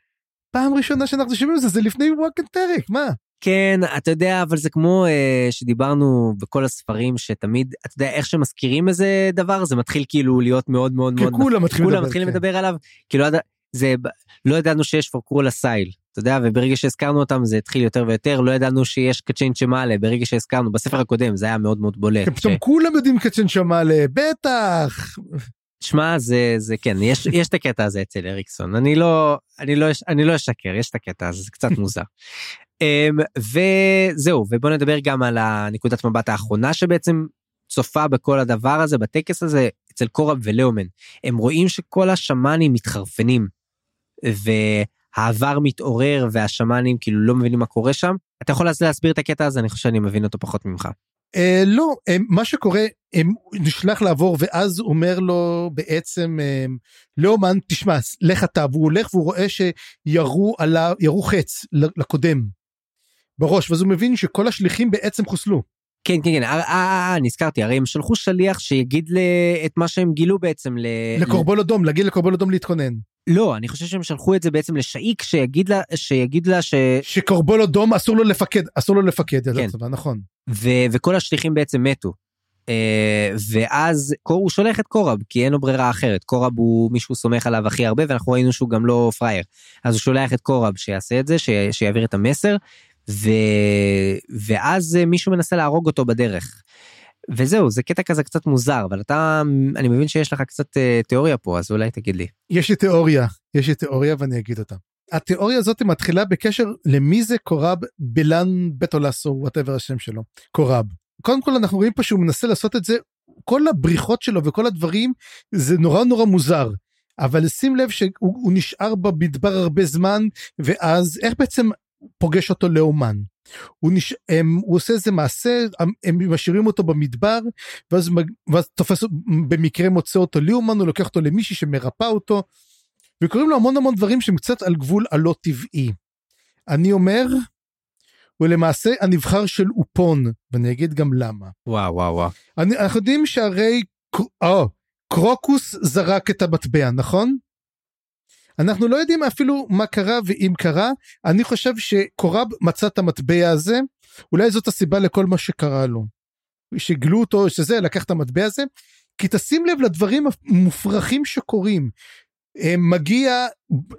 Speaker 2: פעם ראשונה שאנחנו שומעים את זה, זה לפני וואקן טרק, מה?
Speaker 3: כן, אתה יודע, אבל זה כמו אה, שדיברנו בכל הספרים, שתמיד, אתה יודע, איך שמזכירים איזה דבר, זה מתחיל כאילו להיות מאוד מאוד מאוד...
Speaker 2: כי כולם מתחילים
Speaker 3: לדבר. מתחילים כן. לדבר עליו, כאילו, זה, לא ידענו שיש פורקרול הסייל, אתה יודע, וברגע שהזכרנו אותם זה התחיל יותר ויותר, לא ידענו שיש קצ'ין שמאלה, ברגע שהזכרנו, בספר הקודם זה היה מאוד מאוד בולט.
Speaker 2: פתאום ש... כולם יודעים קצ'ין שמאלה, בטח.
Speaker 3: שמע זה זה כן יש [LAUGHS] יש את הקטע הזה אצל אריקסון אני לא אני לא אני לא אשקר יש את הקטע הזה זה קצת מוזר [LAUGHS] אמ, וזהו ובוא נדבר גם על הנקודת מבט האחרונה שבעצם צופה בכל הדבר הזה בטקס הזה אצל קורב ולאומן הם רואים שכל השמאנים מתחרפנים והעבר מתעורר והשמאנים כאילו לא מבינים מה קורה שם אתה יכול להסביר את הקטע הזה אני חושב שאני מבין אותו פחות ממך.
Speaker 2: Uh, לא, um, מה שקורה, um, נשלח לעבור ואז אומר לו בעצם um, לאומן תשמע לך אתה והוא הולך והוא רואה שירו עליו ירו חץ לקודם בראש ואז הוא מבין שכל השליחים בעצם חוסלו.
Speaker 3: כן כן כן אה, אה, אה, נזכרתי הרי הם שלחו שליח שיגיד את מה שהם גילו בעצם
Speaker 2: לקורבול אדום להגיד לקורבול אדום להתכונן.
Speaker 3: לא אני חושב שהם שלחו את זה בעצם לשאיק שיגיד לה שיגיד לה ש...
Speaker 2: שקורבול אדום אסור לו לפקד אסור לו לפקד כן. הצבא, נכון.
Speaker 3: ו... וכל השליחים בעצם מתו. Uh, ואז הוא שולח את קורב כי אין לו ברירה אחרת קורב הוא מישהו סומך עליו הכי הרבה ואנחנו ראינו שהוא גם לא פראייר אז הוא שולח את קורב שיעשה את זה ש... שיעביר את המסר ו... ואז מישהו מנסה להרוג אותו בדרך. וזהו זה קטע כזה קצת מוזר אבל אתה אני מבין שיש לך קצת אה, תיאוריה פה אז אולי תגיד לי.
Speaker 2: יש לי תיאוריה יש לי תיאוריה ואני אגיד אותה. התיאוריה הזאת מתחילה בקשר למי זה קורב בלן בטולסו whatever השם שלו קורב. קודם כל אנחנו רואים פה שהוא מנסה לעשות את זה כל הבריחות שלו וכל הדברים זה נורא נורא מוזר. אבל שים לב שהוא נשאר במדבר הרבה זמן ואז איך בעצם פוגש אותו לאומן. הוא, נש... הם, הוא עושה איזה מעשה, הם, הם משאירים אותו במדבר, ואז, ואז תופס, במקרה מוצא אותו ליאומן, הוא לוקח אותו למישהי שמרפא אותו, וקוראים לו המון המון דברים שהם קצת על גבול הלא טבעי. אני אומר, הוא למעשה הנבחר של אופון, ואני אגיד גם למה.
Speaker 3: וואו, וואו, וואו.
Speaker 2: אני, אנחנו יודעים שהרי או, קרוקוס זרק את המטבע, נכון? אנחנו לא יודעים אפילו מה קרה ואם קרה, אני חושב שקורב מצא את המטבע הזה, אולי זאת הסיבה לכל מה שקרה לו. שגלו אותו, שזה, לקח את המטבע הזה, כי תשים לב לדברים המופרכים שקורים. אה, מגיע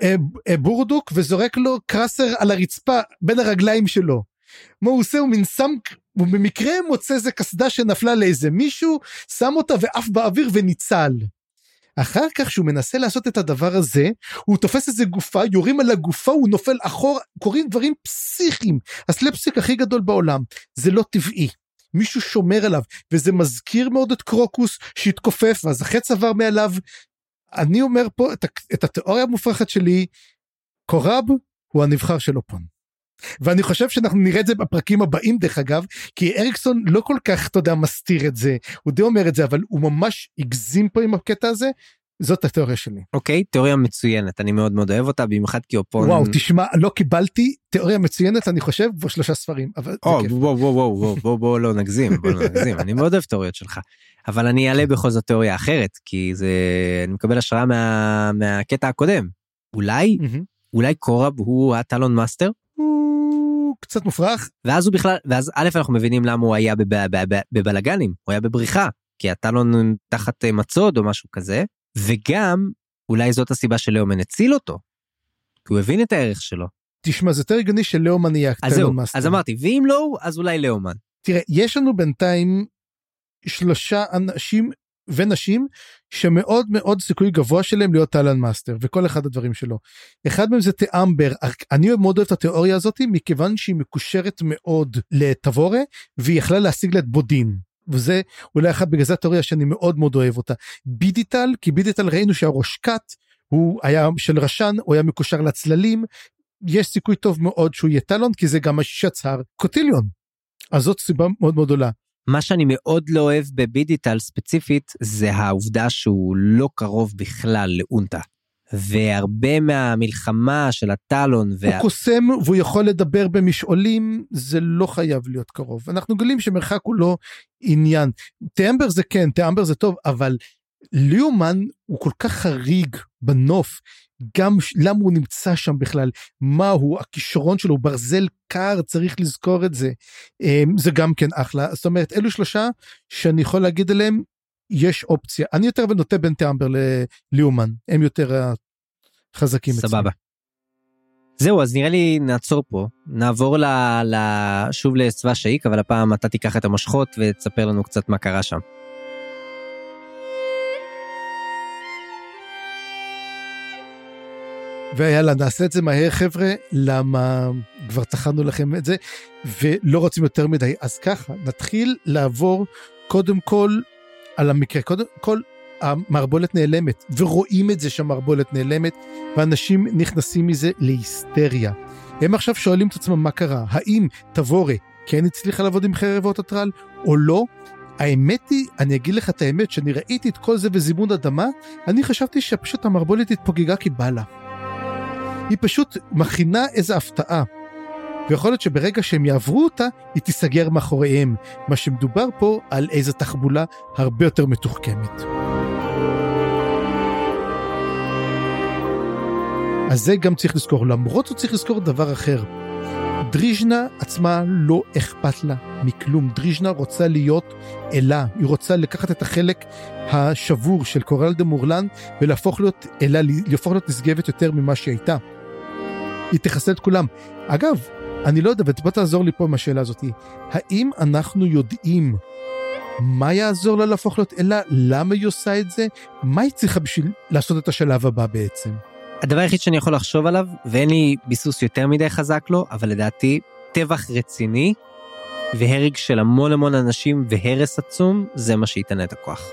Speaker 2: אה, אה, בורדוק וזורק לו קרסר על הרצפה בין הרגליים שלו. מה הוא עושה? הוא מין שם, הוא במקרה מוצא איזה קסדה שנפלה לאיזה מישהו, שם אותה ועף באוויר וניצל. אחר כך שהוא מנסה לעשות את הדבר הזה, הוא תופס איזה גופה, יורים על הגופה, הוא נופל אחורה, קורים דברים פסיכיים. הסלפסיק הכי גדול בעולם. זה לא טבעי. מישהו שומר עליו, וזה מזכיר מאוד את קרוקוס שהתכופף, ואז החץ עבר מעליו. אני אומר פה את, את התיאוריה המופרכת שלי, קורב הוא הנבחר של אופון. ואני חושב שאנחנו נראה את זה בפרקים הבאים דרך אגב, כי אריקסון לא כל כך, אתה יודע, מסתיר את זה, הוא די אומר את זה, אבל הוא ממש הגזים פה עם הקטע הזה, זאת התיאוריה שלי.
Speaker 3: אוקיי, תיאוריה מצוינת, אני מאוד מאוד אוהב אותה, במיוחד כי אופון...
Speaker 2: וואו, תשמע, לא קיבלתי תיאוריה מצוינת, אני חושב, כבר שלושה ספרים, אבל זה
Speaker 3: או,
Speaker 2: כיף.
Speaker 3: וואו, וואו, וואו, וואו, בוא, בוא לא נגזים, בוא לא נגזים, אני מאוד אוהב תיאוריות שלך. אבל אני אעלה בכל זאת תיאוריה אחרת, כי זה, אני מקבל השראה מה, מהקטע הקודם. אולי,
Speaker 2: מהמם.
Speaker 3: אולי קורב הוא הטלון מאסטר?
Speaker 2: קצת מופרך,
Speaker 3: ואז הוא בכלל, ואז א' אנחנו מבינים למה הוא היה בב- בב- בב- בבלגנים, הוא היה בבריחה, כי ה Talon תחת אה, מצוד או משהו כזה, וגם אולי זאת הסיבה שלאומן הציל אותו, כי הוא הבין את הערך שלו.
Speaker 2: תשמע, זה יותר הגיוני שלאומן יהיה
Speaker 3: אז זהו,
Speaker 2: ה Talon Master.
Speaker 3: אז אמרתי, ואם לא אז אולי לאומן.
Speaker 2: תראה, יש לנו בינתיים שלושה אנשים ונשים שמאוד מאוד סיכוי גבוה שלהם להיות Talon Master וכל אחד הדברים שלו. אחד מהם זה טיאמבר אני מאוד אוהב את התיאוריה הזאת מכיוון שהיא מקושרת מאוד לטבורה והיא יכלה להשיג לה את בודין. וזה אולי אחת בגלל זה התיאוריה שאני מאוד מאוד אוהב אותה. בידיטל כי בידיטל ראינו שהראש כת הוא היה של רשן הוא היה מקושר לצללים יש סיכוי טוב מאוד שהוא יהיה טלון כי זה גם מה שיצר קוטיליון. אז זאת סיבה מאוד מאוד גדולה.
Speaker 3: מה שאני מאוד לא אוהב בבידיטל ספציפית, זה העובדה שהוא לא קרוב בכלל לאונטה. והרבה מהמלחמה של הטלון
Speaker 2: הוא
Speaker 3: וה...
Speaker 2: קוסם והוא יכול לדבר במשעולים זה לא חייב להיות קרוב אנחנו גלים שמרחק הוא לא עניין. טמבר זה כן טמבר זה טוב אבל ליאומן הוא כל כך חריג בנוף גם למה הוא נמצא שם בכלל? מה הוא? הכישרון שלו ברזל קר צריך לזכור את זה. אמ, זה גם כן אחלה. זאת אומרת אלו שלושה שאני יכול להגיד עליהם יש אופציה. אני יותר נוטה בין טמבר לליאומן הם יותר החזקים אצלי.
Speaker 3: סבבה. זהו, אז נראה לי נעצור פה, נעבור ל... ל... שוב לצבא שאיק, אבל הפעם אתה תיקח את המושכות ותספר לנו קצת מה קרה שם.
Speaker 2: ויאללה נעשה את זה מהר חבר'ה למה כבר טחנו לכם את זה ולא רוצים יותר מדי אז ככה נתחיל לעבור קודם כל על המקרה קודם כל המערבולת נעלמת ורואים את זה שהמערבולת נעלמת ואנשים נכנסים מזה להיסטריה. הם עכשיו שואלים את עצמם מה קרה האם תבורה כן הצליחה לעבוד עם חרבות הטרל או לא. האמת היא, אני אגיד לך את האמת, שאני ראיתי את כל זה בזימון אדמה, אני חשבתי שפשוט המערבולת התפוגגה כי בא לה. היא פשוט מכינה איזה הפתעה. ויכול להיות שברגע שהם יעברו אותה, היא תיסגר מאחוריהם. מה שמדובר פה על איזה תחבולה הרבה יותר מתוחכמת. אז זה גם צריך לזכור. למרות זאת צריך לזכור דבר אחר. דריז'נה עצמה לא אכפת לה מכלום. דריז'נה רוצה להיות אלה. היא רוצה לקחת את החלק השבור של קורל דה מורלן ולהפוך להיות אלה, להפוך להיות נשגבת יותר ממה שהיא הייתה. היא תכסה את כולם. אגב, אני לא יודע, ובוא תעזור לי פה עם השאלה הזאת. האם אנחנו יודעים מה יעזור לה להפוך להיות אלה? למה היא עושה את זה? מה היא צריכה בשביל לעשות את השלב הבא בעצם?
Speaker 3: הדבר היחיד שאני יכול לחשוב עליו, ואין לי ביסוס יותר מדי חזק לו, אבל לדעתי, טבח רציני והרג של המון המון אנשים והרס עצום, זה מה שייתן לה את הכוח.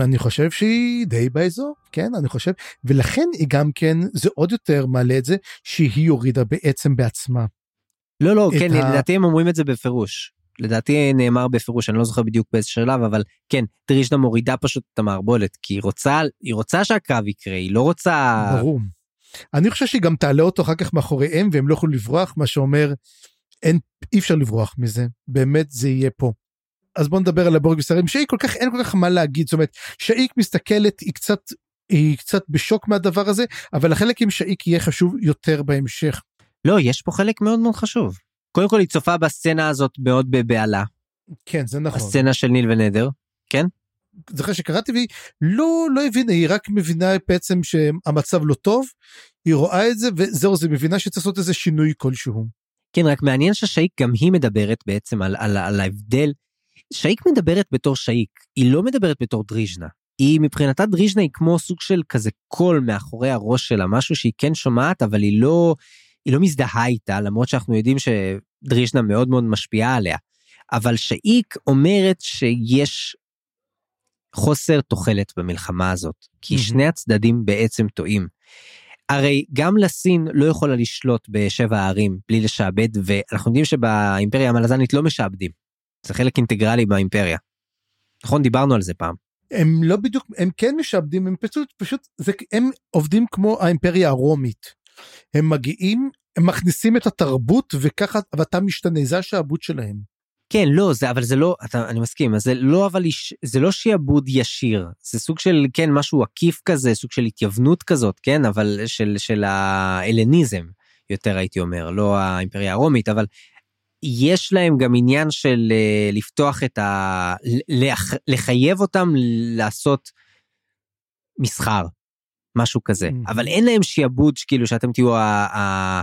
Speaker 2: אני חושב שהיא די באזור, כן, אני חושב, ולכן היא גם כן, זה עוד יותר מעלה את זה, שהיא הורידה בעצם בעצמה.
Speaker 3: לא, לא, כן,
Speaker 2: ה-
Speaker 3: לדעתי הם אומרים את זה בפירוש. לדעתי נאמר בפירוש, אני לא זוכר בדיוק באיזה שלב, אבל כן, דריז'נה מורידה פשוט את המערבולת, כי היא רוצה, היא רוצה שהקרב יקרה, היא לא רוצה...
Speaker 2: ברור. אני חושב שהיא גם תעלה אותו אחר כך מאחוריהם והם לא יכולים לברוח, מה שאומר, אין, אי אפשר לברוח מזה, באמת זה יהיה פה. אז בוא נדבר על הבורג ושרים, שהיא כל כך, אין כל כך מה להגיד, זאת אומרת, שאיק מסתכלת, היא קצת, היא קצת בשוק מהדבר הזה, אבל החלק עם שאיק יהיה חשוב יותר בהמשך.
Speaker 3: לא, יש פה חלק מאוד מאוד חשוב. קודם כל היא צופה בסצנה הזאת מאוד בבהלה,
Speaker 2: כן, זה נכון.
Speaker 3: הסצנה של ניל ונדר.
Speaker 2: זוכר שקראתי והיא לא, לא הבינה, היא רק מבינה בעצם שהמצב לא טוב, היא רואה את זה וזהו, זה מבינה שצריך לעשות איזה שינוי כלשהו.
Speaker 3: כן, רק מעניין ששאיק גם היא מדברת בעצם על, על, על ההבדל. שאיק מדברת בתור שאיק, היא לא מדברת בתור דריז'נה. היא מבחינתה דריז'נה היא כמו סוג של כזה קול מאחורי הראש שלה, משהו שהיא כן שומעת, אבל היא לא, היא לא מזדהה איתה, למרות שאנחנו יודעים שדריז'נה מאוד מאוד משפיעה עליה. אבל שאיק אומרת שיש חוסר תוחלת במלחמה הזאת, כי
Speaker 2: מהמם.
Speaker 3: שני הצדדים בעצם טועים. הרי גם לסין לא יכולה לשלוט בשבע הערים בלי לשעבד, ואנחנו יודעים שבאימפריה המלזנית לא משעבדים. זה חלק אינטגרלי באימפריה. נכון? דיברנו על זה פעם.
Speaker 2: הם לא בדיוק, הם כן משעבדים, הם פשוט, פשוט, זה, הם עובדים כמו האימפריה הרומית. הם מגיעים, הם מכניסים את התרבות וככה, ואתה משתנה, זה השעבוד שלהם.
Speaker 3: כן, לא, זה, אבל זה לא, אתה, אני מסכים, זה לא אבל, זה לא שיעבוד ישיר, זה סוג של, כן, משהו עקיף כזה, סוג של התייוונות כזאת, כן, אבל של, של ההלניזם, יותר הייתי אומר, לא האימפריה הרומית, אבל יש להם גם עניין של אה, לפתוח את ה... לח, לחייב אותם לעשות מסחר, משהו כזה,
Speaker 2: Mhm.
Speaker 3: אבל אין להם שיעבוד כאילו שאתם תהיו ה... ה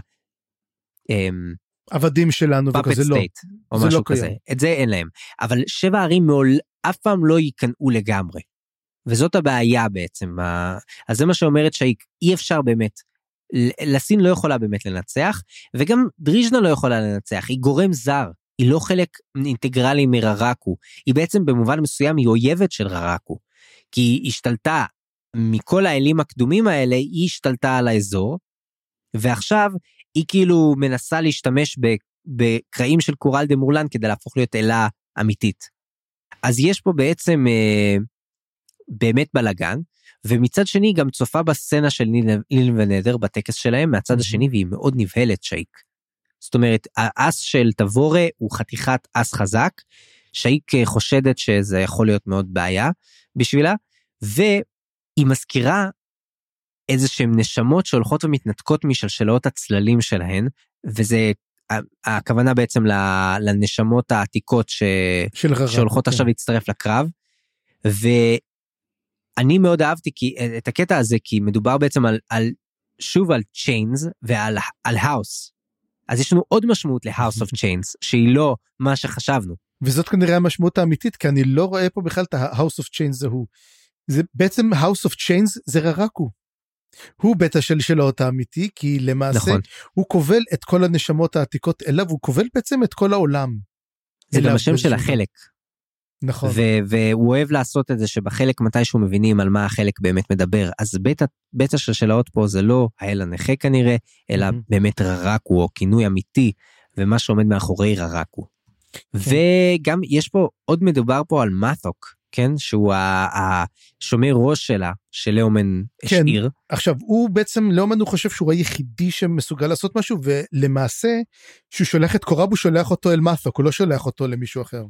Speaker 3: אמ,
Speaker 2: עבדים שלנו וכזה לא.
Speaker 3: סטייט, או
Speaker 2: לא
Speaker 3: משהו
Speaker 2: קיים.
Speaker 3: כזה. את זה אין להם. אבל שבע ערים מעול, אף פעם לא ייכנעו לגמרי. וזאת הבעיה בעצם. אז זה מה שאומרת שאי אפשר באמת, לסין לא יכולה באמת לנצח, וגם דריז'נה לא יכולה לנצח, היא גורם זר. היא לא חלק אינטגרלי מררקו, היא בעצם במובן מסוים היא אויבת של ררקו. כי היא השתלטה, מכל האלים הקדומים האלה, היא השתלטה על האזור, ועכשיו היא כאילו מנסה להשתמש בקרעים של קורל דה מורלן כדי להפוך להיות אלה אמיתית. אז יש פה בעצם אה, באמת בלאגן, ומצד שני גם צופה בסצנה של ניל, ונדר בטקס שלהם מהצד
Speaker 2: Mhm.
Speaker 3: השני והיא מאוד נבהלת שייק. זאת אומרת האס של תבורה הוא חתיכת אס חזק, שייק אה, חושדת שזה יכול להיות מאוד בעיה בשבילה, והיא מזכירה איזה שהן נשמות שהולכות ומתנתקות משלשלות הצללים שלהן, וזה הכוונה בעצם לנשמות העתיקות ש...
Speaker 2: של.
Speaker 3: שהולכות
Speaker 2: כן.
Speaker 3: עכשיו להצטרף לקרב. ואני מאוד אהבתי כי, את הקטע הזה כי מדובר בעצם על, על שוב על chains ועל על house. אז יש לנו עוד משמעות ל house of chains שהיא לא מה שחשבנו.
Speaker 2: וזאת כנראה המשמעות האמיתית, כי אני לא רואה פה בכלל את ה-house of chains זה הוא. זה בעצם house of chains זה ררקו. הוא בית השלשלות האמיתי, כי למעשה
Speaker 3: נכון.
Speaker 2: הוא כובל את כל הנשמות העתיקות אליו, הוא כובל בעצם את כל העולם.
Speaker 3: זה גם השם של החלק.
Speaker 2: נכון.
Speaker 3: ו- והוא אוהב לעשות את זה שבחלק מתישהו מבינים על מה החלק באמת מדבר. אז בית, ה- בית השלשלאות פה זה לא האל הנכה כנראה, אלא
Speaker 2: מהמם.
Speaker 3: באמת ררקו או כינוי אמיתי, ומה שעומד מאחורי ררקו. וגם יש פה, עוד מדובר פה על מתוק, כן? שהוא השומר ראש שלה, שלאומן
Speaker 2: כן.
Speaker 3: השאיר.
Speaker 2: עכשיו הוא בעצם לאומן הוא חושב שהוא היחידי שמסוגל לעשות משהו ולמעשה שהוא שולח את קורב הוא שולח אותו אל מתוק הוא לא שולח אותו למישהו אחר.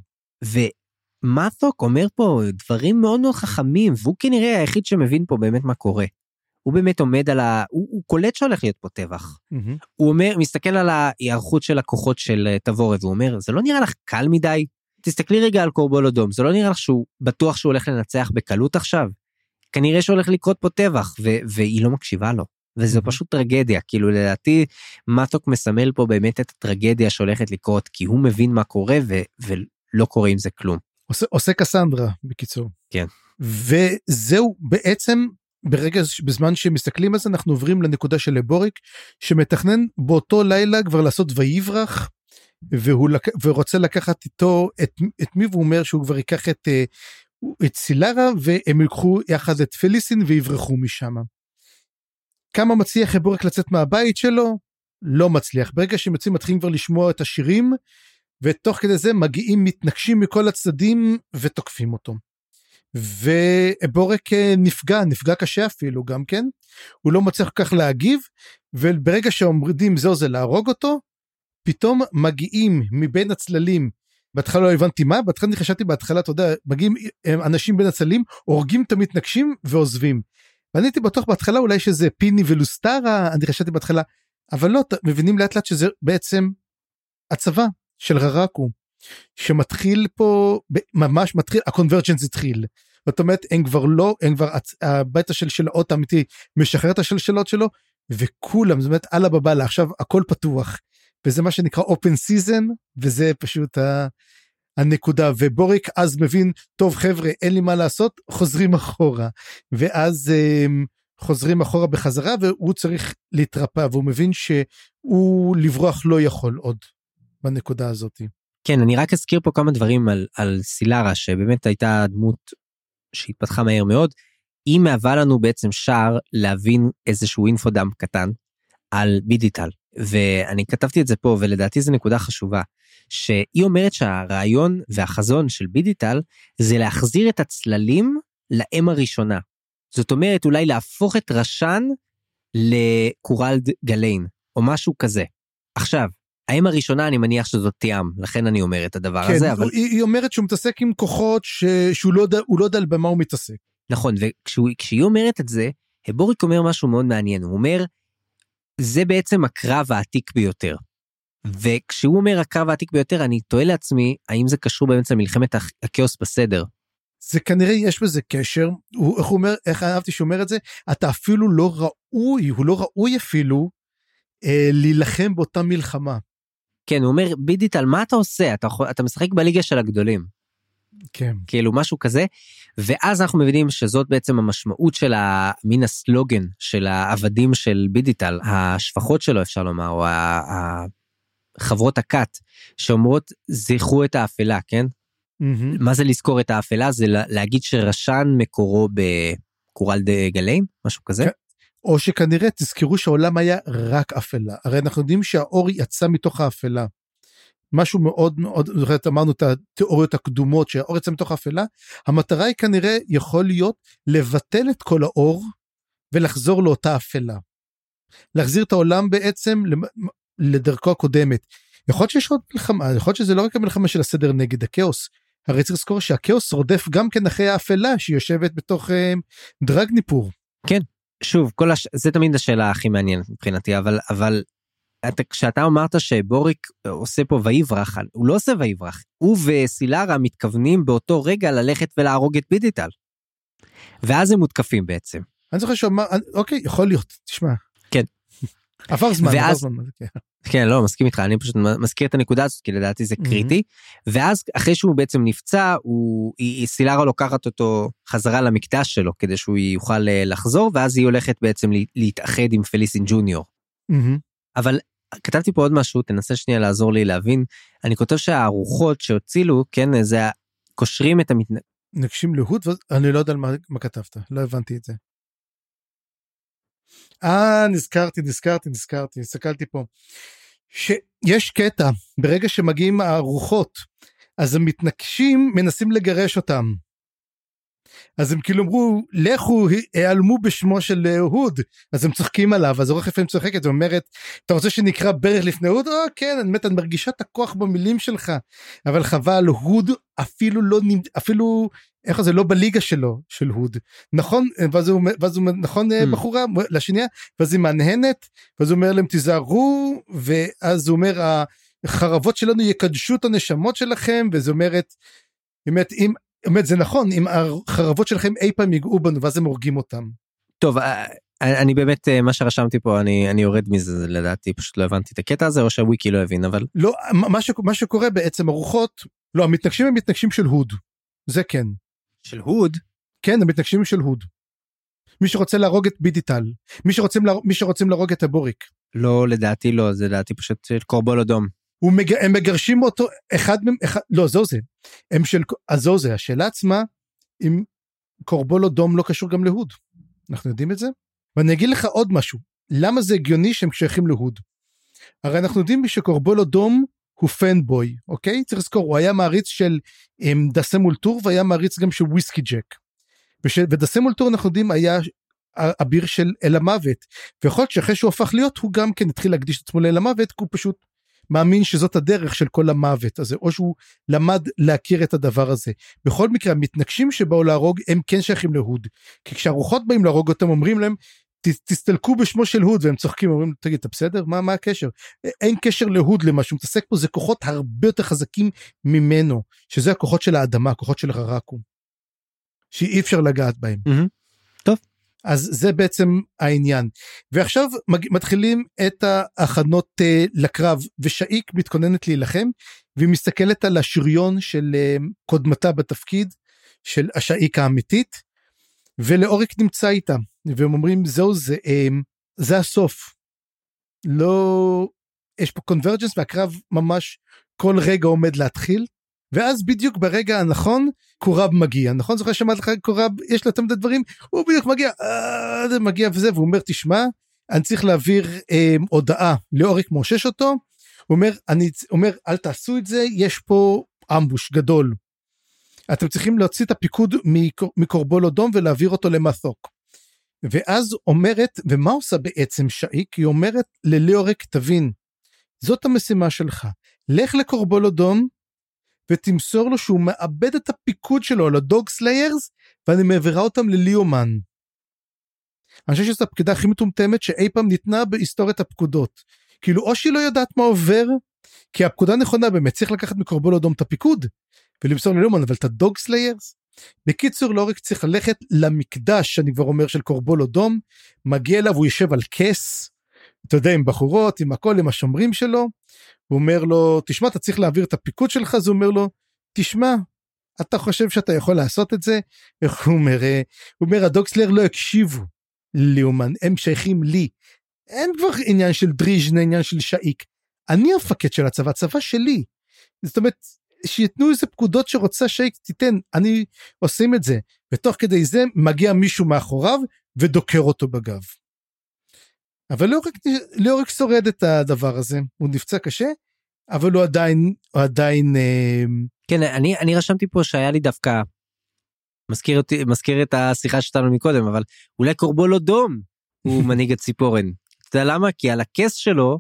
Speaker 3: ומתוק אומר פה דברים מאוד מאוד חכמים, והוא כנראה היחיד שמבין פה באמת מה קורה. הוא באמת עומד על ה... הוא, הוא קולט שהולך להיות פה טבח. הוא אומר, מסתכל על ההיערכות של הכוחות של אה, תבורת, והוא אומר, זה לא נראה לך קל מדי? תסתכלי רגע על קורבול אדום, זה לא נראה לך שהוא בטוח שהוא הולך לנצח בקלות עכשיו? כנראה שהולך לקרות פה טבח, ו- והיא לא מקשיבה לו. וזו. פשוט טרגדיה, כאילו לדעתי מתוק מסמל פה באמת את הטרגדיה שהולכת לקרות, כי הוא מבין מה קורה ו- ולא קורה עם זה כלום.
Speaker 2: עושה, עושה קסנדרה בקיצור.
Speaker 3: כן.
Speaker 2: וזהו בעצם ברגע בזמן שמסתכלים על זה אנחנו עוברים לנקודה של לבוריק שמתכנן באותו לילה כבר לעשות ויברח והוא לק... ורוצה לקחת איתו את, את מי והוא אומר שהוא כבר ייקח את אה, את סילרה והם ילכו יחד את פליסין ויברחו משם. כמה מצליח בורק לצאת מהבית שלו? לא מצליח. ברגע שהם יוצאים מתחילים כבר לשמוע את השירים, ותוך כדי זה מגיעים מתנגשים מכל הצדדים ותוקפים אותו. ובורק אה, נפגע, נפגע קשה אפילו גם כן. הוא לא מצליח כל כך להגיב, וברגע שעומדים זהו זה להרוג אותו, פתאום מגיעים מבין הצללים בהתחלה לא הבנתי מה, בהתחלה אני חשבתי בהתחלה, אתה יודע, מגיעים אנשים בין הצללים, הורגים את המתנגשים ועוזבים. ואני הייתי בטוח בהתחלה אולי שזה פיני ולוסטרה, אני חשבתי בהתחלה, אבל לא, מבינים לאט לאט שזה בעצם הצבא של ררקו, שמתחיל פה, ממש מתחיל, הקונברג'נס התחיל. זאת אומרת, הם כבר לא, הם כבר, הבית השלשלות האמיתי משחרר את השלשלות שלו, וכולם, זאת אומרת, אללה בבאללה, עכשיו הכל פתוח. וזה מה שנקרא open season וזה פשוט ה... הנקודה ובוריק אז מבין טוב חבר'ה אין לי מה לעשות חוזרים אחורה ואז הם, חוזרים אחורה בחזרה והוא צריך להתרפא והוא מבין שהוא לברוח לא יכול עוד בנקודה הזאת.
Speaker 3: כן אני רק אזכיר פה כמה דברים על, על סילרה שבאמת הייתה דמות שהתפתחה מהר מאוד. היא מהווה לנו בעצם שער להבין איזשהו אינפודם קטן על בידיטל ואני כתבתי את זה פה ולדעתי זו נקודה חשובה שהיא אומרת שהרעיון והחזון של בידיטל זה להחזיר את הצללים לאם הראשונה. זאת אומרת אולי להפוך את רשן לקורלד גליין או משהו כזה. עכשיו האם הראשונה אני מניח שזאת תיאם לכן אני אומר את הדבר
Speaker 2: כן,
Speaker 3: הזה אבל
Speaker 2: היא, היא אומרת שהוא מתעסק עם כוחות ש... שהוא לא לא יודע במה הוא מתעסק.
Speaker 3: נכון וכשהיא אומרת את זה הבוריק אומר משהו מאוד מעניין הוא אומר זה בעצם הקרב העתיק ביותר. וכשהוא אומר הקרב העתיק ביותר, אני תוהה לעצמי, האם זה קשור באמת למלחמת הכאוס בסדר?
Speaker 2: זה כנראה יש בזה קשר, הוא, איך הוא אומר, איך אהבתי שהוא אומר את זה, אתה אפילו לא ראוי, הוא לא ראוי אפילו אה, להילחם באותה מלחמה.
Speaker 3: כן, הוא אומר, בידיטל, מה אתה עושה? אתה, אתה משחק בליגה של הגדולים.
Speaker 2: כן.
Speaker 3: כאילו משהו כזה, ואז אנחנו מבינים שזאת בעצם המשמעות של המין הסלוגן של העבדים של בידיטל, השפחות שלו אפשר לומר, או חברות הכת, שאומרות זכרו את האפלה, כן? Mm-hmm. מה זה לזכור את האפלה? זה להגיד שרשן מקורו בקורל דה גליין, משהו כזה?
Speaker 2: או שכנראה תזכרו שהעולם היה רק אפלה, הרי אנחנו יודעים שהאור יצא מתוך האפלה. משהו מאוד מאוד, זוכרת אמרנו את התיאוריות הקדומות שהאור יצא מתוך האפלה, המטרה היא כנראה יכול להיות לבטל את כל האור ולחזור לאותה אפלה. להחזיר את העולם בעצם לדרכו הקודמת. יכול להיות שיש עוד מלחמה, יכול להיות שזה לא רק המלחמה של הסדר נגד הכאוס. הרי צריך לזכור שהכאוס רודף גם כן אחרי האפלה שיושבת בתוך אה, דרגניפור.
Speaker 3: כן, שוב, כל הש... זה תמיד השאלה הכי מעניינת מבחינתי, אבל, אבל אתה, כשאתה אמרת שבוריק עושה פה ויברח, הוא לא עושה ויברח, הוא וסילרה מתכוונים באותו רגע ללכת ולהרוג את בידיטל. ואז הם מותקפים בעצם.
Speaker 2: אני זוכר שהוא אמר, אוקיי, יכול להיות, תשמע.
Speaker 3: כן.
Speaker 2: עבר זמן, ואז, עבר זמן.
Speaker 3: כן. לא, מסכים איתך, אני פשוט מזכיר את הנקודה הזאת, כי לדעתי זה קריטי. ואז אחרי שהוא בעצם נפצע, הוא, היא, סילרה לוקחת אותו חזרה למקדש שלו, כדי שהוא יוכל אה, לחזור, ואז היא הולכת בעצם להתאחד עם פליסין ג'וניור. אבל כתבתי פה עוד משהו, תנסה שנייה לעזור לי להבין. אני כותב שהארוחות שהוצילו, כן, זה קושרים את המתנ...
Speaker 2: נגשים להוד, אני לא יודע מה, מה כתבת, לא הבנתי את זה. אה, נזכרתי, נזכרתי, נזכרתי, הסתכלתי פה. שיש קטע, ברגע שמגיעים הארוחות, אז המתנגשים מנסים לגרש אותם. אז הם כאילו אמרו לכו העלמו בשמו של הוד. אז הם צוחקים עליו אז עורך לפעמים צוחקת ואומרת אתה רוצה שנקרא ברך לפני הוד? או כן אני באמת אני מרגישה את הכוח במילים שלך. אבל חבל הוד אפילו לא אפילו איך זה לא בליגה שלו של הוד. נכון? ואז הוא, ואז הוא נכון mm. בחורה? לשנייה ואז היא מהנהנת ואז הוא אומר להם תיזהרו ואז הוא אומר החרבות שלנו יקדשו את הנשמות שלכם וזה אומרת באמת אם באמת זה נכון אם החרבות שלכם אי פעם ייגעו בנו ואז הם הורגים אותם.
Speaker 3: טוב אה, אה, אני באמת אה, מה שרשמתי פה אני אני יורד מזה לדעתי פשוט לא הבנתי את הקטע הזה או שהוויקי לא הבין אבל
Speaker 2: לא מה, ש, מה שקורה בעצם הרוחות לא המתנגשים הם מתנגשים של הוד זה כן.
Speaker 3: של הוד?
Speaker 2: כן המתנגשים של הוד. מי שרוצה להרוג את בידיטל מי שרוצים מי שרוצים להרוג את הבוריק.
Speaker 3: לא לדעתי לא זה לדעתי פשוט קורבול אדום.
Speaker 2: מג... הם מגרשים אותו אחד אחד לא זו זה הם של זו זה השאלה עצמה אם קורבולו דום לא קשור גם להוד. אנחנו יודעים את זה? ואני אגיד לך עוד משהו, למה זה הגיוני שהם שייכים להוד? הרי אנחנו יודעים שקורבולו דום הוא פנבוי, אוקיי? צריך לזכור, הוא היה מעריץ של דסה מולטור והיה מעריץ גם של וויסקי ג'ק. וש... ודסה מולטור אנחנו יודעים היה אביר של אל המוות. ויכול להיות שאחרי שהוא הפך להיות הוא גם כן התחיל להקדיש את עצמו לאל המוות כי הוא פשוט מאמין שזאת הדרך של כל המוות הזה או שהוא למד להכיר את הדבר הזה. בכל מקרה המתנגשים שבאו להרוג הם כן שייכים להוד. כי כשהרוחות באים להרוג אותם אומרים להם תסתלקו בשמו של הוד והם צוחקים אומרים תגיד אתה בסדר מה מה הקשר אין קשר להוד למה שהוא מתעסק פה זה כוחות הרבה יותר חזקים ממנו שזה הכוחות של האדמה הכוחות של הרקום. שאי אפשר לגעת בהם.
Speaker 3: Mm-hmm.
Speaker 2: אז זה בעצם העניין ועכשיו מתחילים את ההכנות uh, לקרב ושאיק מתכוננת להילחם והיא מסתכלת על השריון של uh, קודמתה בתפקיד של השאיק האמיתית ולאוריק נמצא איתה והם אומרים זהו זה um, זה הסוף. לא יש פה קונברג'נס והקרב ממש כל רגע עומד להתחיל ואז בדיוק ברגע הנכון קורב מגיע. נכון? זוכר שמעת לך קורב? יש לו יותר מדי דברים הוא בדיוק מגיע אה, מגיע וזה והוא אומר תשמע אני צריך להעביר אה, הודעה לאוריק מושש אותו. הוא אומר אני אומר אל תעשו את זה יש פה אמבוש גדול. אתם צריכים להוציא את הפיקוד מקורבול אדום ולהעביר אותו למתוק. ואז אומרת ומה עושה בעצם שאיק היא אומרת לליאורק תבין זאת המשימה שלך. לך לקורבול אדום ותמסור לו שהוא מאבד את הפיקוד שלו על ה Dogslayers ואני מעבירה אותם לליאומן. אני חושב שזו הפקודה הכי מטומטמת שאי פעם ניתנה בהיסטוריית הפקודות. כאילו או שהיא לא יודעת מה עובר כי הפקודה נכונה באמת צריך לקחת מקורבול אדום את הפיקוד ולמסור לליאומן אבל את ה Dogslayers. בקיצור לאוריק צריך ללכת למקדש אני כבר אומר של קורבול אדום מגיע אליו הוא יושב על כס אתה יודע עם בחורות עם הכל עם השומרים שלו הוא אומר לו תשמע אתה צריך להעביר את הפיקוד שלך? אז הוא אומר לו תשמע אתה חושב שאתה יכול לעשות את זה? איך [LAUGHS] הוא אומר אה, הוא אומר הדוקסלר לא הקשיבו לאומן הם שייכים לי. אין כבר עניין של דריז'נה עניין של שאיק אני המפקד של הצבא הצבא שלי. זאת אומרת שייתנו איזה פקודות שרוצה שייק תיתן אני עושים את זה. ותוך כדי זה מגיע מישהו מאחוריו ודוקר אותו בגב. אבל ליאוריק, ליאוריק שורד את הדבר הזה הוא נפצע קשה אבל הוא עדיין הוא עדיין אה...
Speaker 3: כן אני אני רשמתי פה שהיה לי דווקא מזכיר אותי מזכיר את השיחה שלנו מקודם אבל אולי קורבול אדום הוא [LAUGHS] מנהיג הציפורן. אתה יודע למה כי על הכס שלו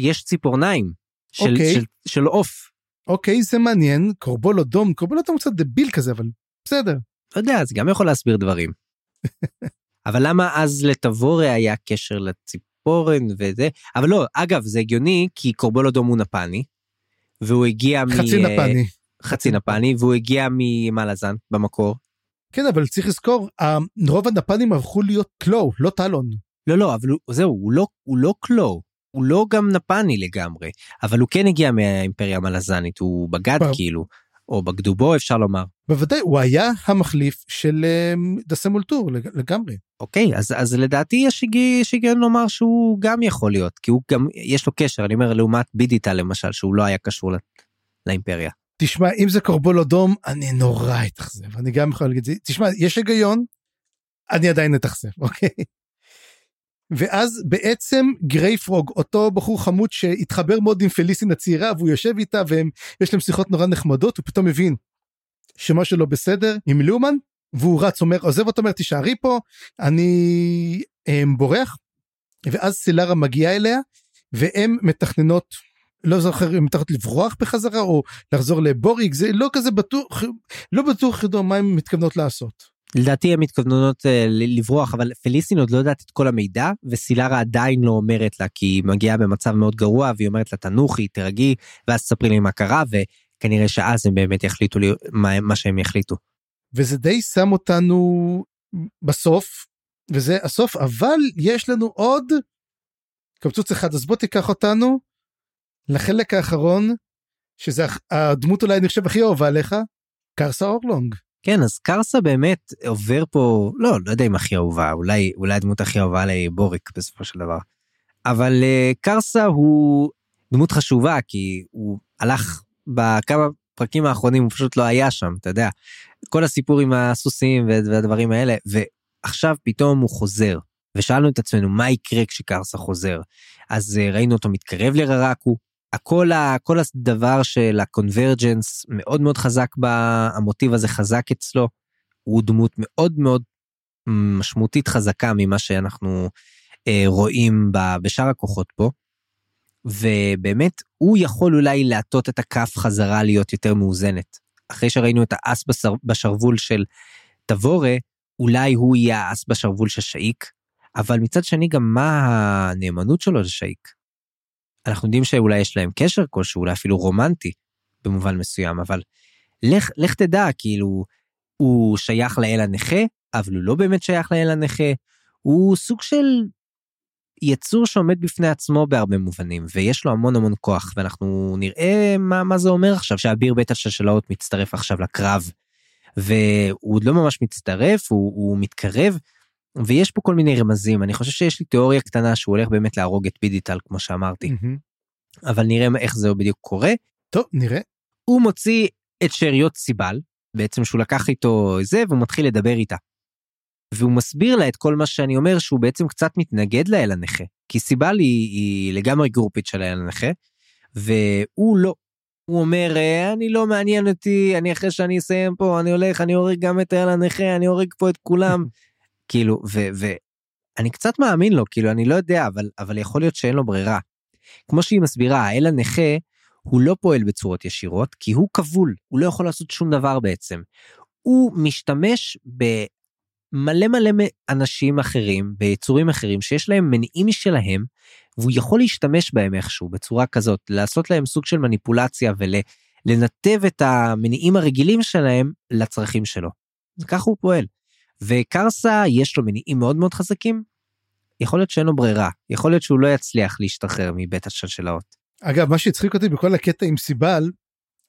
Speaker 3: יש ציפורניים של, okay. אוקיי. של, של עוף.
Speaker 2: אוקיי זה מעניין קורבול אדום קורבול אדום קצת דביל כזה אבל בסדר.
Speaker 3: לא יודע זה גם יכול להסביר דברים. [LAUGHS] אבל למה אז לטבורי היה קשר לציפורן וזה אבל לא אגב זה הגיוני כי קורבול אדום הוא נפני. והוא הגיע
Speaker 2: חצי מ... נפני.
Speaker 3: חצי נפני והוא הגיע ממלאזן במקור.
Speaker 2: כן אבל צריך לזכור רוב הנפנים הפכו להיות קלו לא טלון.
Speaker 3: לא לא אבל זהו הוא לא הוא לא קלו הוא לא גם נפני לגמרי אבל הוא כן הגיע מהאימפריה המלזנית הוא בגד ב... כאילו או בגדובו אפשר לומר.
Speaker 2: בוודאי הוא היה המחליף של דסה מולטור לגמרי.
Speaker 3: אוקיי אז אז לדעתי יש היגיון לומר שהוא גם יכול להיות כי הוא גם יש לו קשר אני אומר לעומת בידיטה למשל שהוא לא היה קשור לאימפריה.
Speaker 2: תשמע אם זה קורבול אדום אני נורא אתאכזב אני גם יכול להגיד תשמע יש היגיון אני עדיין אתאכזב אוקיי. ואז בעצם גרייפרוג אותו בחור חמוד שהתחבר מאוד עם פליסין הצעירה והוא יושב איתה והם יש להם שיחות נורא נחמדות הוא פתאום מבין שמשהו לא בסדר עם לומן והוא רץ אומר עוזב אותו אומר תישארי פה אני הם, בורח ואז סילרה מגיעה אליה והם מתכננות לא זוכר אם מתכננות לברוח בחזרה או לחזור לבוריק זה לא כזה בטוח לא בטוח מה הם מתכוונות לעשות.
Speaker 3: לדעתי הן מתכוונות uh, לברוח אבל פליסטין עוד לא יודעת את כל המידע וסילרה עדיין לא אומרת לה כי היא מגיעה במצב מאוד גרוע והיא אומרת לה תנוחי תרגי ואז תספרי לי מה קרה וכנראה שאז הם באמת יחליטו לי מה, מה שהם יחליטו.
Speaker 2: וזה די שם אותנו בסוף וזה הסוף אבל יש לנו עוד קמצוץ אחד אז בוא תיקח אותנו לחלק האחרון שזה הדמות אולי אני חושב הכי אהובה עליך קרסה אורלונג.
Speaker 3: כן אז קרסה באמת עובר פה לא לא יודע אם הכי אהובה אולי אולי הדמות הכי אהובה עלי בוריק בסופו של דבר. אבל uh, קרסה הוא דמות חשובה כי הוא הלך בכמה בפרקים האחרונים הוא פשוט לא היה שם, אתה יודע. כל הסיפור עם הסוסים והדברים האלה, ועכשיו פתאום הוא חוזר. ושאלנו את עצמנו מה יקרה כשקרסה חוזר. אז אה, ראינו אותו מתקרב לררקו, הכל, כל הדבר של הקונברג'נס מאוד מאוד חזק בה, המוטיב הזה חזק אצלו, הוא דמות מאוד מאוד משמעותית חזקה ממה שאנחנו אה, רואים בשאר הכוחות פה. ובאמת, הוא יכול אולי להטות את הכף חזרה להיות יותר מאוזנת. אחרי שראינו את האס בשרוול של תבורה, אולי הוא יהיה האס בשרוול של שאיק, אבל מצד שני גם מה הנאמנות שלו לשאיק. אנחנו יודעים שאולי יש להם קשר כלשהו, אולי אפילו רומנטי במובן מסוים, אבל לך, לך תדע, כאילו, הוא שייך לאל הנכה, אבל הוא לא באמת שייך לאל הנכה, הוא סוג של יצור שעומד בפני עצמו בהרבה מובנים, ויש לו המון המון כוח, ואנחנו נראה מה, מה זה אומר עכשיו שאביר בית השלשלאות מצטרף עכשיו לקרב, והוא עוד לא ממש מצטרף, הוא, הוא מתקרב, ויש פה כל מיני רמזים, אני חושב שיש לי תיאוריה קטנה שהוא הולך באמת להרוג את בידיטל, כמו שאמרתי. Mm-hmm. אבל נראה איך זה בדיוק קורה.
Speaker 2: טוב, נראה.
Speaker 3: הוא מוציא את שאריות סיבל, בעצם שהוא לקח איתו זה, והוא מתחיל לדבר איתה. והוא מסביר לה את כל מה שאני אומר, שהוא בעצם קצת מתנגד לאל הנכה. כי סיבל היא, היא לגמרי גרופית של האל הנכה, והוא לא. הוא אומר, אני לא מעניין אותי, אני אחרי שאני אסיים פה, אני הולך, אני הורג גם את האל הנכה, אני הורג פה את כולם. [LAUGHS] כאילו, ואני קצת מאמין לו, כאילו, אני לא יודע, אבל, אבל יכול להיות שאין לו ברירה. כמו שהיא מסבירה, האל הנכה, הוא לא פועל בצורות ישירות, כי הוא כבול, הוא לא יכול לעשות שום דבר בעצם. הוא משתמש במלא מלא אנשים אחרים, ביצורים אחרים, שיש להם מניעים משלהם, והוא יכול להשתמש בהם איכשהו, בצורה כזאת, לעשות להם סוג של מניפולציה ולנתב את המניעים הרגילים שלהם לצרכים שלו. וככה הוא פועל. וקרסה יש לו מניעים מאוד מאוד חזקים, יכול להיות שאין לו ברירה, יכול להיות שהוא לא יצליח להשתחרר מבית השלשלאות.
Speaker 2: אגב, מה שהצחיק אותי בכל הקטע עם סיבל,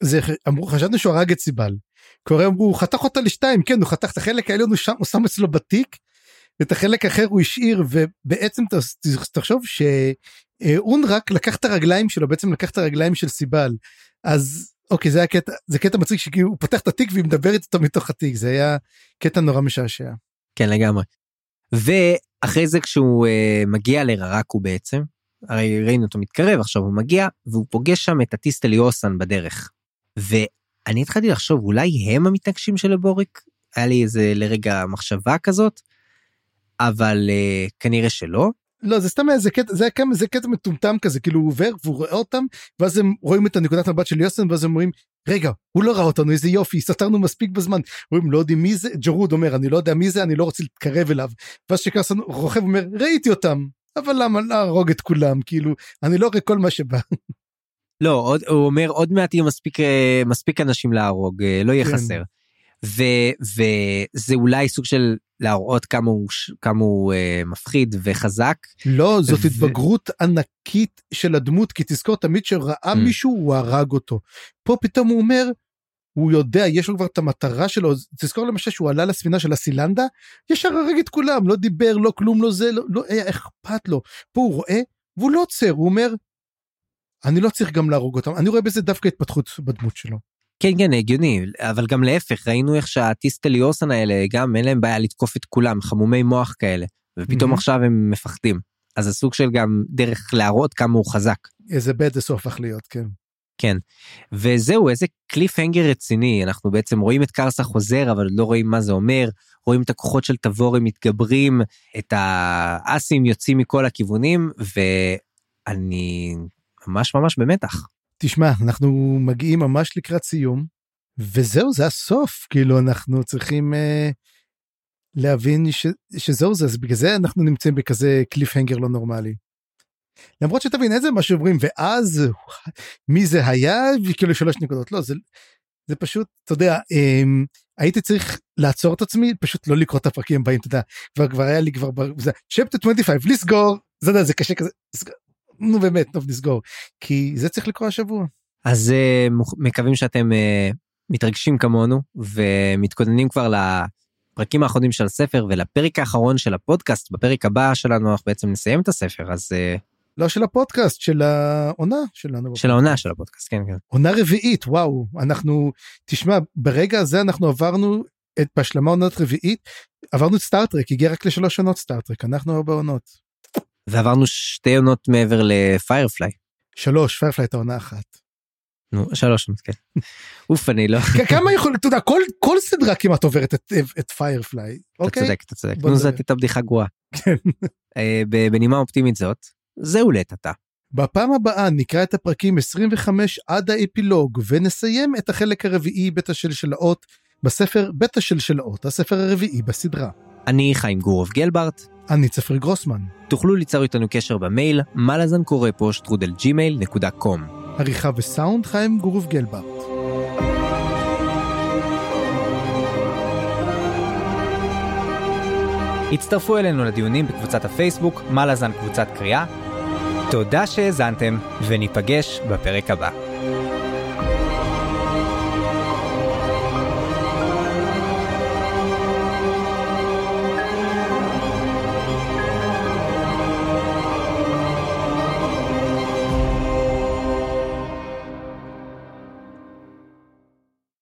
Speaker 2: זה אמרו, חשבנו שהוא הרג את סיבל. כבר אמרו, הוא חתך אותה לשתיים, כן, הוא חתך את החלק העליון, הוא שם, הוא שם אצלו בתיק, ואת החלק האחר הוא השאיר, ובעצם תחשוב שאון רק לקח את הרגליים שלו, בעצם לקח את הרגליים של סיבל. אז אוקיי זה הקטע זה קטע מצחיק שכאילו הוא פותח את התיק והיא מדברת איתו מתוך התיק זה היה קטע נורא משעשע.
Speaker 3: כן לגמרי. ואחרי זה כשהוא uh, מגיע לררקו בעצם הרי ראינו אותו מתקרב עכשיו הוא מגיע והוא פוגש שם את הטיסטלי אוסן בדרך. ואני התחלתי לחשוב אולי הם המתנגשים של הבוריק היה לי איזה לרגע מחשבה כזאת אבל אה, כנראה שלא
Speaker 2: לא זה סתם איזה קטע זה כמה זה קטע מטומטם כזה כאילו הוא עובר והוא רואה אותם ואז הם רואים את הנקודת מבט של יוסן ואז הם אומרים רגע הוא לא ראה אותנו איזה יופי סתרנו מספיק בזמן אומרים לא יודעים מי זה ג'רוד אומר אני לא יודע מי זה אני לא רוצה להתקרב אליו ואז שקרסן רוכב אומר ראיתי אותם אבל למה להרוג את כולם כאילו אני לא רואה כל מה שבא.
Speaker 3: לא עוד הוא אומר עוד מעט יהיה מספיק אה, מספיק אנשים להרוג אה, לא יהיה כן. חסר. ו, וזה אולי סוג של להראות כמה הוא, כמה הוא אה, מפחיד וחזק.
Speaker 2: לא, זאת ו... התבגרות ענקית של הדמות, כי תזכור תמיד שראה mm. מישהו הוא הרג אותו. פה פתאום הוא אומר, הוא יודע, יש לו כבר את המטרה שלו, תזכור למשל שהוא עלה לספינה של הסילנדה, ישר הרג את כולם, לא דיבר, לא כלום, לא זה, לא, לא היה אכפת לו. פה הוא רואה, והוא לא עוצר, הוא אומר, אני לא צריך גם להרוג אותם, אני רואה בזה דווקא התפתחות בדמות שלו.
Speaker 3: כן כן הגיוני אבל גם להפך ראינו איך שהטיסטליוסן האלה גם אין להם בעיה לתקוף את כולם חמומי מוח כאלה ופתאום mm-hmm. עכשיו הם מפחדים אז זה סוג של גם דרך להראות כמה הוא חזק.
Speaker 2: איזה בד זה הפך להיות כן.
Speaker 3: כן וזהו איזה קליף הנגר רציני אנחנו בעצם רואים את קרסה חוזר אבל לא רואים מה זה אומר רואים את הכוחות של תבורי מתגברים את האסים יוצאים מכל הכיוונים ואני ממש ממש במתח.
Speaker 2: תשמע אנחנו מגיעים ממש לקראת סיום וזהו זה הסוף. כאילו אנחנו צריכים uh, להבין ש, שזהו זה אז בגלל זה אנחנו נמצאים בכזה קליף הנגר לא נורמלי. למרות שתבין איזה מה שאומרים ואז מי זה היה וכאילו שלוש נקודות. לא זה זה פשוט אתה יודע um, הייתי צריך לעצור את עצמי פשוט לא לקרוא את הפרקים הבאים אתה יודע. כבר כבר היה לי כבר זה צ'פטר 25 לסגור זה, זה קשה כזה נו באמת טוב נסגור כי זה צריך לקרוא השבוע.
Speaker 3: אז uh, מקווים שאתם uh, מתרגשים כמונו ומתכוננים כבר לפרקים האחרונים של הספר ולפרק האחרון של הפודקאסט בפרק הבא שלנו אנחנו בעצם נסיים את הספר אז uh,
Speaker 2: לא של הפודקאסט, של העונה שלנו.
Speaker 3: של העונה של הפודקאסט, כן, כן.
Speaker 2: עונה רביעית, וואו, אנחנו, תשמע, ברגע הזה אנחנו עברנו את בהשלמה עונת רביעית, עברנו את סטארטרק, הגיע רק לשלוש עונות סטארטרק, אנחנו ארבע עונות.
Speaker 3: ועברנו שתי עונות מעבר לפיירפליי.
Speaker 2: שלוש, פיירפליי הייתה עונה אחת.
Speaker 3: נו, שלוש עונות, כן. אוף, אני לא...
Speaker 2: כמה יכול, אתה יודע, כל, כל סדרה כמעט עוברת את, את פיירפליי,
Speaker 3: אתה
Speaker 2: אוקיי?
Speaker 3: צודק, אתה צודק. נו. זאת הייתה בדיחה גרועה.
Speaker 2: כן.
Speaker 3: אה, בנימה אופטימית זאת, זהו לעת עתה.
Speaker 2: בפעם הבאה נקרא את הפרקים 25 עד האפילוג ונסיים את החלק הרביעי בית השלשלאות בספר בית השלשלאות, הספר הרביעי בסדרה.
Speaker 3: אני חיים גורוב גלברט,
Speaker 2: אני צפריר גרוסמן,
Speaker 3: תוכלו ליצור איתנו קשר במייל מלאזן קורא פה שטרודל ג'ימייל נקודה קום.
Speaker 2: עריכה וסאונד חיים גורוב גלברט.
Speaker 1: הצטרפו אלינו לדיונים בקבוצת הפייסבוק, מה לזן קבוצת קריאה. תודה שהאזנתם, וניפגש בפרק הבא.